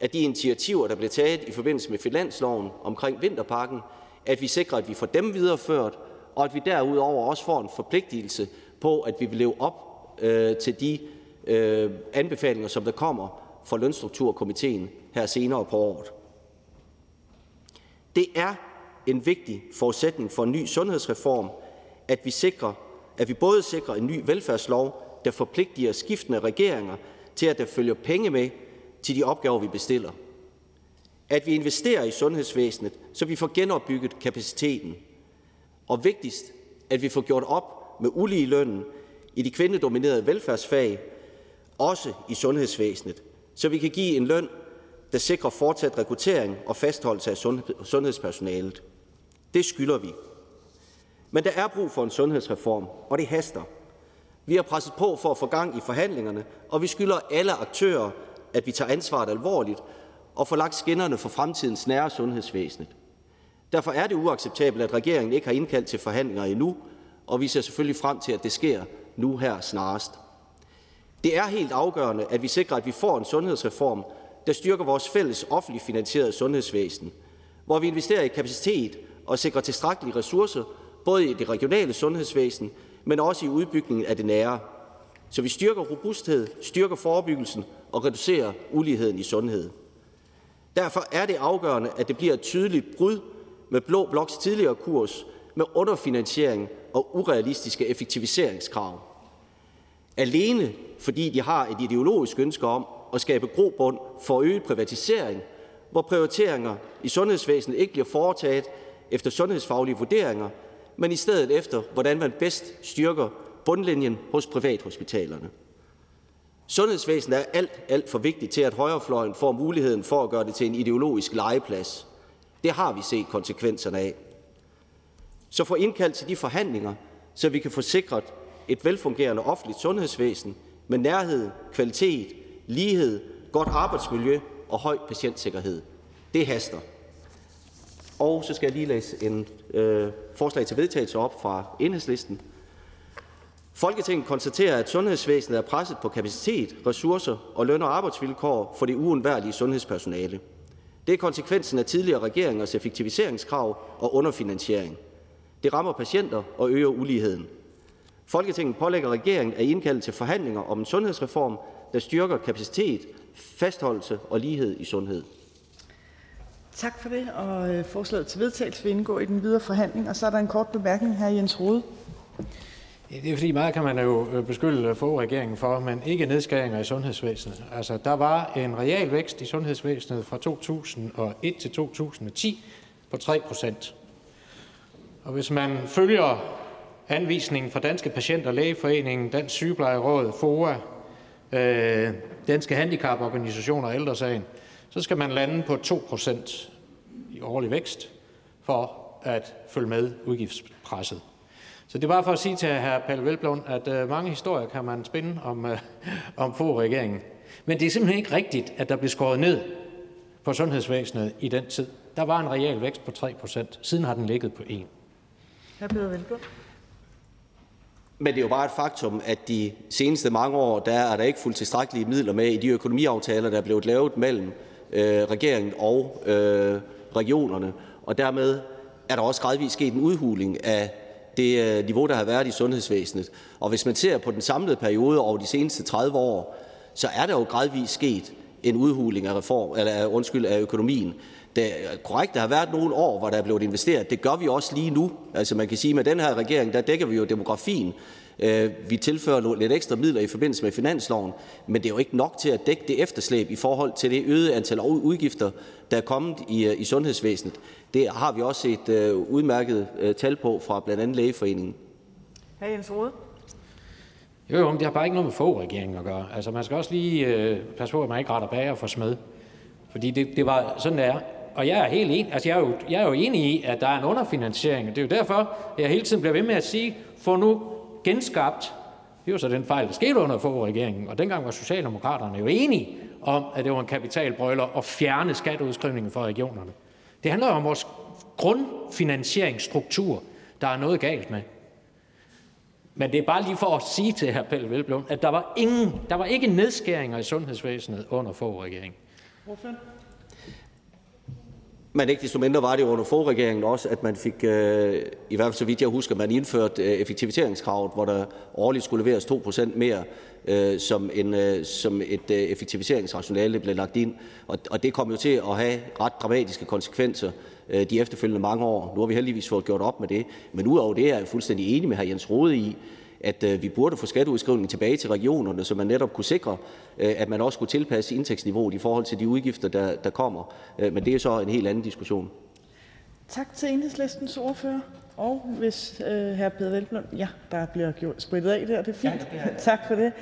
at de initiativer, der bliver taget i forbindelse med finansloven omkring vinterpakken, at vi sikrer, at vi får dem videreført, og at vi derudover også får en forpligtelse på, at vi vil leve op øh, til de øh, anbefalinger, som der kommer fra Lønstrukturkomiteen her senere på året. Det er en vigtig forudsætning for en ny sundhedsreform, at vi sikrer, at vi både sikrer en ny velfærdslov, der forpligter skiftende regeringer til, at der følger penge med til de opgaver, vi bestiller. At vi investerer i sundhedsvæsenet, så vi får genopbygget kapaciteten. Og vigtigst, at vi får gjort op med ulige lønnen i de kvindedominerede velfærdsfag, også i sundhedsvæsenet, så vi kan give en løn, der sikrer fortsat rekruttering og fastholdelse af sundhedspersonalet. Det skylder vi. Men der er brug for en sundhedsreform, og det haster. Vi har presset på for at få gang i forhandlingerne, og vi skylder alle aktører, at vi tager ansvaret alvorligt og får lagt skinnerne for fremtidens nære sundhedsvæsen. Derfor er det uacceptabelt, at regeringen ikke har indkaldt til forhandlinger endnu, og vi ser selvfølgelig frem til, at det sker nu her snarest. Det er helt afgørende, at vi sikrer, at vi får en sundhedsreform, der styrker vores fælles offentligt finansierede sundhedsvæsen, hvor vi investerer i kapacitet og sikrer tilstrækkelige ressourcer, både i det regionale sundhedsvæsen, men også i udbygningen af det nære, så vi styrker robusthed, styrker forebyggelsen og reducerer uligheden i sundhed. Derfor er det afgørende, at det bliver et tydeligt brud med Blå Bloks tidligere kurs med underfinansiering og urealistiske effektiviseringskrav. Alene fordi de har et ideologisk ønske om at skabe grobund for øget privatisering, hvor prioriteringer i sundhedsvæsenet ikke bliver foretaget efter sundhedsfaglige vurderinger, men i stedet efter, hvordan man bedst styrker bundlinjen hos privathospitalerne. Sundhedsvæsenet er alt, alt for vigtigt til, at højrefløjen får muligheden for at gøre det til en ideologisk legeplads. Det har vi set konsekvenserne af. Så få indkaldt til de forhandlinger, så vi kan få sikret et velfungerende offentligt sundhedsvæsen med nærhed, kvalitet, lighed, godt arbejdsmiljø og høj patientsikkerhed. Det haster. Og så skal jeg lige læse en øh, forslag til vedtagelse op fra enhedslisten. Folketinget konstaterer, at sundhedsvæsenet er presset på kapacitet, ressourcer og løn- og arbejdsvilkår for det uundværlige sundhedspersonale. Det er konsekvensen af tidligere regeringers effektiviseringskrav og underfinansiering. Det rammer patienter og øger uligheden. Folketinget pålægger regeringen at indkalde til forhandlinger om en sundhedsreform, der styrker kapacitet, fastholdelse og lighed i sundhed. Tak for det. Og øh, forslaget til vedtagelse vil indgå i den videre forhandling. Og så er der en kort bemærkning her, Jens Rode. Det er fordi, meget kan man jo øh, beskylde øh, få regeringen for, men ikke nedskæringer i sundhedsvæsenet. Altså, der var en real vækst i sundhedsvæsenet fra 2001 til 2010 på 3 procent. Og hvis man følger anvisningen fra Danske Patienter, Lægeforeningen, Dansk Sygeplejeråd, FOA, øh, Danske Handicaporganisationer og Ældresagen, så skal man lande på 2% i årlig vækst for at følge med udgiftspresset. Så det er bare for at sige til hr. Palle Velblom, at øh, mange historier kan man spinde om, øh, om få regeringen. Men det er simpelthen ikke rigtigt, at der blev skåret ned på sundhedsvæsenet i den tid. Der var en real vækst på 3 procent. Siden har den ligget på 1. Hr. Peter Velblom. Men det er jo bare et faktum, at de seneste mange år, der er der ikke fuldt tilstrækkelige midler med i de økonomiaftaler, der er blevet lavet mellem øh, regeringen og øh, regionerne. Og dermed er der også gradvist sket en udhuling af det øh, niveau, der har været i sundhedsvæsenet. Og hvis man ser på den samlede periode over de seneste 30 år, så er der jo gradvist sket en udhuling af, reform, eller, øh, undskyld, af økonomien. Det er øh, korrekt, der har været nogle år, hvor der er blevet investeret. Det gør vi også lige nu. Altså man kan sige, at med den her regering, der dækker vi jo demografien. Vi tilfører lidt ekstra midler i forbindelse med finansloven, men det er jo ikke nok til at dække det efterslæb i forhold til det øgede antal udgifter, der er kommet i, øh, i sundhedsvæsenet. Det har vi også et øh, udmærket tal på fra blandt andet Lægeforeningen. Hr. Jens Rode. Jo, jo, men det har bare ikke noget med få regeringen at gøre. Altså, man skal også lige øh, passe på, at man ikke retter bag og får smed. Fordi det, det var sådan, det er. Og jeg er helt enig, altså jeg er, jo, jeg er jo enig i, at der er en underfinansiering. Det er jo derfor, jeg hele tiden bliver ved med at sige, få nu genskabt. Det var så den fejl, der skete under få regeringen. Og dengang var Socialdemokraterne jo enige om, at det var en kapitalbrøler at fjerne skatteudskrivningen fra regionerne. Det handler om vores grundfinansieringsstruktur, der er noget galt med. Men det er bare lige for at sige til hr. Pelle Velblom, at der var, ingen, der var ikke nedskæringer i sundhedsvæsenet under få regeringen. Men ikke desto mindre var det under regeringen også, at man fik, øh, i hvert fald så vidt jeg husker, man indførte øh, effektiviseringskravet, hvor der årligt skulle leveres 2% mere øh, som, en, øh, som et øh, effektiviseringsrationale blev lagt ind. Og, og det kom jo til at have ret dramatiske konsekvenser øh, de efterfølgende mange år. Nu har vi heldigvis fået gjort op med det. Men udover det er jeg fuldstændig enig med hr. Jens Rode i, at øh, vi burde få skatteudskrivningen tilbage til regionerne, så man netop kunne sikre, øh, at man også kunne tilpasse indtægtsniveauet i forhold til de udgifter, der, der kommer. Øh, men det er så en helt anden diskussion. Tak til enhedslistens ordfører. Og hvis øh, hr. Peder Velblom, ja, der bliver gjort spritet af der, det er fint. Ja, det tak for det.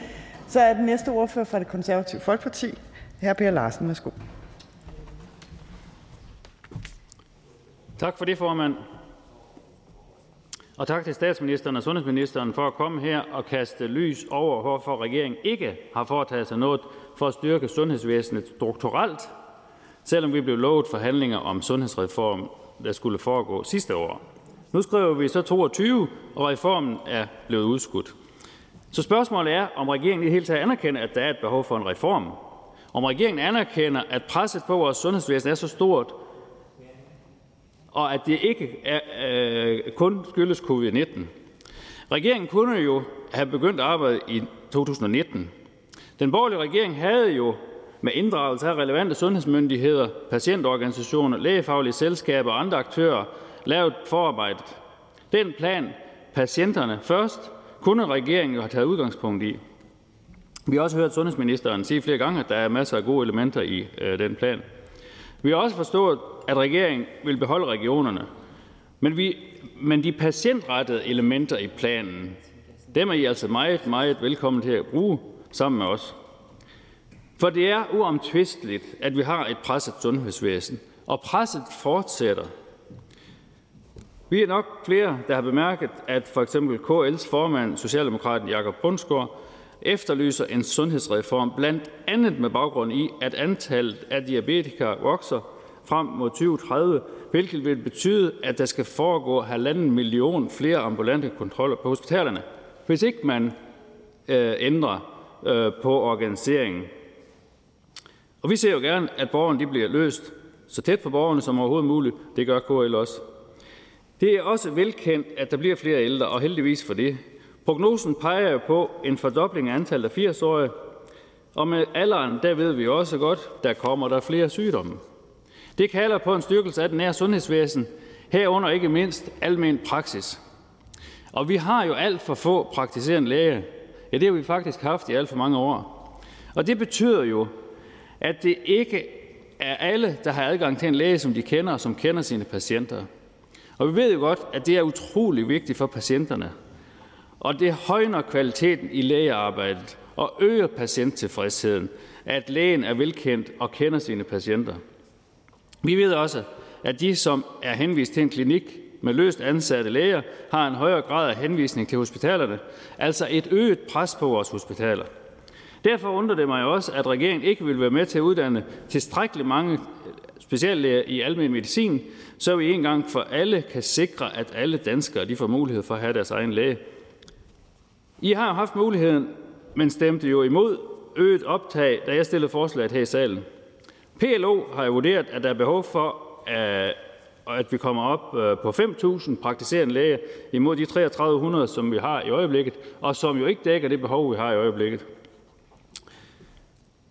Så er den næste ordfører fra det konservative Folkeparti, hr. Per Larsen. Værsgo. Tak for det, formand. Og tak til statsministeren og sundhedsministeren for at komme her og kaste lys over, hvorfor regeringen ikke har foretaget sig noget for at styrke sundhedsvæsenet strukturelt, selvom vi blev lovet forhandlinger om sundhedsreform, der skulle foregå sidste år. Nu skriver vi så 22, og reformen er blevet udskudt. Så spørgsmålet er, om regeringen i det hele taget anerkender, at der er et behov for en reform. Om regeringen anerkender, at presset på vores sundhedsvæsen er så stort, og at det ikke er, øh, kun skyldes covid-19. Regeringen kunne jo have begyndt arbejdet i 2019. Den borgerlige regering havde jo med inddragelse af relevante sundhedsmyndigheder, patientorganisationer, lægefaglige selskaber og andre aktører lavet forarbejdet. Den plan, patienterne først, kunne regeringen jo have taget udgangspunkt i. Vi har også hørt sundhedsministeren sige flere gange, at der er masser af gode elementer i øh, den plan. Vi har også forstået, at regeringen vil beholde regionerne, men, vi, men de patientrettede elementer i planen, dem er I altså meget, meget velkommen til at bruge sammen med os. For det er uomtvisteligt, at vi har et presset sundhedsvæsen, og presset fortsætter. Vi er nok flere, der har bemærket, at for eksempel KL's formand, Socialdemokraten Jakob Bundsgaard, efterlyser en sundhedsreform, blandt andet med baggrund i, at antallet af diabetikere vokser frem mod 2030, hvilket vil betyde, at der skal foregå halvanden million flere ambulante kontroller på hospitalerne, hvis ikke man øh, ændrer øh, på organiseringen. Og vi ser jo gerne, at borgerne de bliver løst så tæt på borgerne som overhovedet muligt. Det gør KL også. Det er også velkendt, at der bliver flere ældre, og heldigvis for det. Prognosen peger jo på en fordobling af antallet af 80-årige, og med alderen, der ved vi også godt, der kommer der flere sygdomme. Det kalder på en styrkelse af den nære sundhedsvæsen, herunder ikke mindst almen praksis. Og vi har jo alt for få praktiserende læger. Ja, det har vi faktisk haft i alt for mange år. Og det betyder jo, at det ikke er alle, der har adgang til en læge, som de kender, og som kender sine patienter. Og vi ved jo godt, at det er utrolig vigtigt for patienterne. Og det højner kvaliteten i lægearbejdet, og øger patienttilfredsheden, at lægen er velkendt og kender sine patienter. Vi ved også, at de, som er henvist til en klinik med løst ansatte læger, har en højere grad af henvisning til hospitalerne, altså et øget pres på vores hospitaler. Derfor undrer det mig også, at regeringen ikke vil være med til at uddanne tilstrækkeligt mange speciallæger øh, i almen medicin, så vi en gang for alle kan sikre, at alle danskere de får mulighed for at have deres egen læge. I har haft muligheden, men stemte jo imod øget optag, da jeg stillede forslaget her i salen. PLO har jo vurderet, at der er behov for, øh, at vi kommer op øh, på 5.000 praktiserende læger imod de 3300, som vi har i øjeblikket, og som jo ikke dækker det behov, vi har i øjeblikket.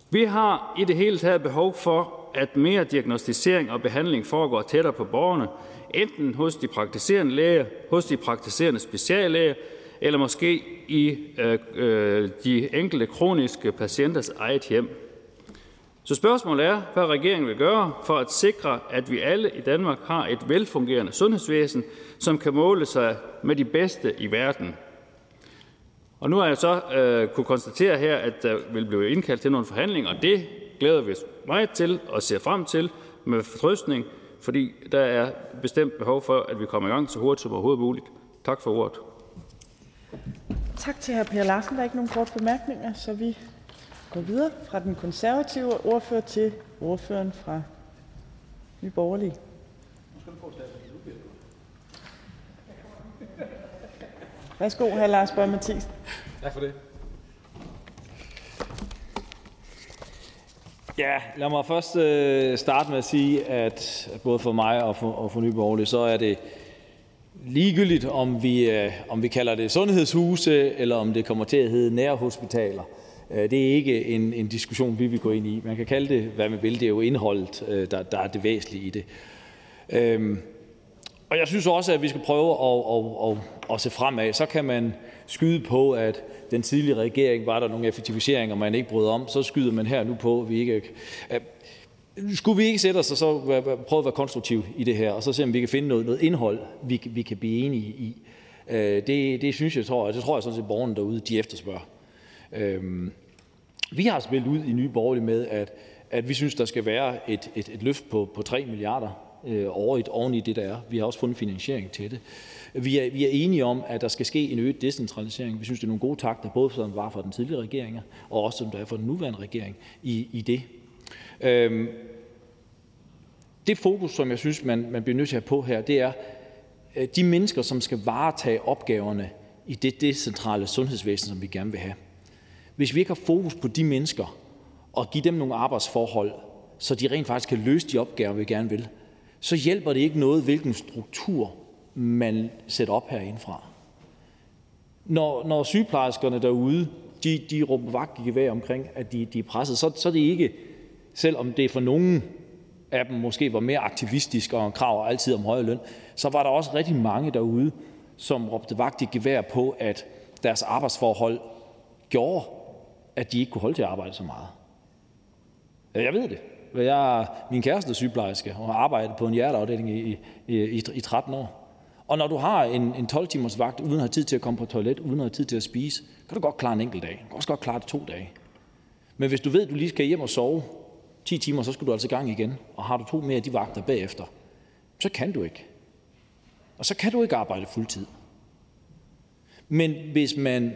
Vi har i det hele taget behov for, at mere diagnostisering og behandling foregår tættere på borgerne, enten hos de praktiserende læger, hos de praktiserende speciallæger, eller måske i øh, øh, de enkelte kroniske patienters eget hjem. Så spørgsmålet er, hvad regeringen vil gøre for at sikre, at vi alle i Danmark har et velfungerende sundhedsvæsen, som kan måle sig med de bedste i verden. Og nu har jeg så øh, kunne konstatere her, at der vil blive indkaldt til nogle forhandlinger, og det glæder vi os meget til og ser frem til med fortrøstning, fordi der er bestemt behov for, at vi kommer i gang så hurtigt som overhovedet muligt. Tak for ordet. Tak til hr. Per Larsen. Der er ikke nogen korte bemærkninger, så vi går videre fra den konservative ordfører til ordføreren fra Nye Borgerlige. Værsgo, hr. Lars Boje Mathiesen. Tak for det. Ja, lad mig først øh, starte med at sige, at både for mig og for, og for Nye Borgerlige, så er det ligegyldigt, om vi, øh, om vi kalder det sundhedshuse, eller om det kommer til at hedde nærhospitaler. Øh, det er ikke en, en diskussion, vi vil gå ind i. Man kan kalde det, hvad man vil. Det er jo indholdet, øh, der, der er det væsentlige i det. Øh, og jeg synes også, at vi skal prøve at, at, at, at se fremad. Så kan man skyde på, at den tidligere regering var der nogle effektiviseringer, man ikke brød om. Så skyder man her nu på, at vi ikke... Skulle vi ikke sætte os og så prøve at være konstruktiv i det her, og så se, om vi kan finde noget, noget indhold, vi, vi kan blive enige i? Øh, det, det synes jeg, tror, det tror jeg sådan set, borgerne derude, de efterspørger. Øhm, vi har spillet ud i Nye Borgerlige med, at, at vi synes, der skal være et, et, et løft på, på 3 milliarder øh, årligt oven i det, der er. Vi har også fundet finansiering til det. Vi er, vi er enige om, at der skal ske en øget decentralisering. Vi synes, det er nogle gode takter, både som var for den tidligere regering, og også som der er for den nuværende regering i, i det. Øhm, det fokus, som jeg synes, man, man bliver nødt til at have på her, det er øh, de mennesker, som skal varetage opgaverne i det decentrale sundhedsvæsen, som vi gerne vil have. Hvis vi ikke har fokus på de mennesker og give dem nogle arbejdsforhold, så de rent faktisk kan løse de opgaver, vi gerne vil, så hjælper det ikke noget, hvilken struktur man sætter op herindefra. Når, når sygeplejerskerne derude de, de råber vagt i gevær omkring, at de, de er presset, så, så er det ikke, selvom det for nogen af dem måske var mere aktivistisk og krav altid om højere løn, så var der også rigtig mange derude, som råbte vagt i gevær på, at deres arbejdsforhold gjorde, at de ikke kunne holde til at arbejde så meget. Jeg ved det. Jeg, min kæreste er sygeplejerske og har arbejdet på en hjerteafdeling i, i, i, i 13 år. Og når du har en, en 12-timers vagt, uden at have tid til at komme på toilet, uden at have tid til at spise, kan du godt klare en enkelt dag. Du kan også godt klare det to dage. Men hvis du ved, at du lige skal hjem og sove 10 timer, så skal du altså i gang igen. Og har du to mere af de vagter bagefter, så kan du ikke. Og så kan du ikke arbejde fuldtid. Men hvis man,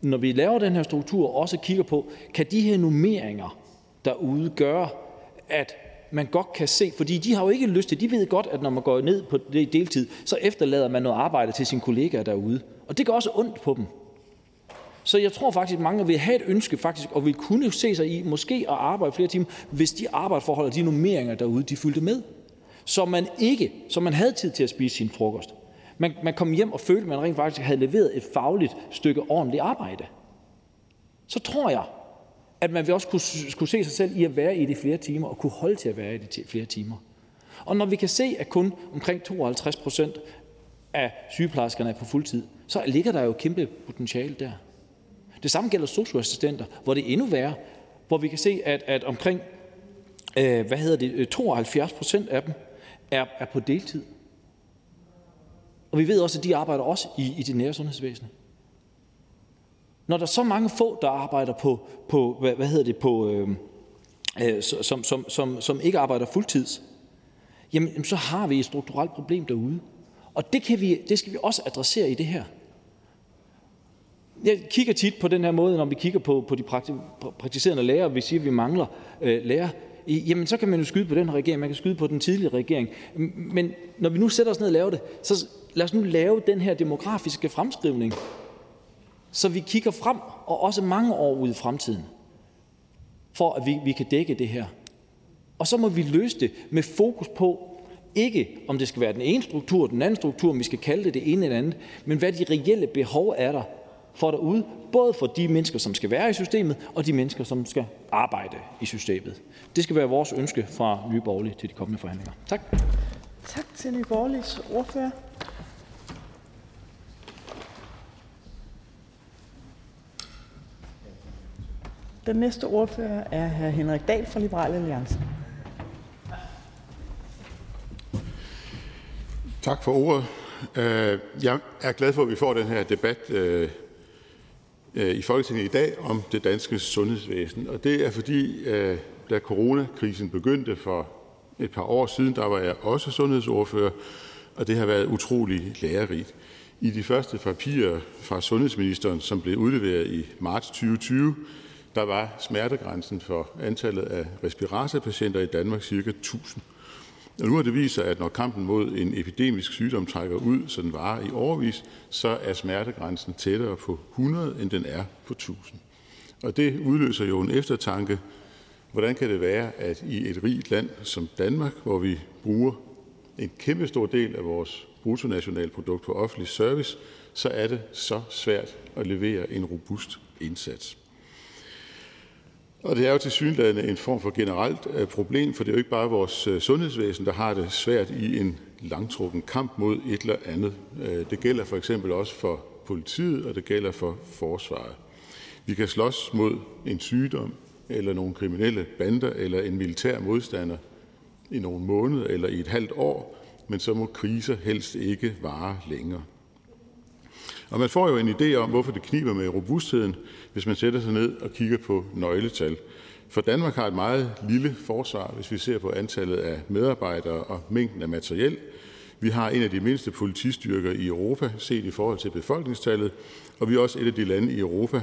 når vi laver den her struktur, også kigger på, kan de her nummeringer derude gøre, at man godt kan se, fordi de har jo ikke lyst til, de ved godt, at når man går ned på det deltid, så efterlader man noget arbejde til sine kollegaer derude. Og det gør også ondt på dem. Så jeg tror faktisk, at mange vil have et ønske faktisk, og vil kunne se sig i måske at arbejde flere timer, hvis de arbejdsforhold og de nummeringer derude, de fyldte med. Så man ikke, så man havde tid til at spise sin frokost. Man, man kom hjem og følte, at man rent faktisk havde leveret et fagligt stykke ordentligt arbejde. Så tror jeg, at man vil også kunne, kunne se sig selv i at være i det flere timer, og kunne holde til at være i det flere timer. Og når vi kan se, at kun omkring 52 procent af sygeplejerskerne er på fuld tid, så ligger der jo kæmpe potentiale der. Det samme gælder socioassistenter, hvor det er endnu værre, hvor vi kan se, at, at omkring øh, hvad hedder det, øh, 72 procent af dem er, er på deltid. Og vi ved også, at de arbejder også i, i det nære sundhedsvæsen. Når der er så mange få, der arbejder på, på hvad, hvad hedder det, på, øhm, øh, som, som, som, som ikke arbejder fuldtids, jamen så har vi et strukturelt problem derude. Og det, kan vi, det skal vi også adressere i det her. Jeg kigger tit på den her måde, når vi kigger på, på de praktiserende lærere, vi siger, at vi mangler øh, lærer. Jamen, så kan man jo skyde på den regering, man kan skyde på den tidligere regering. Men når vi nu sætter os ned og laver det, så lad os nu lave den her demografiske fremskrivning, så vi kigger frem, og også mange år ud i fremtiden, for at vi, vi kan dække det her. Og så må vi løse det med fokus på, ikke om det skal være den ene struktur, den anden struktur, om vi skal kalde det det ene eller andet, men hvad de reelle behov er der for derude, både for de mennesker, som skal være i systemet, og de mennesker, som skal arbejde i systemet. Det skal være vores ønske fra Nye Borgerlige til de kommende forhandlinger. Tak. Tak til Nye Borgerliges ordfører. Den næste ordfører er hr. Henrik Dahl fra Liberal Alliance. Tak for ordet. Øh, jeg er glad for, at vi får den her debat øh, øh, i Folketinget i dag om det danske sundhedsvæsen. Og det er fordi, da coronakrisen begyndte for et par år siden, der var jeg også sundhedsordfører, og det har været utrolig lærerigt. I de første papirer fra sundhedsministeren, som blev udleveret i marts 2020, der var smertegrænsen for antallet af respiratorpatienter i Danmark ca. 1000. Og nu har det vist sig, at når kampen mod en epidemisk sygdom trækker ud, så den varer i overvis, så er smertegrænsen tættere på 100, end den er på 1000. Og det udløser jo en eftertanke. Hvordan kan det være, at i et rigt land som Danmark, hvor vi bruger en kæmpe stor del af vores bruttonationalprodukt på offentlig service, så er det så svært at levere en robust indsats. Og det er jo tilsyneladende en form for generelt øh, problem, for det er jo ikke bare vores øh, sundhedsvæsen, der har det svært i en langtrukken kamp mod et eller andet. Øh, det gælder for eksempel også for politiet, og det gælder for forsvaret. Vi kan slås mod en sygdom, eller nogle kriminelle bander, eller en militær modstander i nogle måneder eller i et halvt år, men så må kriser helst ikke vare længere. Og man får jo en idé om, hvorfor det kniber med robustheden, hvis man sætter sig ned og kigger på nøgletal. For Danmark har et meget lille forsvar, hvis vi ser på antallet af medarbejdere og mængden af materiel. Vi har en af de mindste politistyrker i Europa set i forhold til befolkningstallet, og vi er også et af de lande i Europa,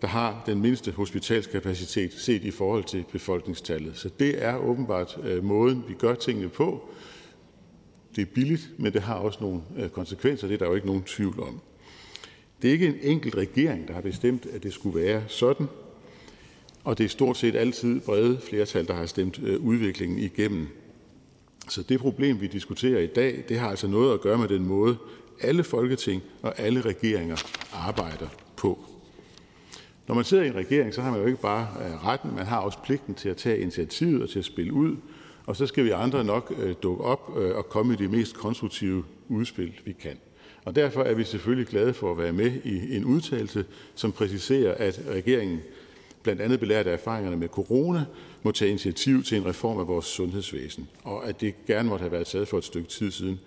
der har den mindste hospitalskapacitet set i forhold til befolkningstallet. Så det er åbenbart øh, måden, vi gør tingene på. Det er billigt, men det har også nogle øh, konsekvenser, det er der jo ikke nogen tvivl om. Det er ikke en enkelt regering, der har bestemt, at det skulle være sådan, og det er stort set altid brede flertal, der har stemt øh, udviklingen igennem. Så det problem, vi diskuterer i dag, det har altså noget at gøre med den måde, alle folketing og alle regeringer arbejder på. Når man sidder i en regering, så har man jo ikke bare øh, retten, man har også pligten til at tage initiativet og til at spille ud, og så skal vi andre nok øh, dukke op og komme i de mest konstruktive udspil, vi kan. Og derfor er vi selvfølgelig glade for at være med i en udtalelse, som præciserer, at regeringen, blandt andet belært af erfaringerne med corona, må tage initiativ til en reform af vores sundhedsvæsen, og at det gerne måtte have været taget for et stykke tid siden.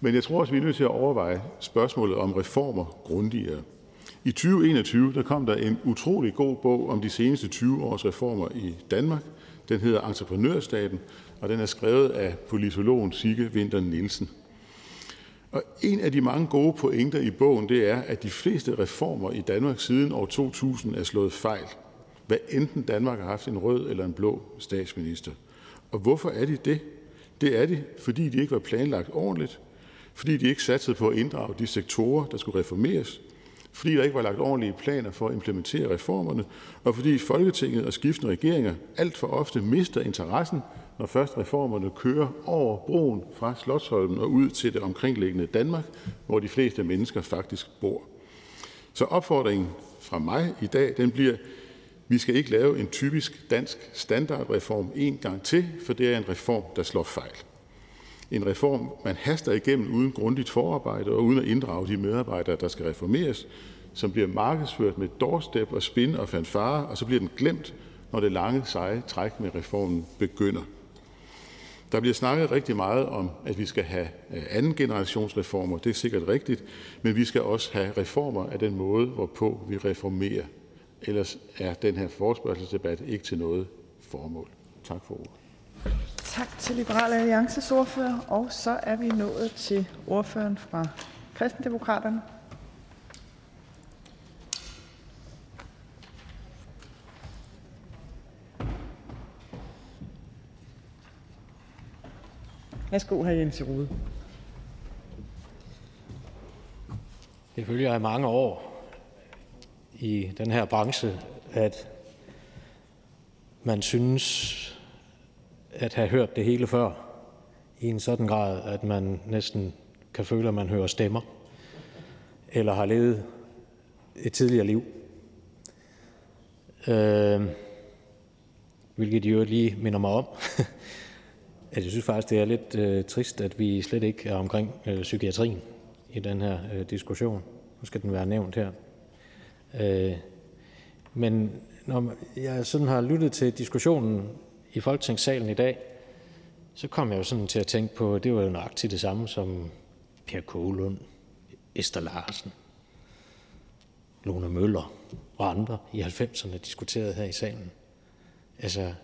Men jeg tror også, vi er nødt til at overveje spørgsmålet om reformer grundigere. I 2021 der kom der en utrolig god bog om de seneste 20 års reformer i Danmark. Den hedder Entreprenørstaten, og den er skrevet af politologen Sigge Winter Nielsen. Og en af de mange gode pointer i bogen det er, at de fleste reformer i Danmark siden år 2000 er slået fejl, hvad enten Danmark har haft en rød eller en blå statsminister. Og hvorfor er de det? Det er de, fordi de ikke var planlagt ordentligt, fordi de ikke satsede på at inddrage de sektorer, der skulle reformeres, fordi der ikke var lagt ordentlige planer for at implementere reformerne, og fordi Folketinget og skiftende regeringer alt for ofte mister interessen når først reformerne kører over broen fra Slotsholmen og ud til det omkringliggende Danmark, hvor de fleste mennesker faktisk bor. Så opfordringen fra mig i dag den bliver, vi skal ikke lave en typisk dansk standardreform en gang til, for det er en reform, der slår fejl. En reform, man haster igennem uden grundigt forarbejde og uden at inddrage de medarbejdere, der skal reformeres, som bliver markedsført med doorstep og spin og fanfare, og så bliver den glemt, når det lange seje træk med reformen begynder. Der bliver snakket rigtig meget om, at vi skal have øh, anden generationsreformer. Det er sikkert rigtigt, men vi skal også have reformer af den måde, hvorpå vi reformerer. Ellers er den her forespørgselsdebat ikke til noget formål. Tak for ordet. Tak til Liberal Alliances ordfører. Og så er vi nået til ordføreren fra Kristendemokraterne. Værsgo, hr. Jens Rode. Det følger af mange år i den her branche, at man synes at have hørt det hele før i en sådan grad, at man næsten kan føle, at man hører stemmer eller har levet et tidligere liv. Øh, hvilket jo lige minder mig om, at jeg synes faktisk, det er lidt øh, trist, at vi slet ikke er omkring øh, psykiatrien i den her øh, diskussion. Nu skal den være nævnt her. Øh, men når jeg sådan har lyttet til diskussionen i Folketingssalen i dag, så kom jeg jo sådan til at tænke på, at det var jo nøjagtigt det samme som Per Kålund, Esther Larsen, Lone Møller og andre i 90'erne diskuterede her i salen. Altså,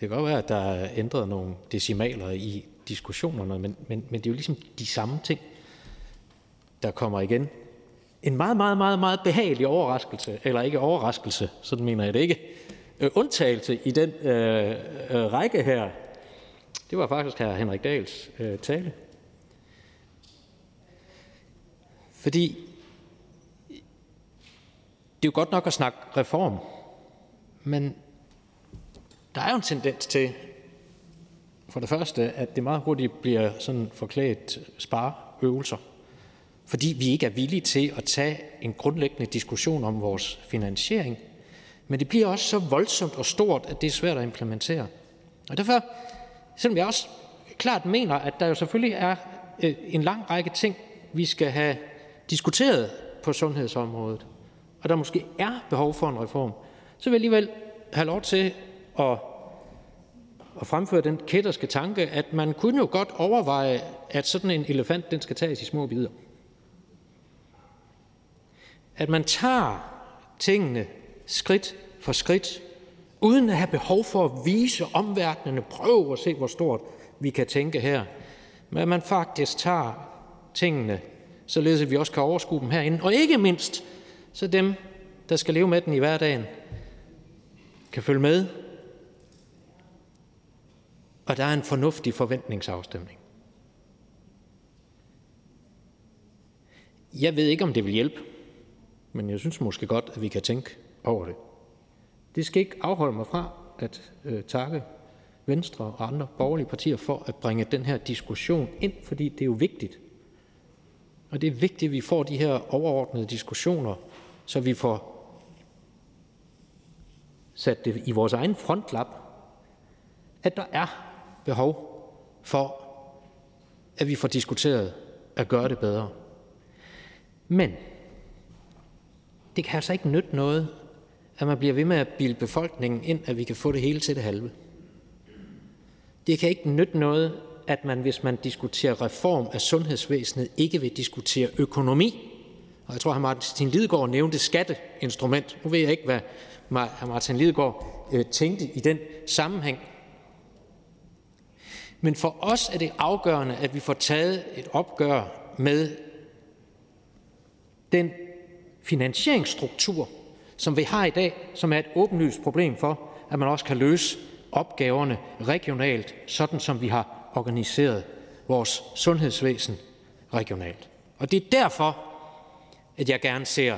det kan godt være, at der er ændret nogle decimaler i diskussionerne, men, men, men det er jo ligesom de samme ting, der kommer igen. En meget, meget, meget, meget behagelig overraskelse, eller ikke overraskelse, sådan mener jeg det ikke, øh, undtagelse i den øh, øh, række her, det var faktisk her Henrik Dahls øh, tale. Fordi det er jo godt nok at snakke reform, men der er jo en tendens til, for det første, at det meget hurtigt bliver sådan forklædt spareøvelser, fordi vi ikke er villige til at tage en grundlæggende diskussion om vores finansiering, men det bliver også så voldsomt og stort, at det er svært at implementere. Og derfor, selvom jeg også klart mener, at der jo selvfølgelig er øh, en lang række ting, vi skal have diskuteret på sundhedsområdet, og der måske er behov for en reform, så vil jeg alligevel have lov til at, og fremføre den kætterske tanke, at man kunne jo godt overveje, at sådan en elefant, den skal tages i små bidder. At man tager tingene skridt for skridt, uden at have behov for at vise omverdenen, prøve at se, hvor stort vi kan tænke her, men at man faktisk tager tingene, således at vi også kan overskue dem herinde, og ikke mindst, så dem, der skal leve med den i hverdagen, kan følge med, og der er en fornuftig forventningsafstemning. Jeg ved ikke, om det vil hjælpe, men jeg synes måske godt, at vi kan tænke over det. Det skal ikke afholde mig fra at øh, takke Venstre og andre borgerlige partier for at bringe den her diskussion ind, fordi det er jo vigtigt. Og det er vigtigt, at vi får de her overordnede diskussioner, så vi får sat det i vores egen frontlap, at der er behov for, at vi får diskuteret at gøre det bedre. Men det kan altså ikke nytte noget, at man bliver ved med at bilde befolkningen ind, at vi kan få det hele til det halve. Det kan ikke nytte noget, at man, hvis man diskuterer reform af sundhedsvæsenet, ikke vil diskutere økonomi. Og jeg tror, at Martin Lidegaard nævnte skatteinstrument. Nu ved jeg ikke, hvad Martin Lidegaard øh, tænkte i den sammenhæng. Men for os er det afgørende, at vi får taget et opgør med den finansieringsstruktur, som vi har i dag, som er et åbenlyst problem for, at man også kan løse opgaverne regionalt, sådan som vi har organiseret vores sundhedsvæsen regionalt. Og det er derfor, at jeg gerne ser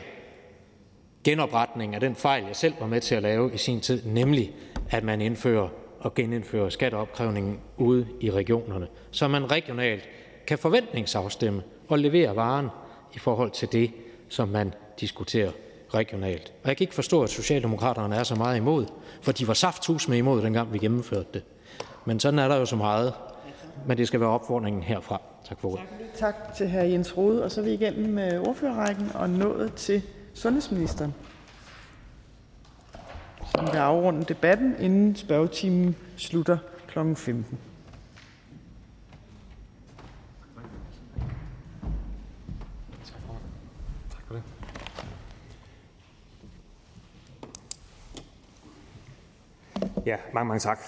genopretning af den fejl, jeg selv var med til at lave i sin tid, nemlig at man indfører og genindføre skatteopkrævningen ude i regionerne, så man regionalt kan forventningsafstemme og levere varen i forhold til det, som man diskuterer regionalt. Og jeg kan ikke forstå, at Socialdemokraterne er så meget imod, for de var safthus med imod, dengang vi gennemførte det. Men sådan er der jo så meget. Men det skal være opfordringen herfra. Tak for ordet. Tak til hr. Jens Rode. Og så er vi igennem med ordførerrækken og nået til sundhedsministeren, som vil afrunde debatten, inden spørgetimen slutter kl. 15.00. Ja, mange, mange tak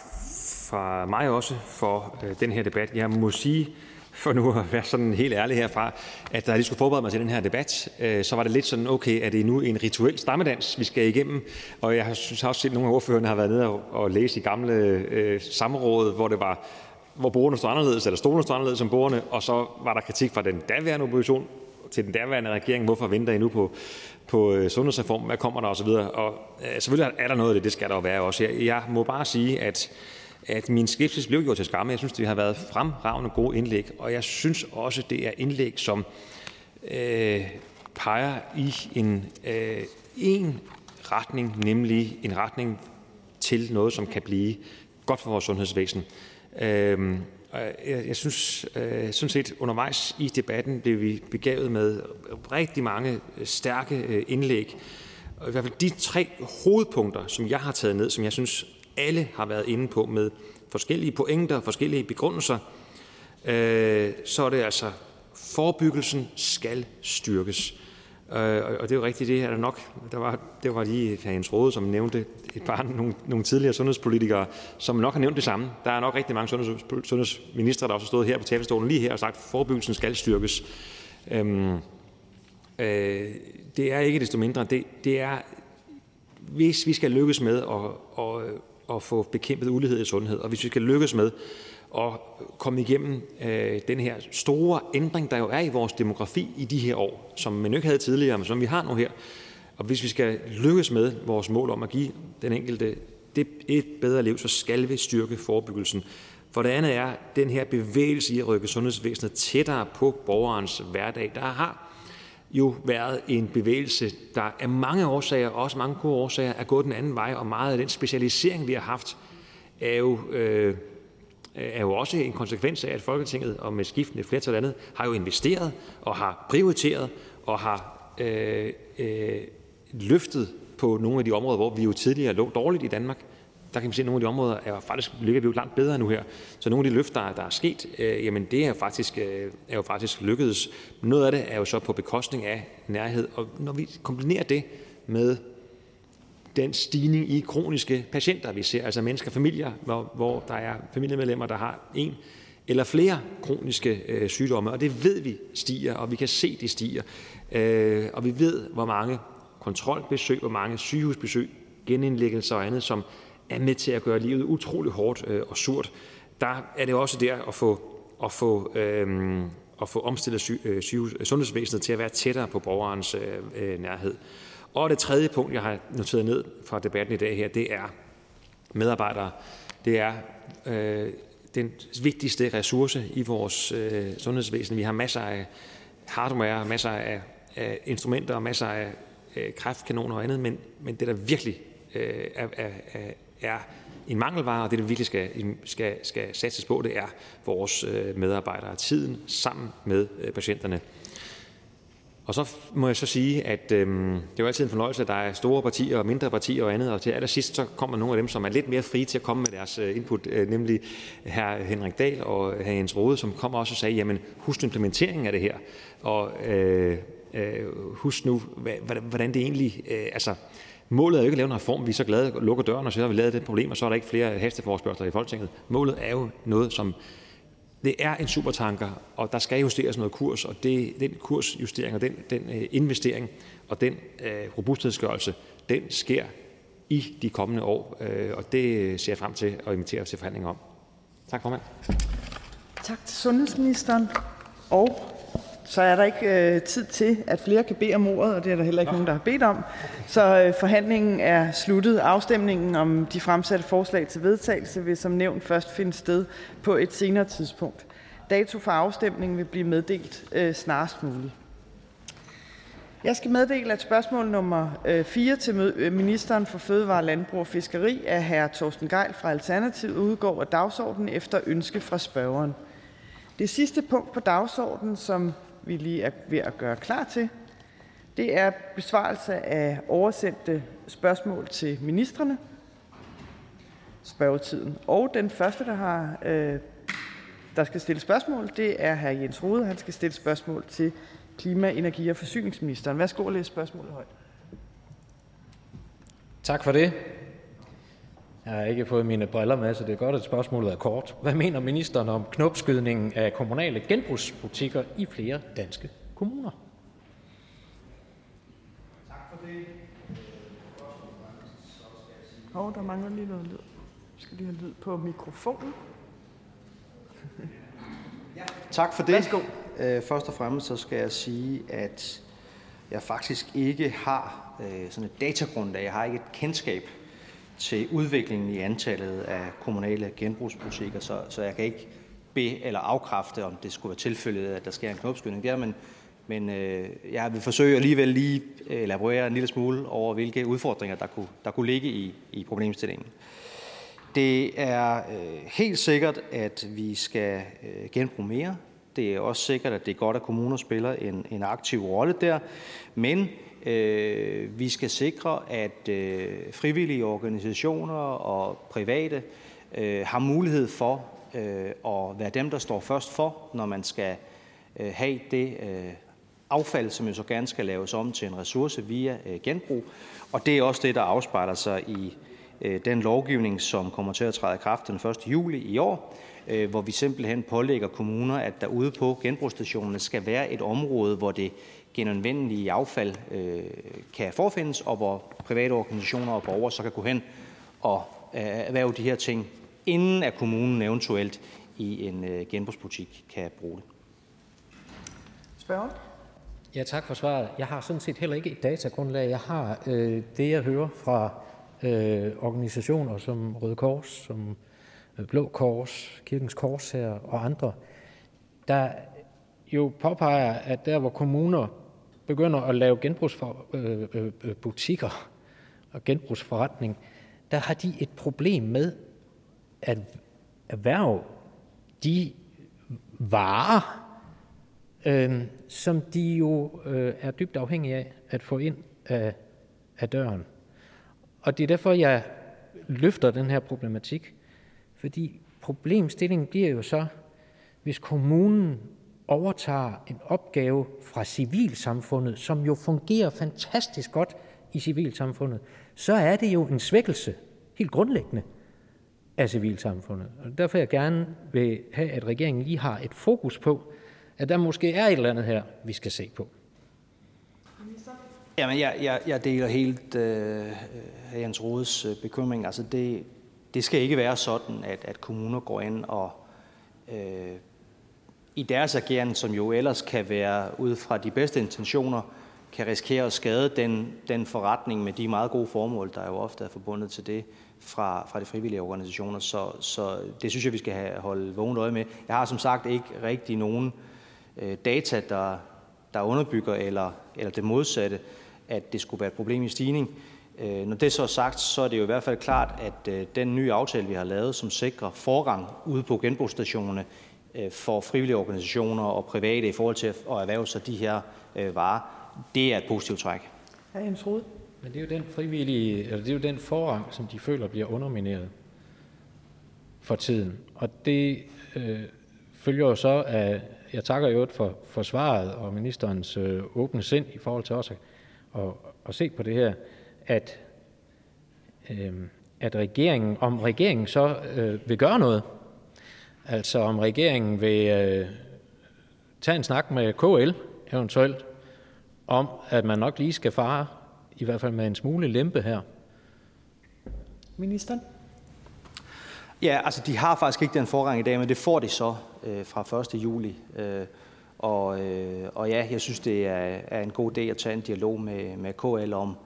fra mig også for øh, den her debat. Jeg må sige, for nu at være sådan helt ærlig herfra, at da jeg lige skulle forberede mig til den her debat, øh, så var det lidt sådan, okay, er det nu en rituel stammedans, vi skal igennem? Og jeg synes også, at nogle af ordførerne har været nede og, og læse i gamle øh, samråd, hvor det var hvor borgerne stod anderledes, eller stolene stod anderledes som borgerne, og så var der kritik fra den daværende opposition til den daværende regering. Hvorfor venter I nu på, på øh, sundhedsreformen? Hvad kommer der? Og så videre. Og øh, selvfølgelig er der noget af det, det skal der jo være også. Jeg, jeg må bare sige, at at min skepsis blev gjort til skamme. Jeg synes, det har været fremragende gode indlæg, og jeg synes også, det er indlæg, som øh, peger i en, øh, en retning, nemlig en retning til noget, som kan blive godt for vores sundhedsvæsen. Øh, jeg, jeg synes øh, sådan set undervejs i debatten blev vi begavet med rigtig mange stærke øh, indlæg. Og I hvert fald de tre hovedpunkter, som jeg har taget ned, som jeg synes alle har været inde på med forskellige pointer og forskellige begrundelser, øh, så er det altså, forebyggelsen skal styrkes. Øh, og det er jo rigtigt, det er der nok. Der var, det var lige hr. Jens Rode, som nævnte et par nogle, nogle tidligere sundhedspolitikere, som nok har nævnt det samme. Der er nok rigtig mange sundheds, sundhedsministre, der også har stået her på talerstolen lige her og sagt, at forebyggelsen skal styrkes. Øhm, øh, det er ikke desto mindre. Det, det er, hvis vi skal lykkes med at, at, at få bekæmpet ulighed i sundhed, og hvis vi skal lykkes med at komme igennem øh, den her store ændring, der jo er i vores demografi i de her år, som man jo ikke havde tidligere, men som vi har nu her, og hvis vi skal lykkes med vores mål om at give den enkelte det et bedre liv, så skal vi styrke forebyggelsen. For det andet er den her bevægelse i at rykke sundhedsvæsenet tættere på borgerens hverdag. Der har jo været en bevægelse, der af mange årsager, også mange gode årsager, er gået den anden vej, og meget af den specialisering, vi har haft, er jo, øh, er jo også en konsekvens af, at Folketinget og med skiftende flertal andet har jo investeret og har prioriteret og har øh, øh, løftet på nogle af de områder, hvor vi jo tidligere lå dårligt i Danmark. Der kan vi se, at nogle af de områder er faktisk, ligger vi jo langt bedre nu her. Så nogle af de løft, der er sket, øh, jamen det er, faktisk, øh, er jo faktisk lykkedes. Noget af det er jo så på bekostning af nærhed. Og når vi kombinerer det med den stigning i kroniske patienter, vi ser, altså mennesker, familier, hvor, hvor der er familiemedlemmer, der har en eller flere kroniske øh, sygdomme, og det ved vi stiger, og vi kan se, det stiger. Øh, og vi ved, hvor mange kontrolbesøg, hvor mange sygehusbesøg, genindlæggelser og andet, som er med til at gøre livet utrolig hårdt øh, og surt. Der er det også der at få, at få, øh, at få omstillet sy, øh, øh sundhedsvæsenet til at være tættere på borgerens øh, øh, nærhed. Og det tredje punkt, jeg har noteret ned fra debatten i dag her, det er medarbejdere. Det er øh, den vigtigste ressource i vores øh, sundhedsvæsen. Vi har masser af hardware, masser af, af instrumenter og masser af øh, kræftkanoner og andet, men, men det, der virkelig øh, er, er, en mangelvare, og det, der virkelig skal, skal, skal satses på, det er vores øh, medarbejdere. Tiden sammen med øh, patienterne. Og så må jeg så sige, at øhm, det er jo altid en fornøjelse, at der er store partier og mindre partier og andet, og til allersidst så kommer nogle af dem, som er lidt mere frie til at komme med deres øh, input, øh, nemlig hr. Henrik Dahl og hr. Jens Rode, som kommer også og sagde, jamen husk implementeringen af det her, og øh, øh, husk nu, hvordan det egentlig, øh, altså Målet er jo ikke at lave en reform, vi er så glade at lukke døren, og så har vi lavet det problem, og så er der ikke flere hasteforspørgsler i Folketinget. Målet er jo noget, som det er en supertanker, og der skal justeres noget kurs, og det, den kursjustering og den, den øh, investering og den øh, robusthedsgørelse, den sker i de kommende år, øh, og det øh, ser jeg frem til at invitere til forhandlinger om. Tak, formand. Tak til sundhedsministeren. Og så er der ikke øh, tid til, at flere kan bede om ordet, og det er der heller ikke nogen, der har bedt om. Så øh, forhandlingen er sluttet. Afstemningen om de fremsatte forslag til vedtagelse vil som nævnt først finde sted på et senere tidspunkt. Dato for afstemningen vil blive meddelt øh, snarest muligt. Jeg skal meddele, at spørgsmål nummer øh, 4 til øh, ministeren for fødevare, landbrug og fiskeri af hr. Torsten Geil fra Alternativet udgår af dagsordenen efter ønske fra spørgeren. Det sidste punkt på dagsordenen, som vi lige er ved at gøre klar til, det er besvarelse af oversendte spørgsmål til ministerne. Spørgetiden. Og den første, der har øh, der skal stille spørgsmål, det er hr. Jens Rode. Han skal stille spørgsmål til klima-, energi- og forsyningsministeren. Værsgo at læse spørgsmålet højt. Tak for det. Jeg har ikke fået mine briller med, så det er godt, at spørgsmålet er kort. Hvad mener ministeren om knopskydningen af kommunale genbrugsbutikker i flere danske kommuner? Hov, der mangler lige noget lyd. Vi skal lige have lyd på mikrofonen. Tak for det. Værsgo. Øh, først og fremmest så skal jeg sige, at jeg faktisk ikke har øh, sådan et datagrundlag. Jeg har ikke et kendskab til udviklingen i antallet af kommunale genbrugsbutikker, så, så jeg kan ikke be eller afkræfte, om det skulle være tilfældet, at der sker en knopskydning der, men, men øh, jeg vil forsøge alligevel lige øh, elaborere en lille smule over, hvilke udfordringer der kunne, der kunne ligge i, i problemstillingen. Det er øh, helt sikkert, at vi skal øh, genbruge mere. Det er også sikkert, at det er godt, at kommuner spiller en, en aktiv rolle der. Men øh, vi skal sikre, at øh, frivillige organisationer og private øh, har mulighed for øh, at være dem, der står først for, når man skal øh, have det øh, affald, som jo så gerne skal laves om til en ressource via øh, genbrug. Og det er også det, der afspejler sig i øh, den lovgivning, som kommer til at træde i kraft den 1. juli i år, øh, hvor vi simpelthen pålægger kommuner, at der ude på genbrugsstationerne skal være et område, hvor det genanvendelige affald øh, kan forfindes, og hvor private organisationer og borgere så kan gå hen og øh, erhverve de her ting, inden at kommunen eventuelt i en øh, genbrugsbutik kan bruge det. Spørger? Ja, tak for svaret. Jeg har sådan set heller ikke et datagrundlag. Jeg har øh, det, jeg hører fra øh, organisationer som Røde Kors, som øh, Blå Kors, Kirkens Kors her og andre, der jo påpeger, at der hvor kommuner begynder at lave genbrugsbutikker øh, øh, øh, og genbrugsforretning, der har de et problem med at erhverve de varer, øh, som de jo øh, er dybt afhængige af at få ind af, af døren. Og det er derfor, jeg løfter den her problematik. Fordi problemstillingen bliver jo så, hvis kommunen overtager en opgave fra civilsamfundet, som jo fungerer fantastisk godt i civilsamfundet, så er det jo en svækkelse, helt grundlæggende, af civilsamfundet. Og derfor jeg gerne vil have, at regeringen lige har et fokus på, at der måske er et eller andet her, vi skal se på. Jamen, jeg, jeg, jeg deler helt øh, øh Jens Rodes øh, bekymring. Altså, det, det skal ikke være sådan, at, at kommuner går ind og øh, i deres ageren, som jo ellers kan være ud fra de bedste intentioner, kan risikere at skade den, den forretning med de meget gode formål, der jo ofte er forbundet til det fra, fra de frivillige organisationer. Så, så det synes jeg, vi skal have, holde vågent øje med. Jeg har som sagt ikke rigtig nogen øh, data, der, der underbygger eller, eller det modsatte, at det skulle være et problem i stigning. Øh, når det så er sagt, så er det jo i hvert fald klart, at øh, den nye aftale, vi har lavet, som sikrer forrang ude på genbrugsstationerne for frivillige organisationer og private i forhold til at erhverve sig de her varer, det er et positivt træk. Hr. Jens Rode. Men det er jo den frivillige, eller det er jo den forrang, som de føler bliver undermineret for tiden. Og det øh, følger jo så af, jeg takker jo for, for svaret og ministerens øh, åbne sind i forhold til også at, at, at se på det her, at, øh, at regeringen, om regeringen så øh, vil gøre noget, altså om regeringen vil øh, tage en snak med KL eventuelt, om at man nok lige skal fare, i hvert fald med en smule lempe her. Ministeren? Ja, altså de har faktisk ikke den forrang i dag, men det får de så øh, fra 1. juli. Øh, og, øh, og ja, jeg synes, det er, er en god idé at tage en dialog med, med KL om,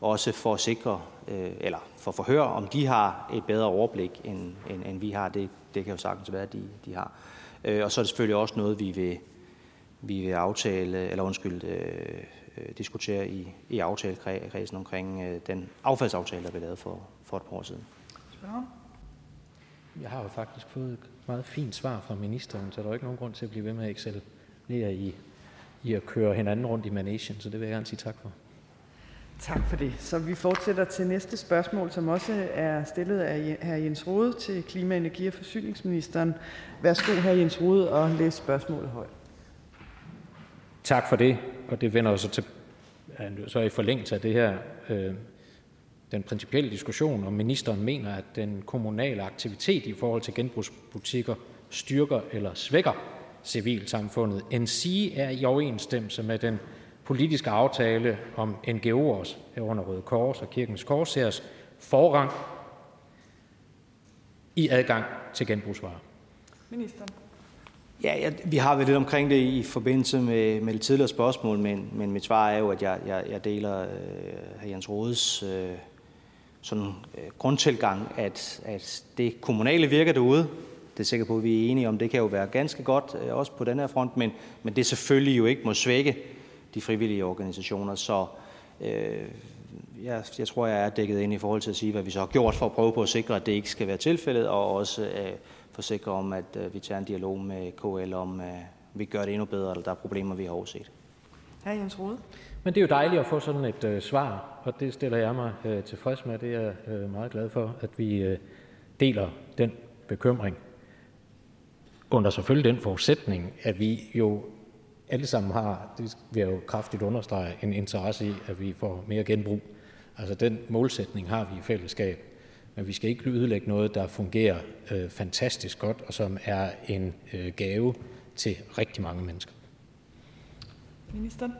også for at sikre, øh, eller for at forhøre, om de har et bedre overblik, end, end, end vi har. Det, det kan jo sagtens være, at de, de har. Øh, og så er det selvfølgelig også noget, vi vil, vi vil aftale, eller undskyld, øh, diskutere i, i aftalekredsen omkring øh, den affaldsaftale, der blev lavet for, for et par år siden. Jeg har jo faktisk fået et meget fint svar fra ministeren, så der er ikke nogen grund til at blive ved med at excellere i, i at køre hinanden rundt i managen, så det vil jeg gerne sige tak for. Tak for det. Så vi fortsætter til næste spørgsmål, som også er stillet af hr. Jens Rode til klima-, energi- og forsyningsministeren. Værsgo, hr. Jens Rode, og læs spørgsmålet højt. Tak for det. Og det vender så til så i forlængelse af det her øh, den principielle diskussion, om ministeren mener, at den kommunale aktivitet i forhold til genbrugsbutikker styrker eller svækker civilsamfundet, end sige er i overensstemmelse med den politiske aftale om NGO'ers, herunder Røde Kors og Kirkens Korshærs, forrang i adgang til genbrugsvarer. Ministeren. Ja, ja, vi har været lidt omkring det i forbindelse med, med det tidligere spørgsmål, men, men mit svar er jo, at jeg, jeg, jeg deler øh, hr. Jens Rodes øh, sådan, øh, grundtilgang, at, at det kommunale virker derude. Det er sikker på, at vi er enige om. Det kan jo være ganske godt, øh, også på den her front, men, men det selvfølgelig jo ikke må svække de frivillige organisationer. Så øh, jeg, jeg tror, jeg er dækket ind i forhold til at sige, hvad vi så har gjort for at prøve på at sikre, at det ikke skal være tilfældet, og også øh, forsikre om, at øh, vi tager en dialog med KL om, øh, vi gør det endnu bedre, eller der er problemer, vi har overset. Hr. Jens Rode. Men det er jo dejligt at få sådan et øh, svar, og det stiller jeg mig øh, tilfreds med. Det er jeg øh, meget glad for, at vi øh, deler den bekymring. Under selvfølgelig den forudsætning, at vi jo alle sammen har, det vil jeg jo kraftigt understrege, en interesse i, at vi får mere genbrug. Altså den målsætning har vi i fællesskab. Men vi skal ikke ødelægge noget, der fungerer øh, fantastisk godt, og som er en øh, gave til rigtig mange mennesker. Ministeren.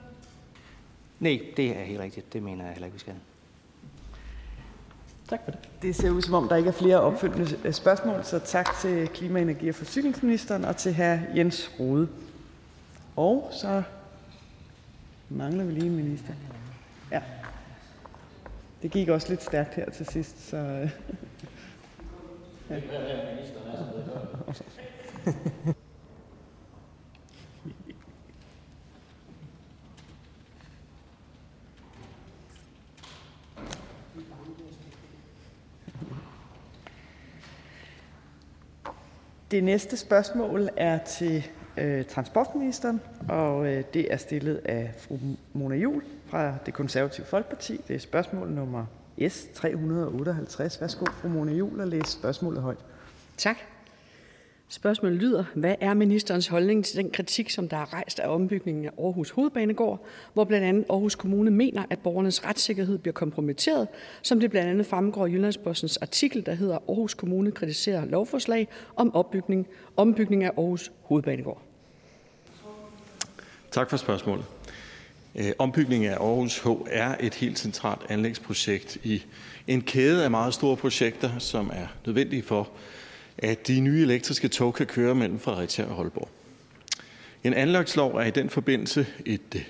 Nej, det er helt rigtigt. Det mener jeg heller ikke, vi skal. Tak for det. Det ser ud som om, der ikke er flere opfølgende øh, spørgsmål, så tak til klima-, energi- og forsyningsministeren og til hr. Jens Rode. Og så mangler vi lige en minister. Ja. Det gik også lidt stærkt her til sidst, så... Øh. Ja. Det næste spørgsmål er til øh, Øh, transportministeren, og øh, det er stillet af fru Mona Jul fra Det Konservative Folkeparti. Det er spørgsmål nummer S 358. Værsgo, fru Mona Jul, at læse spørgsmålet højt. Tak. Spørgsmålet lyder: Hvad er ministerens holdning til den kritik, som der er rejst af ombygningen af Aarhus Hovedbanegård, hvor blandt andet Aarhus Kommune mener, at borgernes retssikkerhed bliver kompromitteret, som det blandt andet fremgår i Jyllandsbossens artikel, der hedder Aarhus Kommune kritiserer lovforslag om opbygning, ombygning af Aarhus Hovedbanegård? Tak for spørgsmålet. Øh, Ombygningen af Aarhus H er et helt centralt anlægsprojekt i en kæde af meget store projekter, som er nødvendige for, at de nye elektriske tog kan køre mellem Fredericia og Holborg. En anlægslov er i den forbindelse et øh,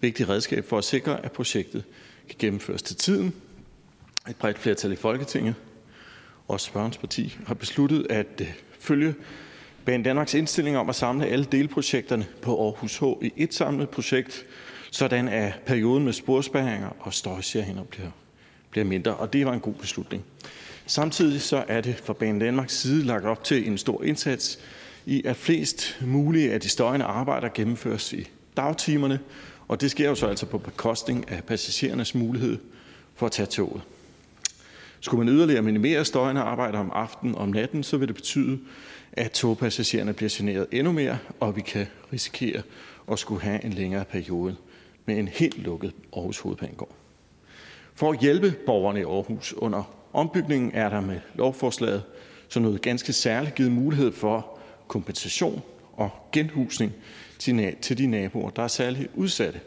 vigtigt redskab for at sikre, at projektet kan gennemføres til tiden. Et bredt flertal i Folketinget og spørgens parti har besluttet at øh, følge Banedanmarks Danmarks indstilling om at samle alle delprojekterne på Aarhus H i et samlet projekt, sådan at perioden med sporspærringer og støjsærhinder bliver, bliver mindre, og det var en god beslutning. Samtidig så er det fra Banen Danmarks side lagt op til en stor indsats i, at flest mulige af de støjende arbejder gennemføres i dagtimerne, og det sker jo så altså på bekostning af passagerernes mulighed for at tage toget. Skulle man yderligere minimere støjende arbejder om aftenen og om natten, så vil det betyde, at togpassagererne bliver generet endnu mere, og vi kan risikere at skulle have en længere periode med en helt lukket Aarhus Hovedbanegård. For at hjælpe borgerne i Aarhus under ombygningen er der med lovforslaget som noget ganske særligt givet mulighed for kompensation og genhusning til de naboer, der er særligt udsatte.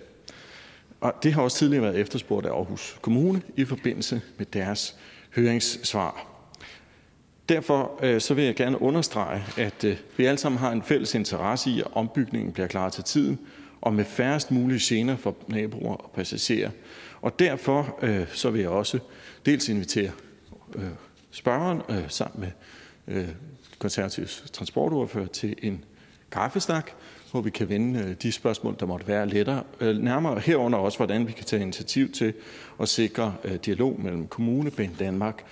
Og det har også tidligere været efterspurgt af Aarhus Kommune i forbindelse med deres høringssvar. Derfor øh, så vil jeg gerne understrege, at øh, vi alle sammen har en fælles interesse i, at ombygningen bliver klar til tiden og med færrest mulige gener for naboer og passagerer. Og derfor øh, så vil jeg også dels invitere øh, spørgeren øh, sammen med øh, konservativs transportordfører til en kaffesnak, hvor vi kan vende øh, de spørgsmål, der måtte være lettere, øh, nærmere, herunder også, hvordan vi kan tage initiativ til at sikre øh, dialog mellem Kommune, Danmark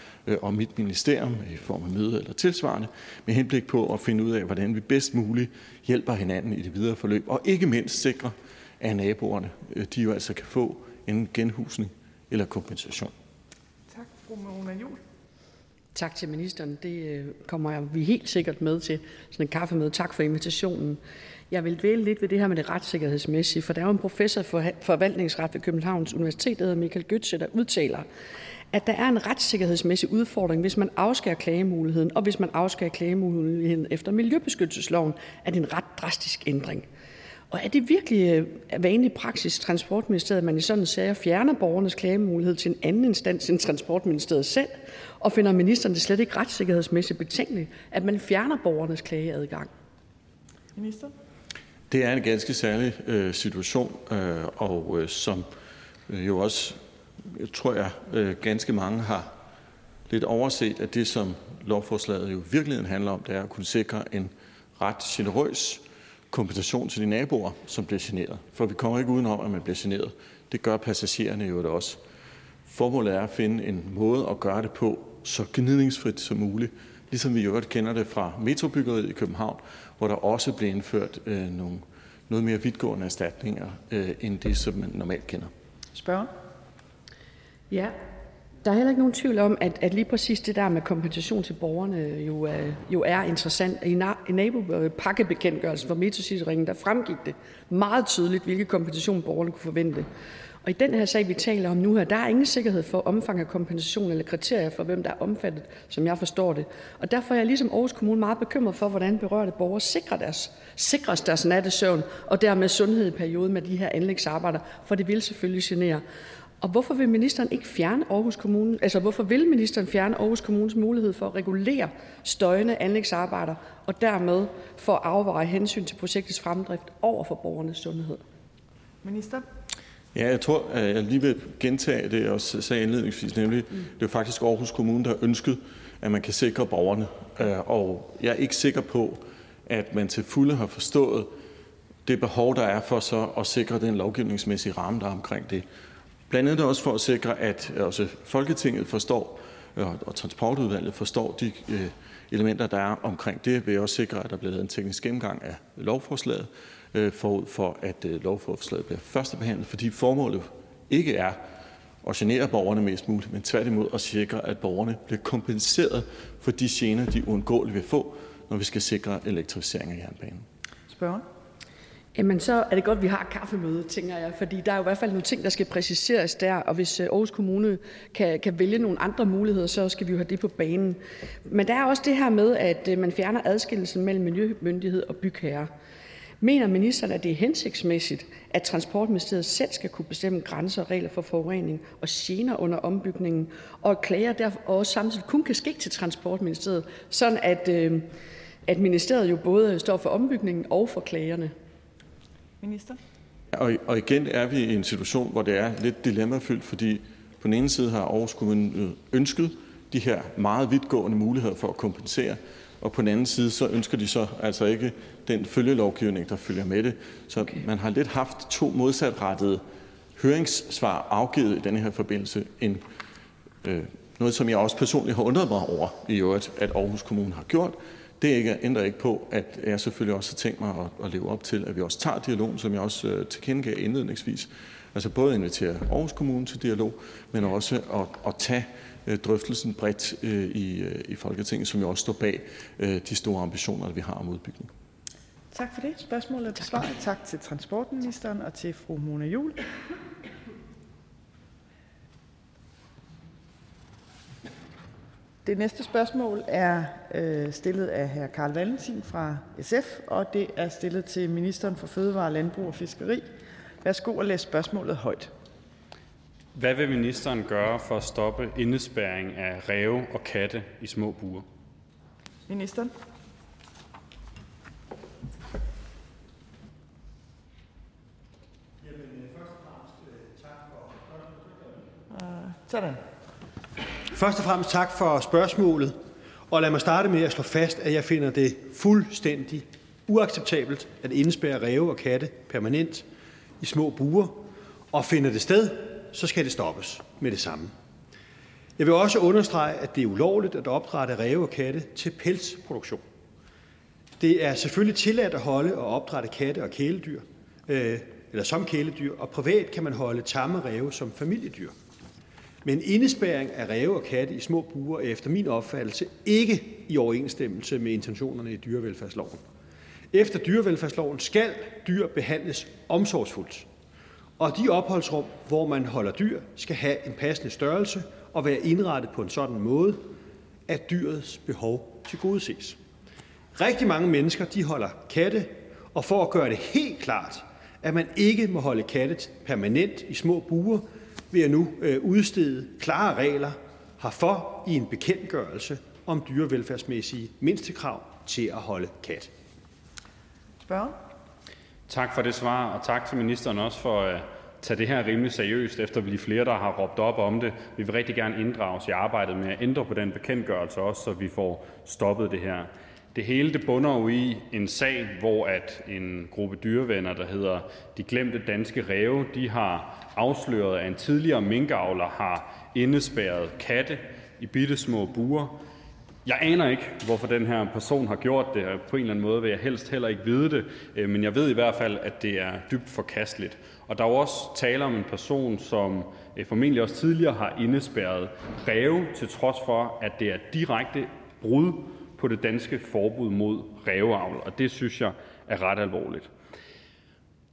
og mit ministerium i form af møde eller tilsvarende, med henblik på at finde ud af, hvordan vi bedst muligt hjælper hinanden i det videre forløb, og ikke mindst sikre, at naboerne de jo altså kan få en genhusning eller kompensation. Tak, fru Mona Juhl. Tak til ministeren. Det øh, kommer vi helt sikkert med til sådan en kaffemøde. Tak for invitationen. Jeg vil dvæle lidt ved det her med det retssikkerhedsmæssige, for der er jo en professor for forvaltningsret ved Københavns Universitet, der hedder Michael Götze, der udtaler, at der er en retssikkerhedsmæssig udfordring, hvis man afskærer klagemuligheden, og hvis man afskærer klagemuligheden efter miljøbeskyttelsesloven, er det en ret drastisk ændring. Og er det virkelig øh, vanlig praksis Transportministeriet, at man i sådan sager fjerner borgernes klagemulighed til en anden instans end Transportministeriet selv? Og finder ministeren det slet ikke retssikkerhedsmæssigt betænkeligt, at man fjerner borgernes klageadgang? Minister? Det er en ganske særlig øh, situation, øh, og øh, som øh, jo også, jeg tror jeg, øh, ganske mange har lidt overset, at det, som lovforslaget jo virkeligheden handler om, det er at kunne sikre en ret generøs kompensation til de naboer, som bliver generet. For vi kommer ikke udenom, at man bliver generet. Det gør passagererne jo det også. Formålet er at finde en måde at gøre det på, så gnidningsfrit som muligt, ligesom vi jo godt kender det fra metrobyggeriet i København, hvor der også blev indført øh, nogle noget mere vidtgående erstatninger øh, end det, som man normalt kender. Spørger? Ja, der er heller ikke nogen tvivl om, at, at lige præcis det der med kompensation til borgerne øh, jo, øh, jo er interessant. I, na, i nabopakkebekendtgørelsen for Metrocityringen, der fremgik det meget tydeligt, hvilke kompensation borgerne kunne forvente. Og i den her sag, vi taler om nu her, der er ingen sikkerhed for omfang af kompensation eller kriterier for, hvem der er omfattet, som jeg forstår det. Og derfor er jeg ligesom Aarhus Kommune meget bekymret for, hvordan berørte borgere sikrer deres, sikres deres nattesøvn og dermed sundhed i perioden med de her anlægsarbejder, for det vil selvfølgelig genere. Og hvorfor vil ministeren ikke fjerne Aarhus Kommune, altså hvorfor vil ministeren fjerne Aarhus Kommunes mulighed for at regulere støjende anlægsarbejder og dermed for at afveje hensyn til projektets fremdrift over for borgernes sundhed? Minister? Ja, jeg tror, at jeg lige vil gentage det, jeg også sagde indledningsvis, nemlig, mm. det er faktisk Aarhus Kommune, der har ønsket, at man kan sikre borgerne. Øh, og jeg er ikke sikker på, at man til fulde har forstået det behov, der er for så at sikre den lovgivningsmæssige ramme, der er omkring det. Blandt andet også for at sikre, at øh, også Folketinget forstår, øh, og transportudvalget forstår de øh, elementer, der er omkring det, vil også sikre, at der bliver lavet en teknisk gennemgang af lovforslaget, øh, forud for at øh, lovforslaget bliver førstebehandlet, fordi formålet ikke er at genere borgerne mest muligt, men tværtimod at sikre, at borgerne bliver kompenseret for de gener, de uundgåeligt vil få, når vi skal sikre elektrificering af jernbanen. Spørgsmål? Jamen, så er det godt, at vi har kaffemøde, tænker jeg, fordi der er jo i hvert fald nogle ting, der skal præciseres der, og hvis øh, Aarhus Kommune kan, kan vælge nogle andre muligheder, så skal vi jo have det på banen. Men der er også det her med, at øh, man fjerner adskillelsen mellem miljømyndighed og bygherre. Mener ministeren, at det er hensigtsmæssigt, at Transportministeriet selv skal kunne bestemme grænser og regler for forurening og gener under ombygningen, og at klager derfor også samtidig kun kan ske til Transportministeriet, sådan at, øh, at ministeriet jo både står for ombygningen og for klagerne? Minister? Og, og igen er vi i en situation, hvor det er lidt dilemmafyldt, fordi på den ene side har Aarhus Kommune ønsket de her meget vidtgående muligheder for at kompensere, og på den anden side så ønsker de så altså ikke den følgelovgivning, der følger med det. Så man har lidt haft to modsatrettede høringssvar afgivet i denne her forbindelse. En, øh, noget, som jeg også personligt har undret mig over i øvrigt, at Aarhus Kommune har gjort, det ikke, ændrer ikke på, at jeg selvfølgelig også har tænkt mig at, at leve op til, at vi også tager dialogen, som jeg også øh, tilkendegav indledningsvis. Altså både invitere Aarhus Kommune til dialog, men også at, at tage øh, drøftelsen bredt øh, i, øh, i Folketinget, som jo også står bag øh, de store ambitioner, vi har om udbygning. Tak for det. Spørgsmålet er besvaret. Tak til transportministeren og til fru Mona Jul. Det næste spørgsmål er øh, stillet af hr. Carl Valentin fra SF, og det er stillet til ministeren for fødevare, landbrug og fiskeri. Værsgo at læse spørgsmålet højt. Hvad vil ministeren gøre for at stoppe indespæring af ræve og katte i små buer? Ministeren. Sådan. Først og fremmest tak for spørgsmålet, og lad mig starte med at slå fast, at jeg finder det fuldstændig uacceptabelt at indespærre ræve og katte permanent i små buer, og finder det sted, så skal det stoppes med det samme. Jeg vil også understrege, at det er ulovligt at opdrætte ræve og katte til pelsproduktion. Det er selvfølgelig tilladt at holde og opdrætte katte og kæledyr, øh, eller som kæledyr, og privat kan man holde tamme ræve som familiedyr. Men indespæring af ræve og katte i små bure er efter min opfattelse ikke i overensstemmelse med intentionerne i dyrevelfærdsloven. Efter dyrevelfærdsloven skal dyr behandles omsorgsfuldt, og de opholdsrum, hvor man holder dyr, skal have en passende størrelse og være indrettet på en sådan måde, at dyrets behov tilgodeses. Rigtig mange mennesker de holder katte, og for at gøre det helt klart, at man ikke må holde katte permanent i små buer, vil jeg nu øh, udstede klare regler herfor i en bekendtgørelse om dyrevelfærdsmæssige mindstekrav til at holde kat. Spørgen? Tak for det svar, og tak til ministeren også for at tage det her rimelig seriøst, efter vi er flere, der har råbt op om det. Vi vil rigtig gerne inddrages i arbejdet med at ændre på den bekendtgørelse også, så vi får stoppet det her. Det hele det bunder jo i en sag, hvor at en gruppe dyrevenner, der hedder De Glemte Danske Ræve, de har afsløret, at en tidligere minkavler har indespærret katte i bitte små buer. Jeg aner ikke, hvorfor den her person har gjort det, og på en eller anden måde vil jeg helst heller ikke vide det, øh, men jeg ved i hvert fald, at det er dybt forkasteligt. Og der er jo også tale om en person, som øh, formentlig også tidligere har indespærret ræve, til trods for, at det er direkte brud på det danske forbud mod ræveavl, og det synes jeg er ret alvorligt.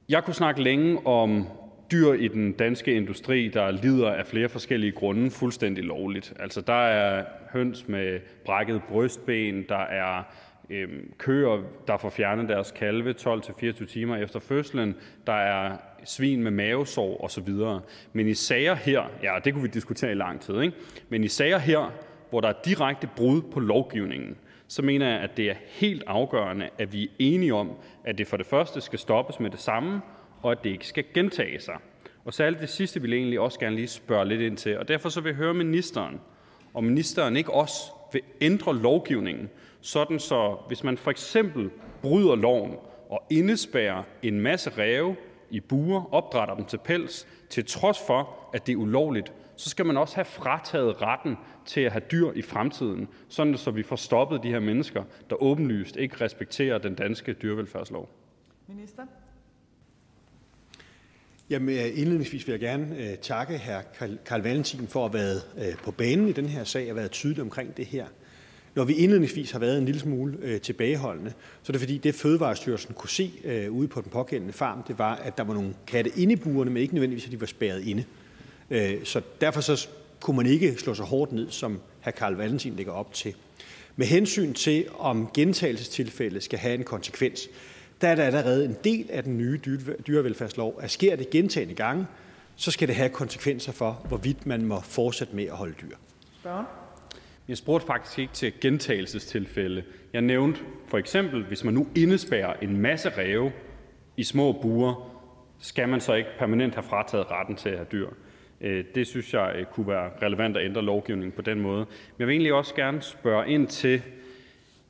Jeg kunne snakke længe om dyr i den danske industri, der lider af flere forskellige grunde fuldstændig lovligt. Altså, der er høns med brækket brystben, der er øh, køer, der får fjernet deres kalve 12-24 timer efter fødslen, der er svin med mavesår osv. Men i sager her, ja, det kunne vi diskutere i lang tid, ikke? men i sager her, hvor der er direkte brud på lovgivningen, så mener jeg, at det er helt afgørende, at vi er enige om, at det for det første skal stoppes med det samme, og at det ikke skal gentage sig. Og særligt det sidste vil jeg egentlig også gerne lige spørge lidt ind til. Og derfor så vil jeg høre ministeren, om ministeren ikke også vil ændre lovgivningen, sådan så hvis man for eksempel bryder loven og indespærrer en masse ræve i buer, opdrætter dem til pels, til trods for, at det er ulovligt, så skal man også have frataget retten til at have dyr i fremtiden, sådan så vi får stoppet de her mennesker, der åbenlyst ikke respekterer den danske dyrevelfærdslov. Minister? Jamen, øh, indledningsvis vil jeg gerne øh, takke hr. Karl Valentin for at have været øh, på banen i den her sag og været tydelig omkring det her. Når vi indledningsvis har været en lille smule tilbageholdende, så er det fordi, det Fødevarestyrelsen kunne se ude på den pågældende farm, det var, at der var nogle katte inde i burene, men ikke nødvendigvis, at de var spærret inde. Uh, så derfor så kunne man ikke slå sig hårdt ned, som hr. Karl Valentin lægger op til. Med hensyn til, om gentagelsestilfælde skal have en konsekvens, der er der allerede en del af den nye dyrevelfærdslov, at sker det gentagende gange, så skal det have konsekvenser for, hvorvidt man må fortsætte med at holde dyr. Spørgen? Jeg spurgte faktisk ikke til gentagelsestilfælde. Jeg nævnte for eksempel, hvis man nu indespærrer en masse ræve i små buer, skal man så ikke permanent have frataget retten til at have dyr. Øh, det synes jeg øh, kunne være relevant at ændre lovgivningen på den måde. Men jeg vil egentlig også gerne spørge ind til,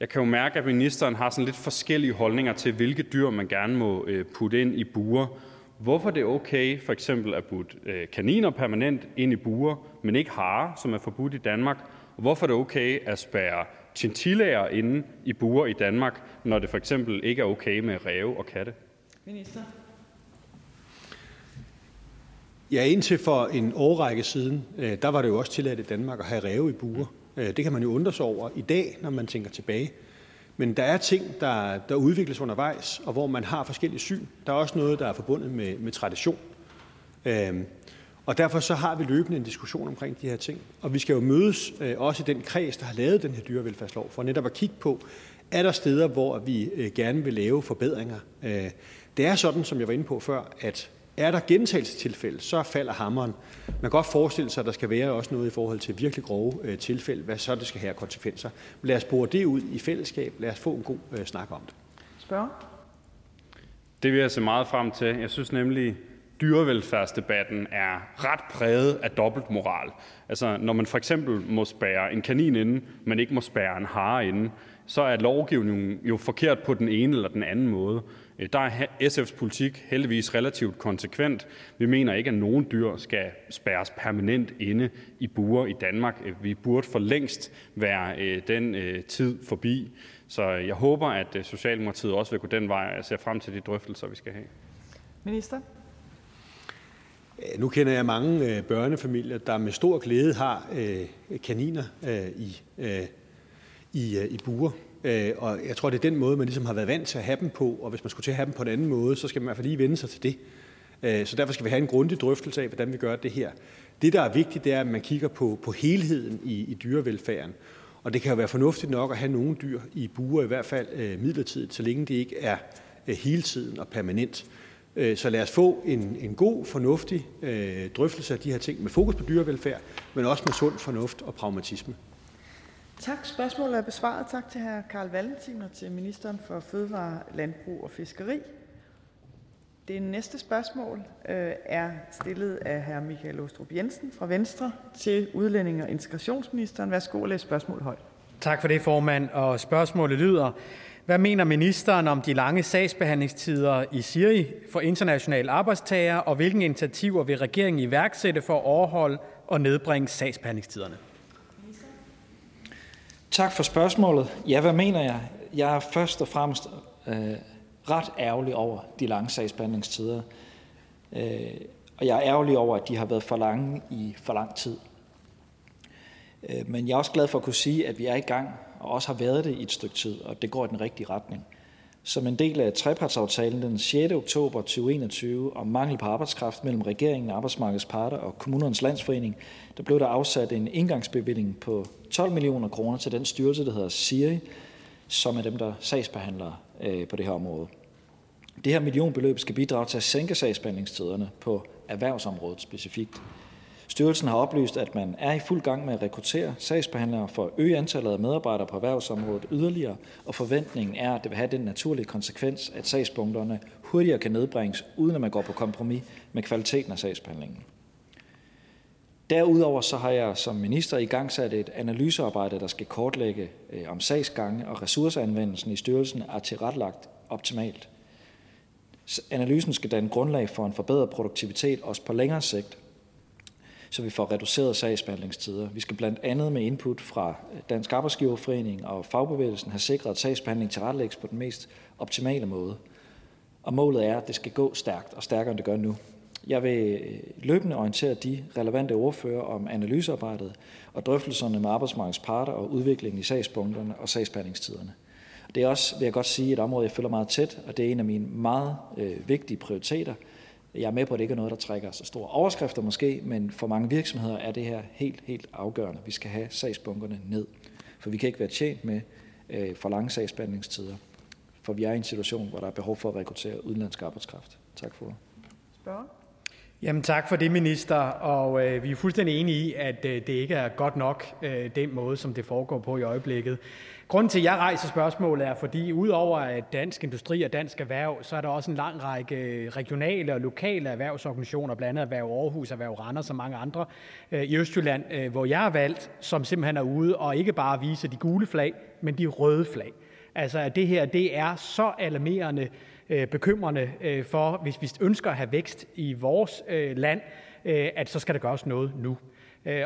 jeg kan jo mærke, at ministeren har sådan lidt forskellige holdninger til, hvilke dyr man gerne må øh, putte ind i buer. Hvorfor det er okay for eksempel at putte kaniner permanent ind i buer, men ikke harer, som er forbudt i Danmark? Og hvorfor det er okay at spærre chinchillaer inde i buer i Danmark, når det for eksempel ikke er okay med ræve og katte? Minister? Ja, indtil for en årrække siden, øh, der var det jo også tilladt i Danmark at have ræve i buer. Øh, Øh, det kan man jo undre sig over i dag, når man tænker tilbage. Men der er ting, der, der udvikles undervejs, og hvor man har forskellige syn. Der er også noget, der er forbundet med, med tradition. Øhm, og derfor så har vi løbende en diskussion omkring de her ting. Og vi skal jo mødes øh, også i den kreds, der har lavet den her dyrevelfærdslov, for netop at kigge på, er der steder, hvor vi øh, gerne vil lave forbedringer. Det er sådan, som jeg var inde på før, at er der gentagelsestilfælde, så falder hammeren. Man kan godt forestille sig, at der skal være også noget i forhold til virkelig grove øh, tilfælde, hvad så det skal have konsekvenser. Men lad os bore det ud i fællesskab. Lad os få en god øh, snak om det. Spørg. Det vil jeg se meget frem til. Jeg synes nemlig, dyrevelfærdsdebatten er ret præget af dobbeltmoral. Altså, når man for eksempel må spære en kanin inde, men ikke må spære en hare inde, så er lovgivningen jo forkert på den ene eller den anden måde. Øh, der er SF's politik heldigvis relativt konsekvent. Vi mener ikke, at nogen dyr skal spærres permanent inde i buer i Danmark. Øh, vi burde for længst være øh, den tid forbi. Så jeg håber, at Socialdemokratiet også vil gå den vej, og jeg ser frem til de drøftelser, vi skal have. Minister? Nu kender jeg mange børnefamilier, der med stor glæde har kaniner i, i, i buer. Øh, og jeg tror, det er den måde, man ligesom har været vant til at have dem på. Og hvis man skulle til at have dem på en anden måde, så skal man i hvert fald lige vende sig til det. Øh, så derfor skal vi have en grundig drøftelse af, hvordan vi gør det her. Det, der er vigtigt, det er, at man kigger på, på helheden i, i dyrevelfærden. Og det kan jo være fornuftigt nok at have nogle dyr i buer, i hvert fald øh, midlertidigt, så længe det ikke er øh, hele tiden og permanent. Øh, så lad os få en, en god, fornuftig øh, drøftelse af de her ting med fokus på dyrevelfærd, men også med sund fornuft og pragmatisme. Tak. Spørgsmålet er besvaret. Tak til hr. Karl Valentin og til ministeren for Fødevare, Landbrug og Fiskeri. Det næste spørgsmål øh, er stillet af hr. Michael Åstrup Jensen fra Venstre til udlænding- og integrationsministeren. Værsgo at læse spørgsmålet højt. Tak for det, formand. Og spørgsmålet lyder, hvad mener ministeren om de lange sagsbehandlingstider i Siri for internationale arbejdstagere, og hvilke initiativer vil regeringen iværksætte for at overholde og nedbringe sagsbehandlingstiderne? Tak for spørgsmålet. Ja, hvad mener jeg? Jeg er først og fremmest øh, ret ærgerlig over de lange sagsbehandlingstider. Øh, og jeg er ærgerlig over, at de har været for lange i for lang tid. Øh, men jeg er også glad for at kunne sige, at vi er i gang, og også har været det i et stykke tid, og det går i den rigtige retning. Som en del af trepartsaftalen den 6. oktober 2021 om mangel på arbejdskraft mellem regeringen, arbejdsmarkedets parter og kommunernes landsforening, blev der afsat en indgangsbevilling på 12 millioner kroner til den styrelse, der hedder SIRI, som er dem, der sagsbehandler øh, på det her område. Det her millionbeløb skal bidrage til at sænke sagsbehandlingstiderne på erhvervsområdet specifikt. Styrelsen har oplyst, at man er i fuld gang med at rekruttere sagsbehandlere for at øge antallet af medarbejdere på erhvervsområdet yderligere, og forventningen er, at det vil have den naturlige konsekvens, at sagspunkterne hurtigere kan nedbringes, uden at man går på kompromis med kvaliteten af sagsbehandlingen. Derudover så har jeg som minister i gang sat et analysearbejde, der skal kortlægge, øh, om sagsgange og ressourceanvendelsen i styrelsen er tilrettelagt optimalt. Analysen skal danne grundlag for en forbedret produktivitet også på længere sigt, så vi får reduceret sagsbehandlingstider. Vi skal blandt andet med input fra øh, Dansk Arbejdsgiverforening og fagbevægelsen have sikret, at sagsbehandling tilrettelægges på den mest optimale måde. Og målet er, at det skal gå stærkt og stærkere, end det gør nu. Jeg vil øh, løbende orientere de relevante ordfører om analysearbejdet og drøftelserne med arbejdsmarkedets parter og udviklingen i sagspunkterne og sagsbehandlingstiderne. Det er også, vil jeg godt sige, et område, jeg følger meget tæt, og det er en af mine meget øh, vigtige prioriteter. Jeg er med på, at det ikke er noget, der trækker så store overskrifter måske, men for mange virksomheder er det her helt, helt afgørende. Vi skal have sagsbunkerne ned, for vi kan ikke være tjent med øh, for lange sagsbehandlingstider, for vi er i en situation, hvor der er behov for at rekruttere udenlandsk arbejdskraft. Tak for Spørger? Jamen tak for det, minister. Og øh, vi er fuldstændig enige i, at øh, det ikke er godt nok øh, den måde, som det foregår på i øjeblikket. Grunden til, at jeg rejser spørgsmålet er, fordi udover at dansk industri og dansk erhverv, så er der også en lang række regionale og lokale erhvervsorganisationer, blandt andet Erhverv Aarhus, Erhverv Randers og mange andre øh, i Østjylland, øh, hvor jeg er valgt, som simpelthen er ude og ikke bare vise de gule flag, men de røde flag. Altså, at det her det er så alarmerende Øh, bekymrende øh, for, hvis vi ønsker at have vækst i vores øh, land, at så skal der gøres noget nu.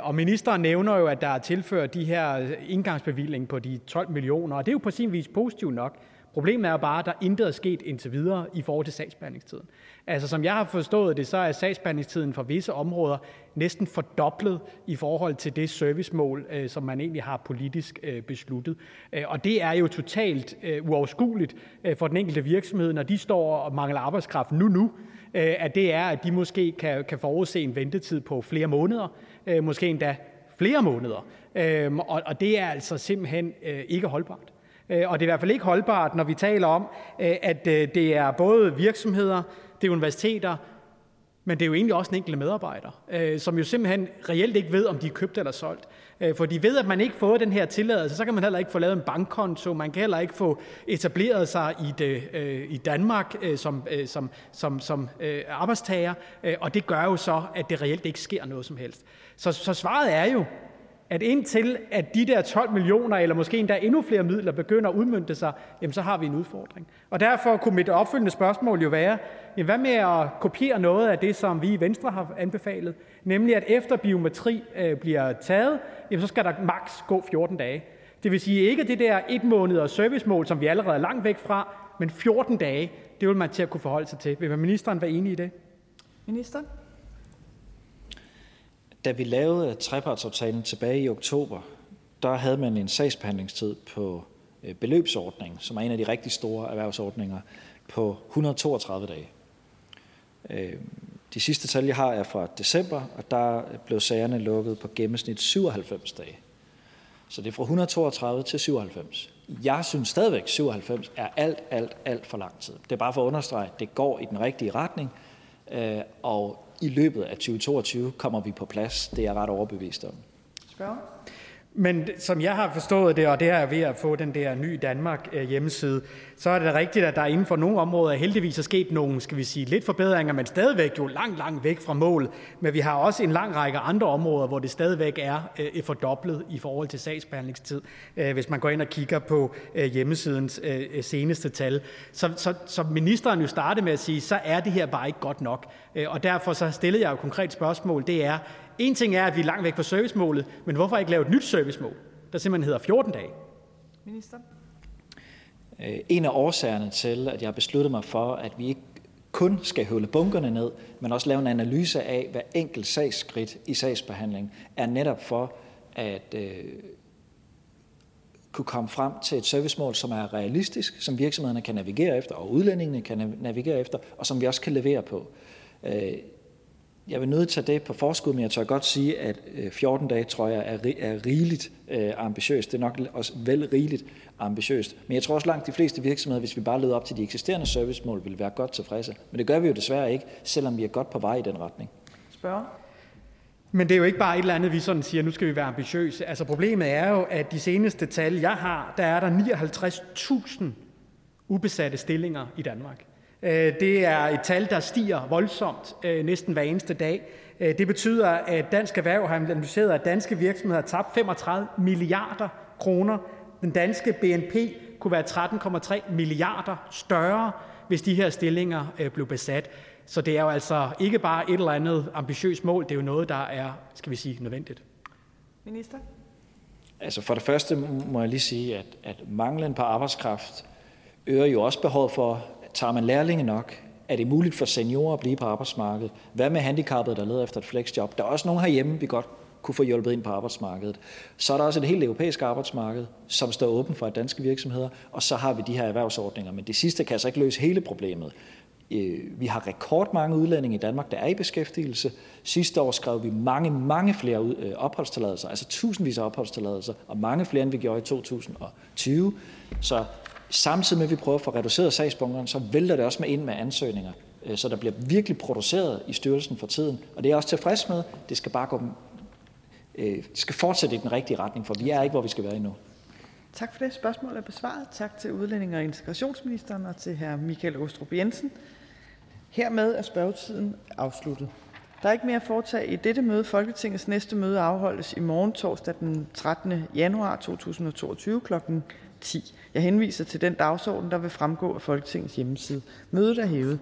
Og ministeren nævner jo, at der er tilført de her indgangsbevilling på de 12 millioner, og det er jo på sin vis positivt nok. Problemet er jo bare, at der intet er sket indtil videre i forhold til sagsbehandlingstiden. Altså som jeg har forstået det, så er sagsbehandlingstiden for visse områder næsten fordoblet i forhold til det servicemål, øh, som man egentlig har politisk øh, besluttet. Øh, og det er jo totalt uoverskueligt for den enkelte virksomhed, når de står og mangler arbejdskraft nu nu, at det er, at de måske kan, kan forudse en ventetid på flere måneder, måske endda flere måneder. Øhm, og, og det er altså simpelthen ikke holdbart. Øh, og det er i hvert fald ikke holdbart, når vi taler om, øh, at øh, det er både virksomheder, det er universiteter, men det er jo egentlig også en enkelt medarbejder, øh, som jo simpelthen reelt ikke ved, om de er købt eller solgt. Øh, for de ved, at man ikke får den her tilladelse, så kan man heller ikke få lavet en bankkonto, man kan heller ikke få etableret sig i, det, øh, i Danmark øh, som, øh, som, som, som øh, arbejdstager, øh, og det gør jo så, at det reelt ikke sker noget som helst. Så, så svaret er jo, at indtil at de der 12 millioner, eller måske endda endnu flere midler, begynder at udmyndte sig, jamen så har vi en udfordring. Og derfor kunne mit opfølgende spørgsmål jo være, jamen hvad med at kopiere noget af det, som vi i Venstre har anbefalet, nemlig at efter biometri øh, bliver taget, jamen så skal der maks gå 14 dage. Det vil sige ikke det der et måned servicemål, som vi allerede er langt væk fra, men 14 dage, det vil man til at kunne forholde sig til. Vil ministeren være enig i det? Minister? Da vi lavede trepartsaftalen tilbage i oktober, der havde man en sagsbehandlingstid på øh, beløbsordningen, som er en af de rigtig store erhvervsordninger, på 132 dage. Øh, de sidste tal, jeg har, er fra december, og der blev sagerne lukket på gennemsnit 97 dage. Så det er fra 132 til 97. Jeg synes stadigvæk, 97 er alt, alt, alt for lang tid. Det er bare for at understrege, at det går i den rigtige retning, øh, og i løbet af 2022 kommer vi på plads. Det er jeg ret overbevist om. Spørger? Men som jeg har forstået det, og det er ved at få den der ny Danmark øh, hjemmeside, så er det rigtigt, at der inden for nogle områder heldigvis er sket nogle, skal vi sige, lidt forbedringer, men stadigvæk jo langt, langt væk fra mål. Men vi har også en lang række andre områder, hvor det stadigvæk er øh, fordoblet i forhold til sagsbehandlingstid, øh, hvis man går ind og kigger på hjemmesidens seneste tal. Så, så, så ministeren jo startede med at sige, så er det her bare ikke godt nok. Og derfor så stillede jeg jo et konkret spørgsmål, det er, en ting er, at vi er langt væk fra servicemålet, men hvorfor ikke lave et nyt servicemål, der simpelthen hedder 14 dage? Minister. Øh, en af årsagerne til, at jeg har besluttet mig for, at vi ikke kun skal høvle bunkerne ned, men også lave en analyse af hver enkelt sagsskridt i sagsbehandling, er netop for at øh, kunne komme frem til et servicemål, som er realistisk, som virksomhederne kan navigere efter, og udlændingene kan navigere efter, og som vi også kan levere på. Øh, jeg vil nødt tage det på forskud, men jeg tør godt sige, at øh, 14 dage tror jeg er, er rigeligt øh, ambitiøst. Det er nok også vel rigeligt ambitiøst. Men jeg tror også langt de fleste virksomheder, hvis vi bare leder op til de eksisterende servicemål, vil være godt tilfredse. Men det gør vi jo desværre ikke, selvom vi er godt på vej i den retning. Spørger? Men det er jo ikke bare et eller andet, vi sådan siger, nu skal vi være ambitiøse. Altså problemet er jo, at de seneste tal, jeg har, der er der 59.000 ubesatte stillinger i Danmark. Øh, det er et tal, der stiger voldsomt øh, næsten hver eneste dag. Øh, det betyder, at Dansk Erhverv har analyseret, at danske virksomheder har tabt 35 milliarder kroner. Den danske BNP kunne være 13,3 milliarder større, hvis de her stillinger blev besat. Så det er jo altså ikke bare et eller andet ambitiøst mål, det er jo noget, der er, skal vi sige, nødvendigt. Minister? Altså for det første må jeg lige sige, at, at manglen på arbejdskraft øger jo også behovet for Tager man lærlinge nok? Er det muligt for seniorer at blive på arbejdsmarkedet? Hvad med handicappede, der leder efter et flexjob? Der er også nogen herhjemme, vi godt kunne få hjulpet ind på arbejdsmarkedet. Så er der også et helt europæisk arbejdsmarked, som står åben for danske virksomheder, og så har vi de her erhvervsordninger. Men det sidste kan altså ikke løse hele problemet. Øh, vi har rekordmange udlændinge i Danmark, der er i beskæftigelse. Sidste år skrev vi mange, mange flere øh, opholdstilladelser, altså tusindvis af opholdstilladelser, og mange flere, end vi gjorde i 2020. Så Samtidig med, at vi prøver at få reduceret sagsbunkerne, så vælter det også med ind med ansøgninger. Øh, så der bliver virkelig produceret i styrelsen for tiden, og det er jeg også tilfreds med. Det skal bare gå, øh, det skal fortsætte i den rigtige retning, for vi er ikke, hvor vi skal være endnu. Tak for det. Spørgsmålet er besvaret. Tak til udlænding og integrationsministeren og til hr. Michael Ostrup Jensen. Hermed er spørgetiden afsluttet. Der er ikke mere at foretage i dette møde. Folketingets næste møde afholdes i morgen torsdag den 13. januar 2022 kl. 10. Jeg henviser til den dagsorden, der vil fremgå af Folketingets hjemmeside. Mødet er hævet.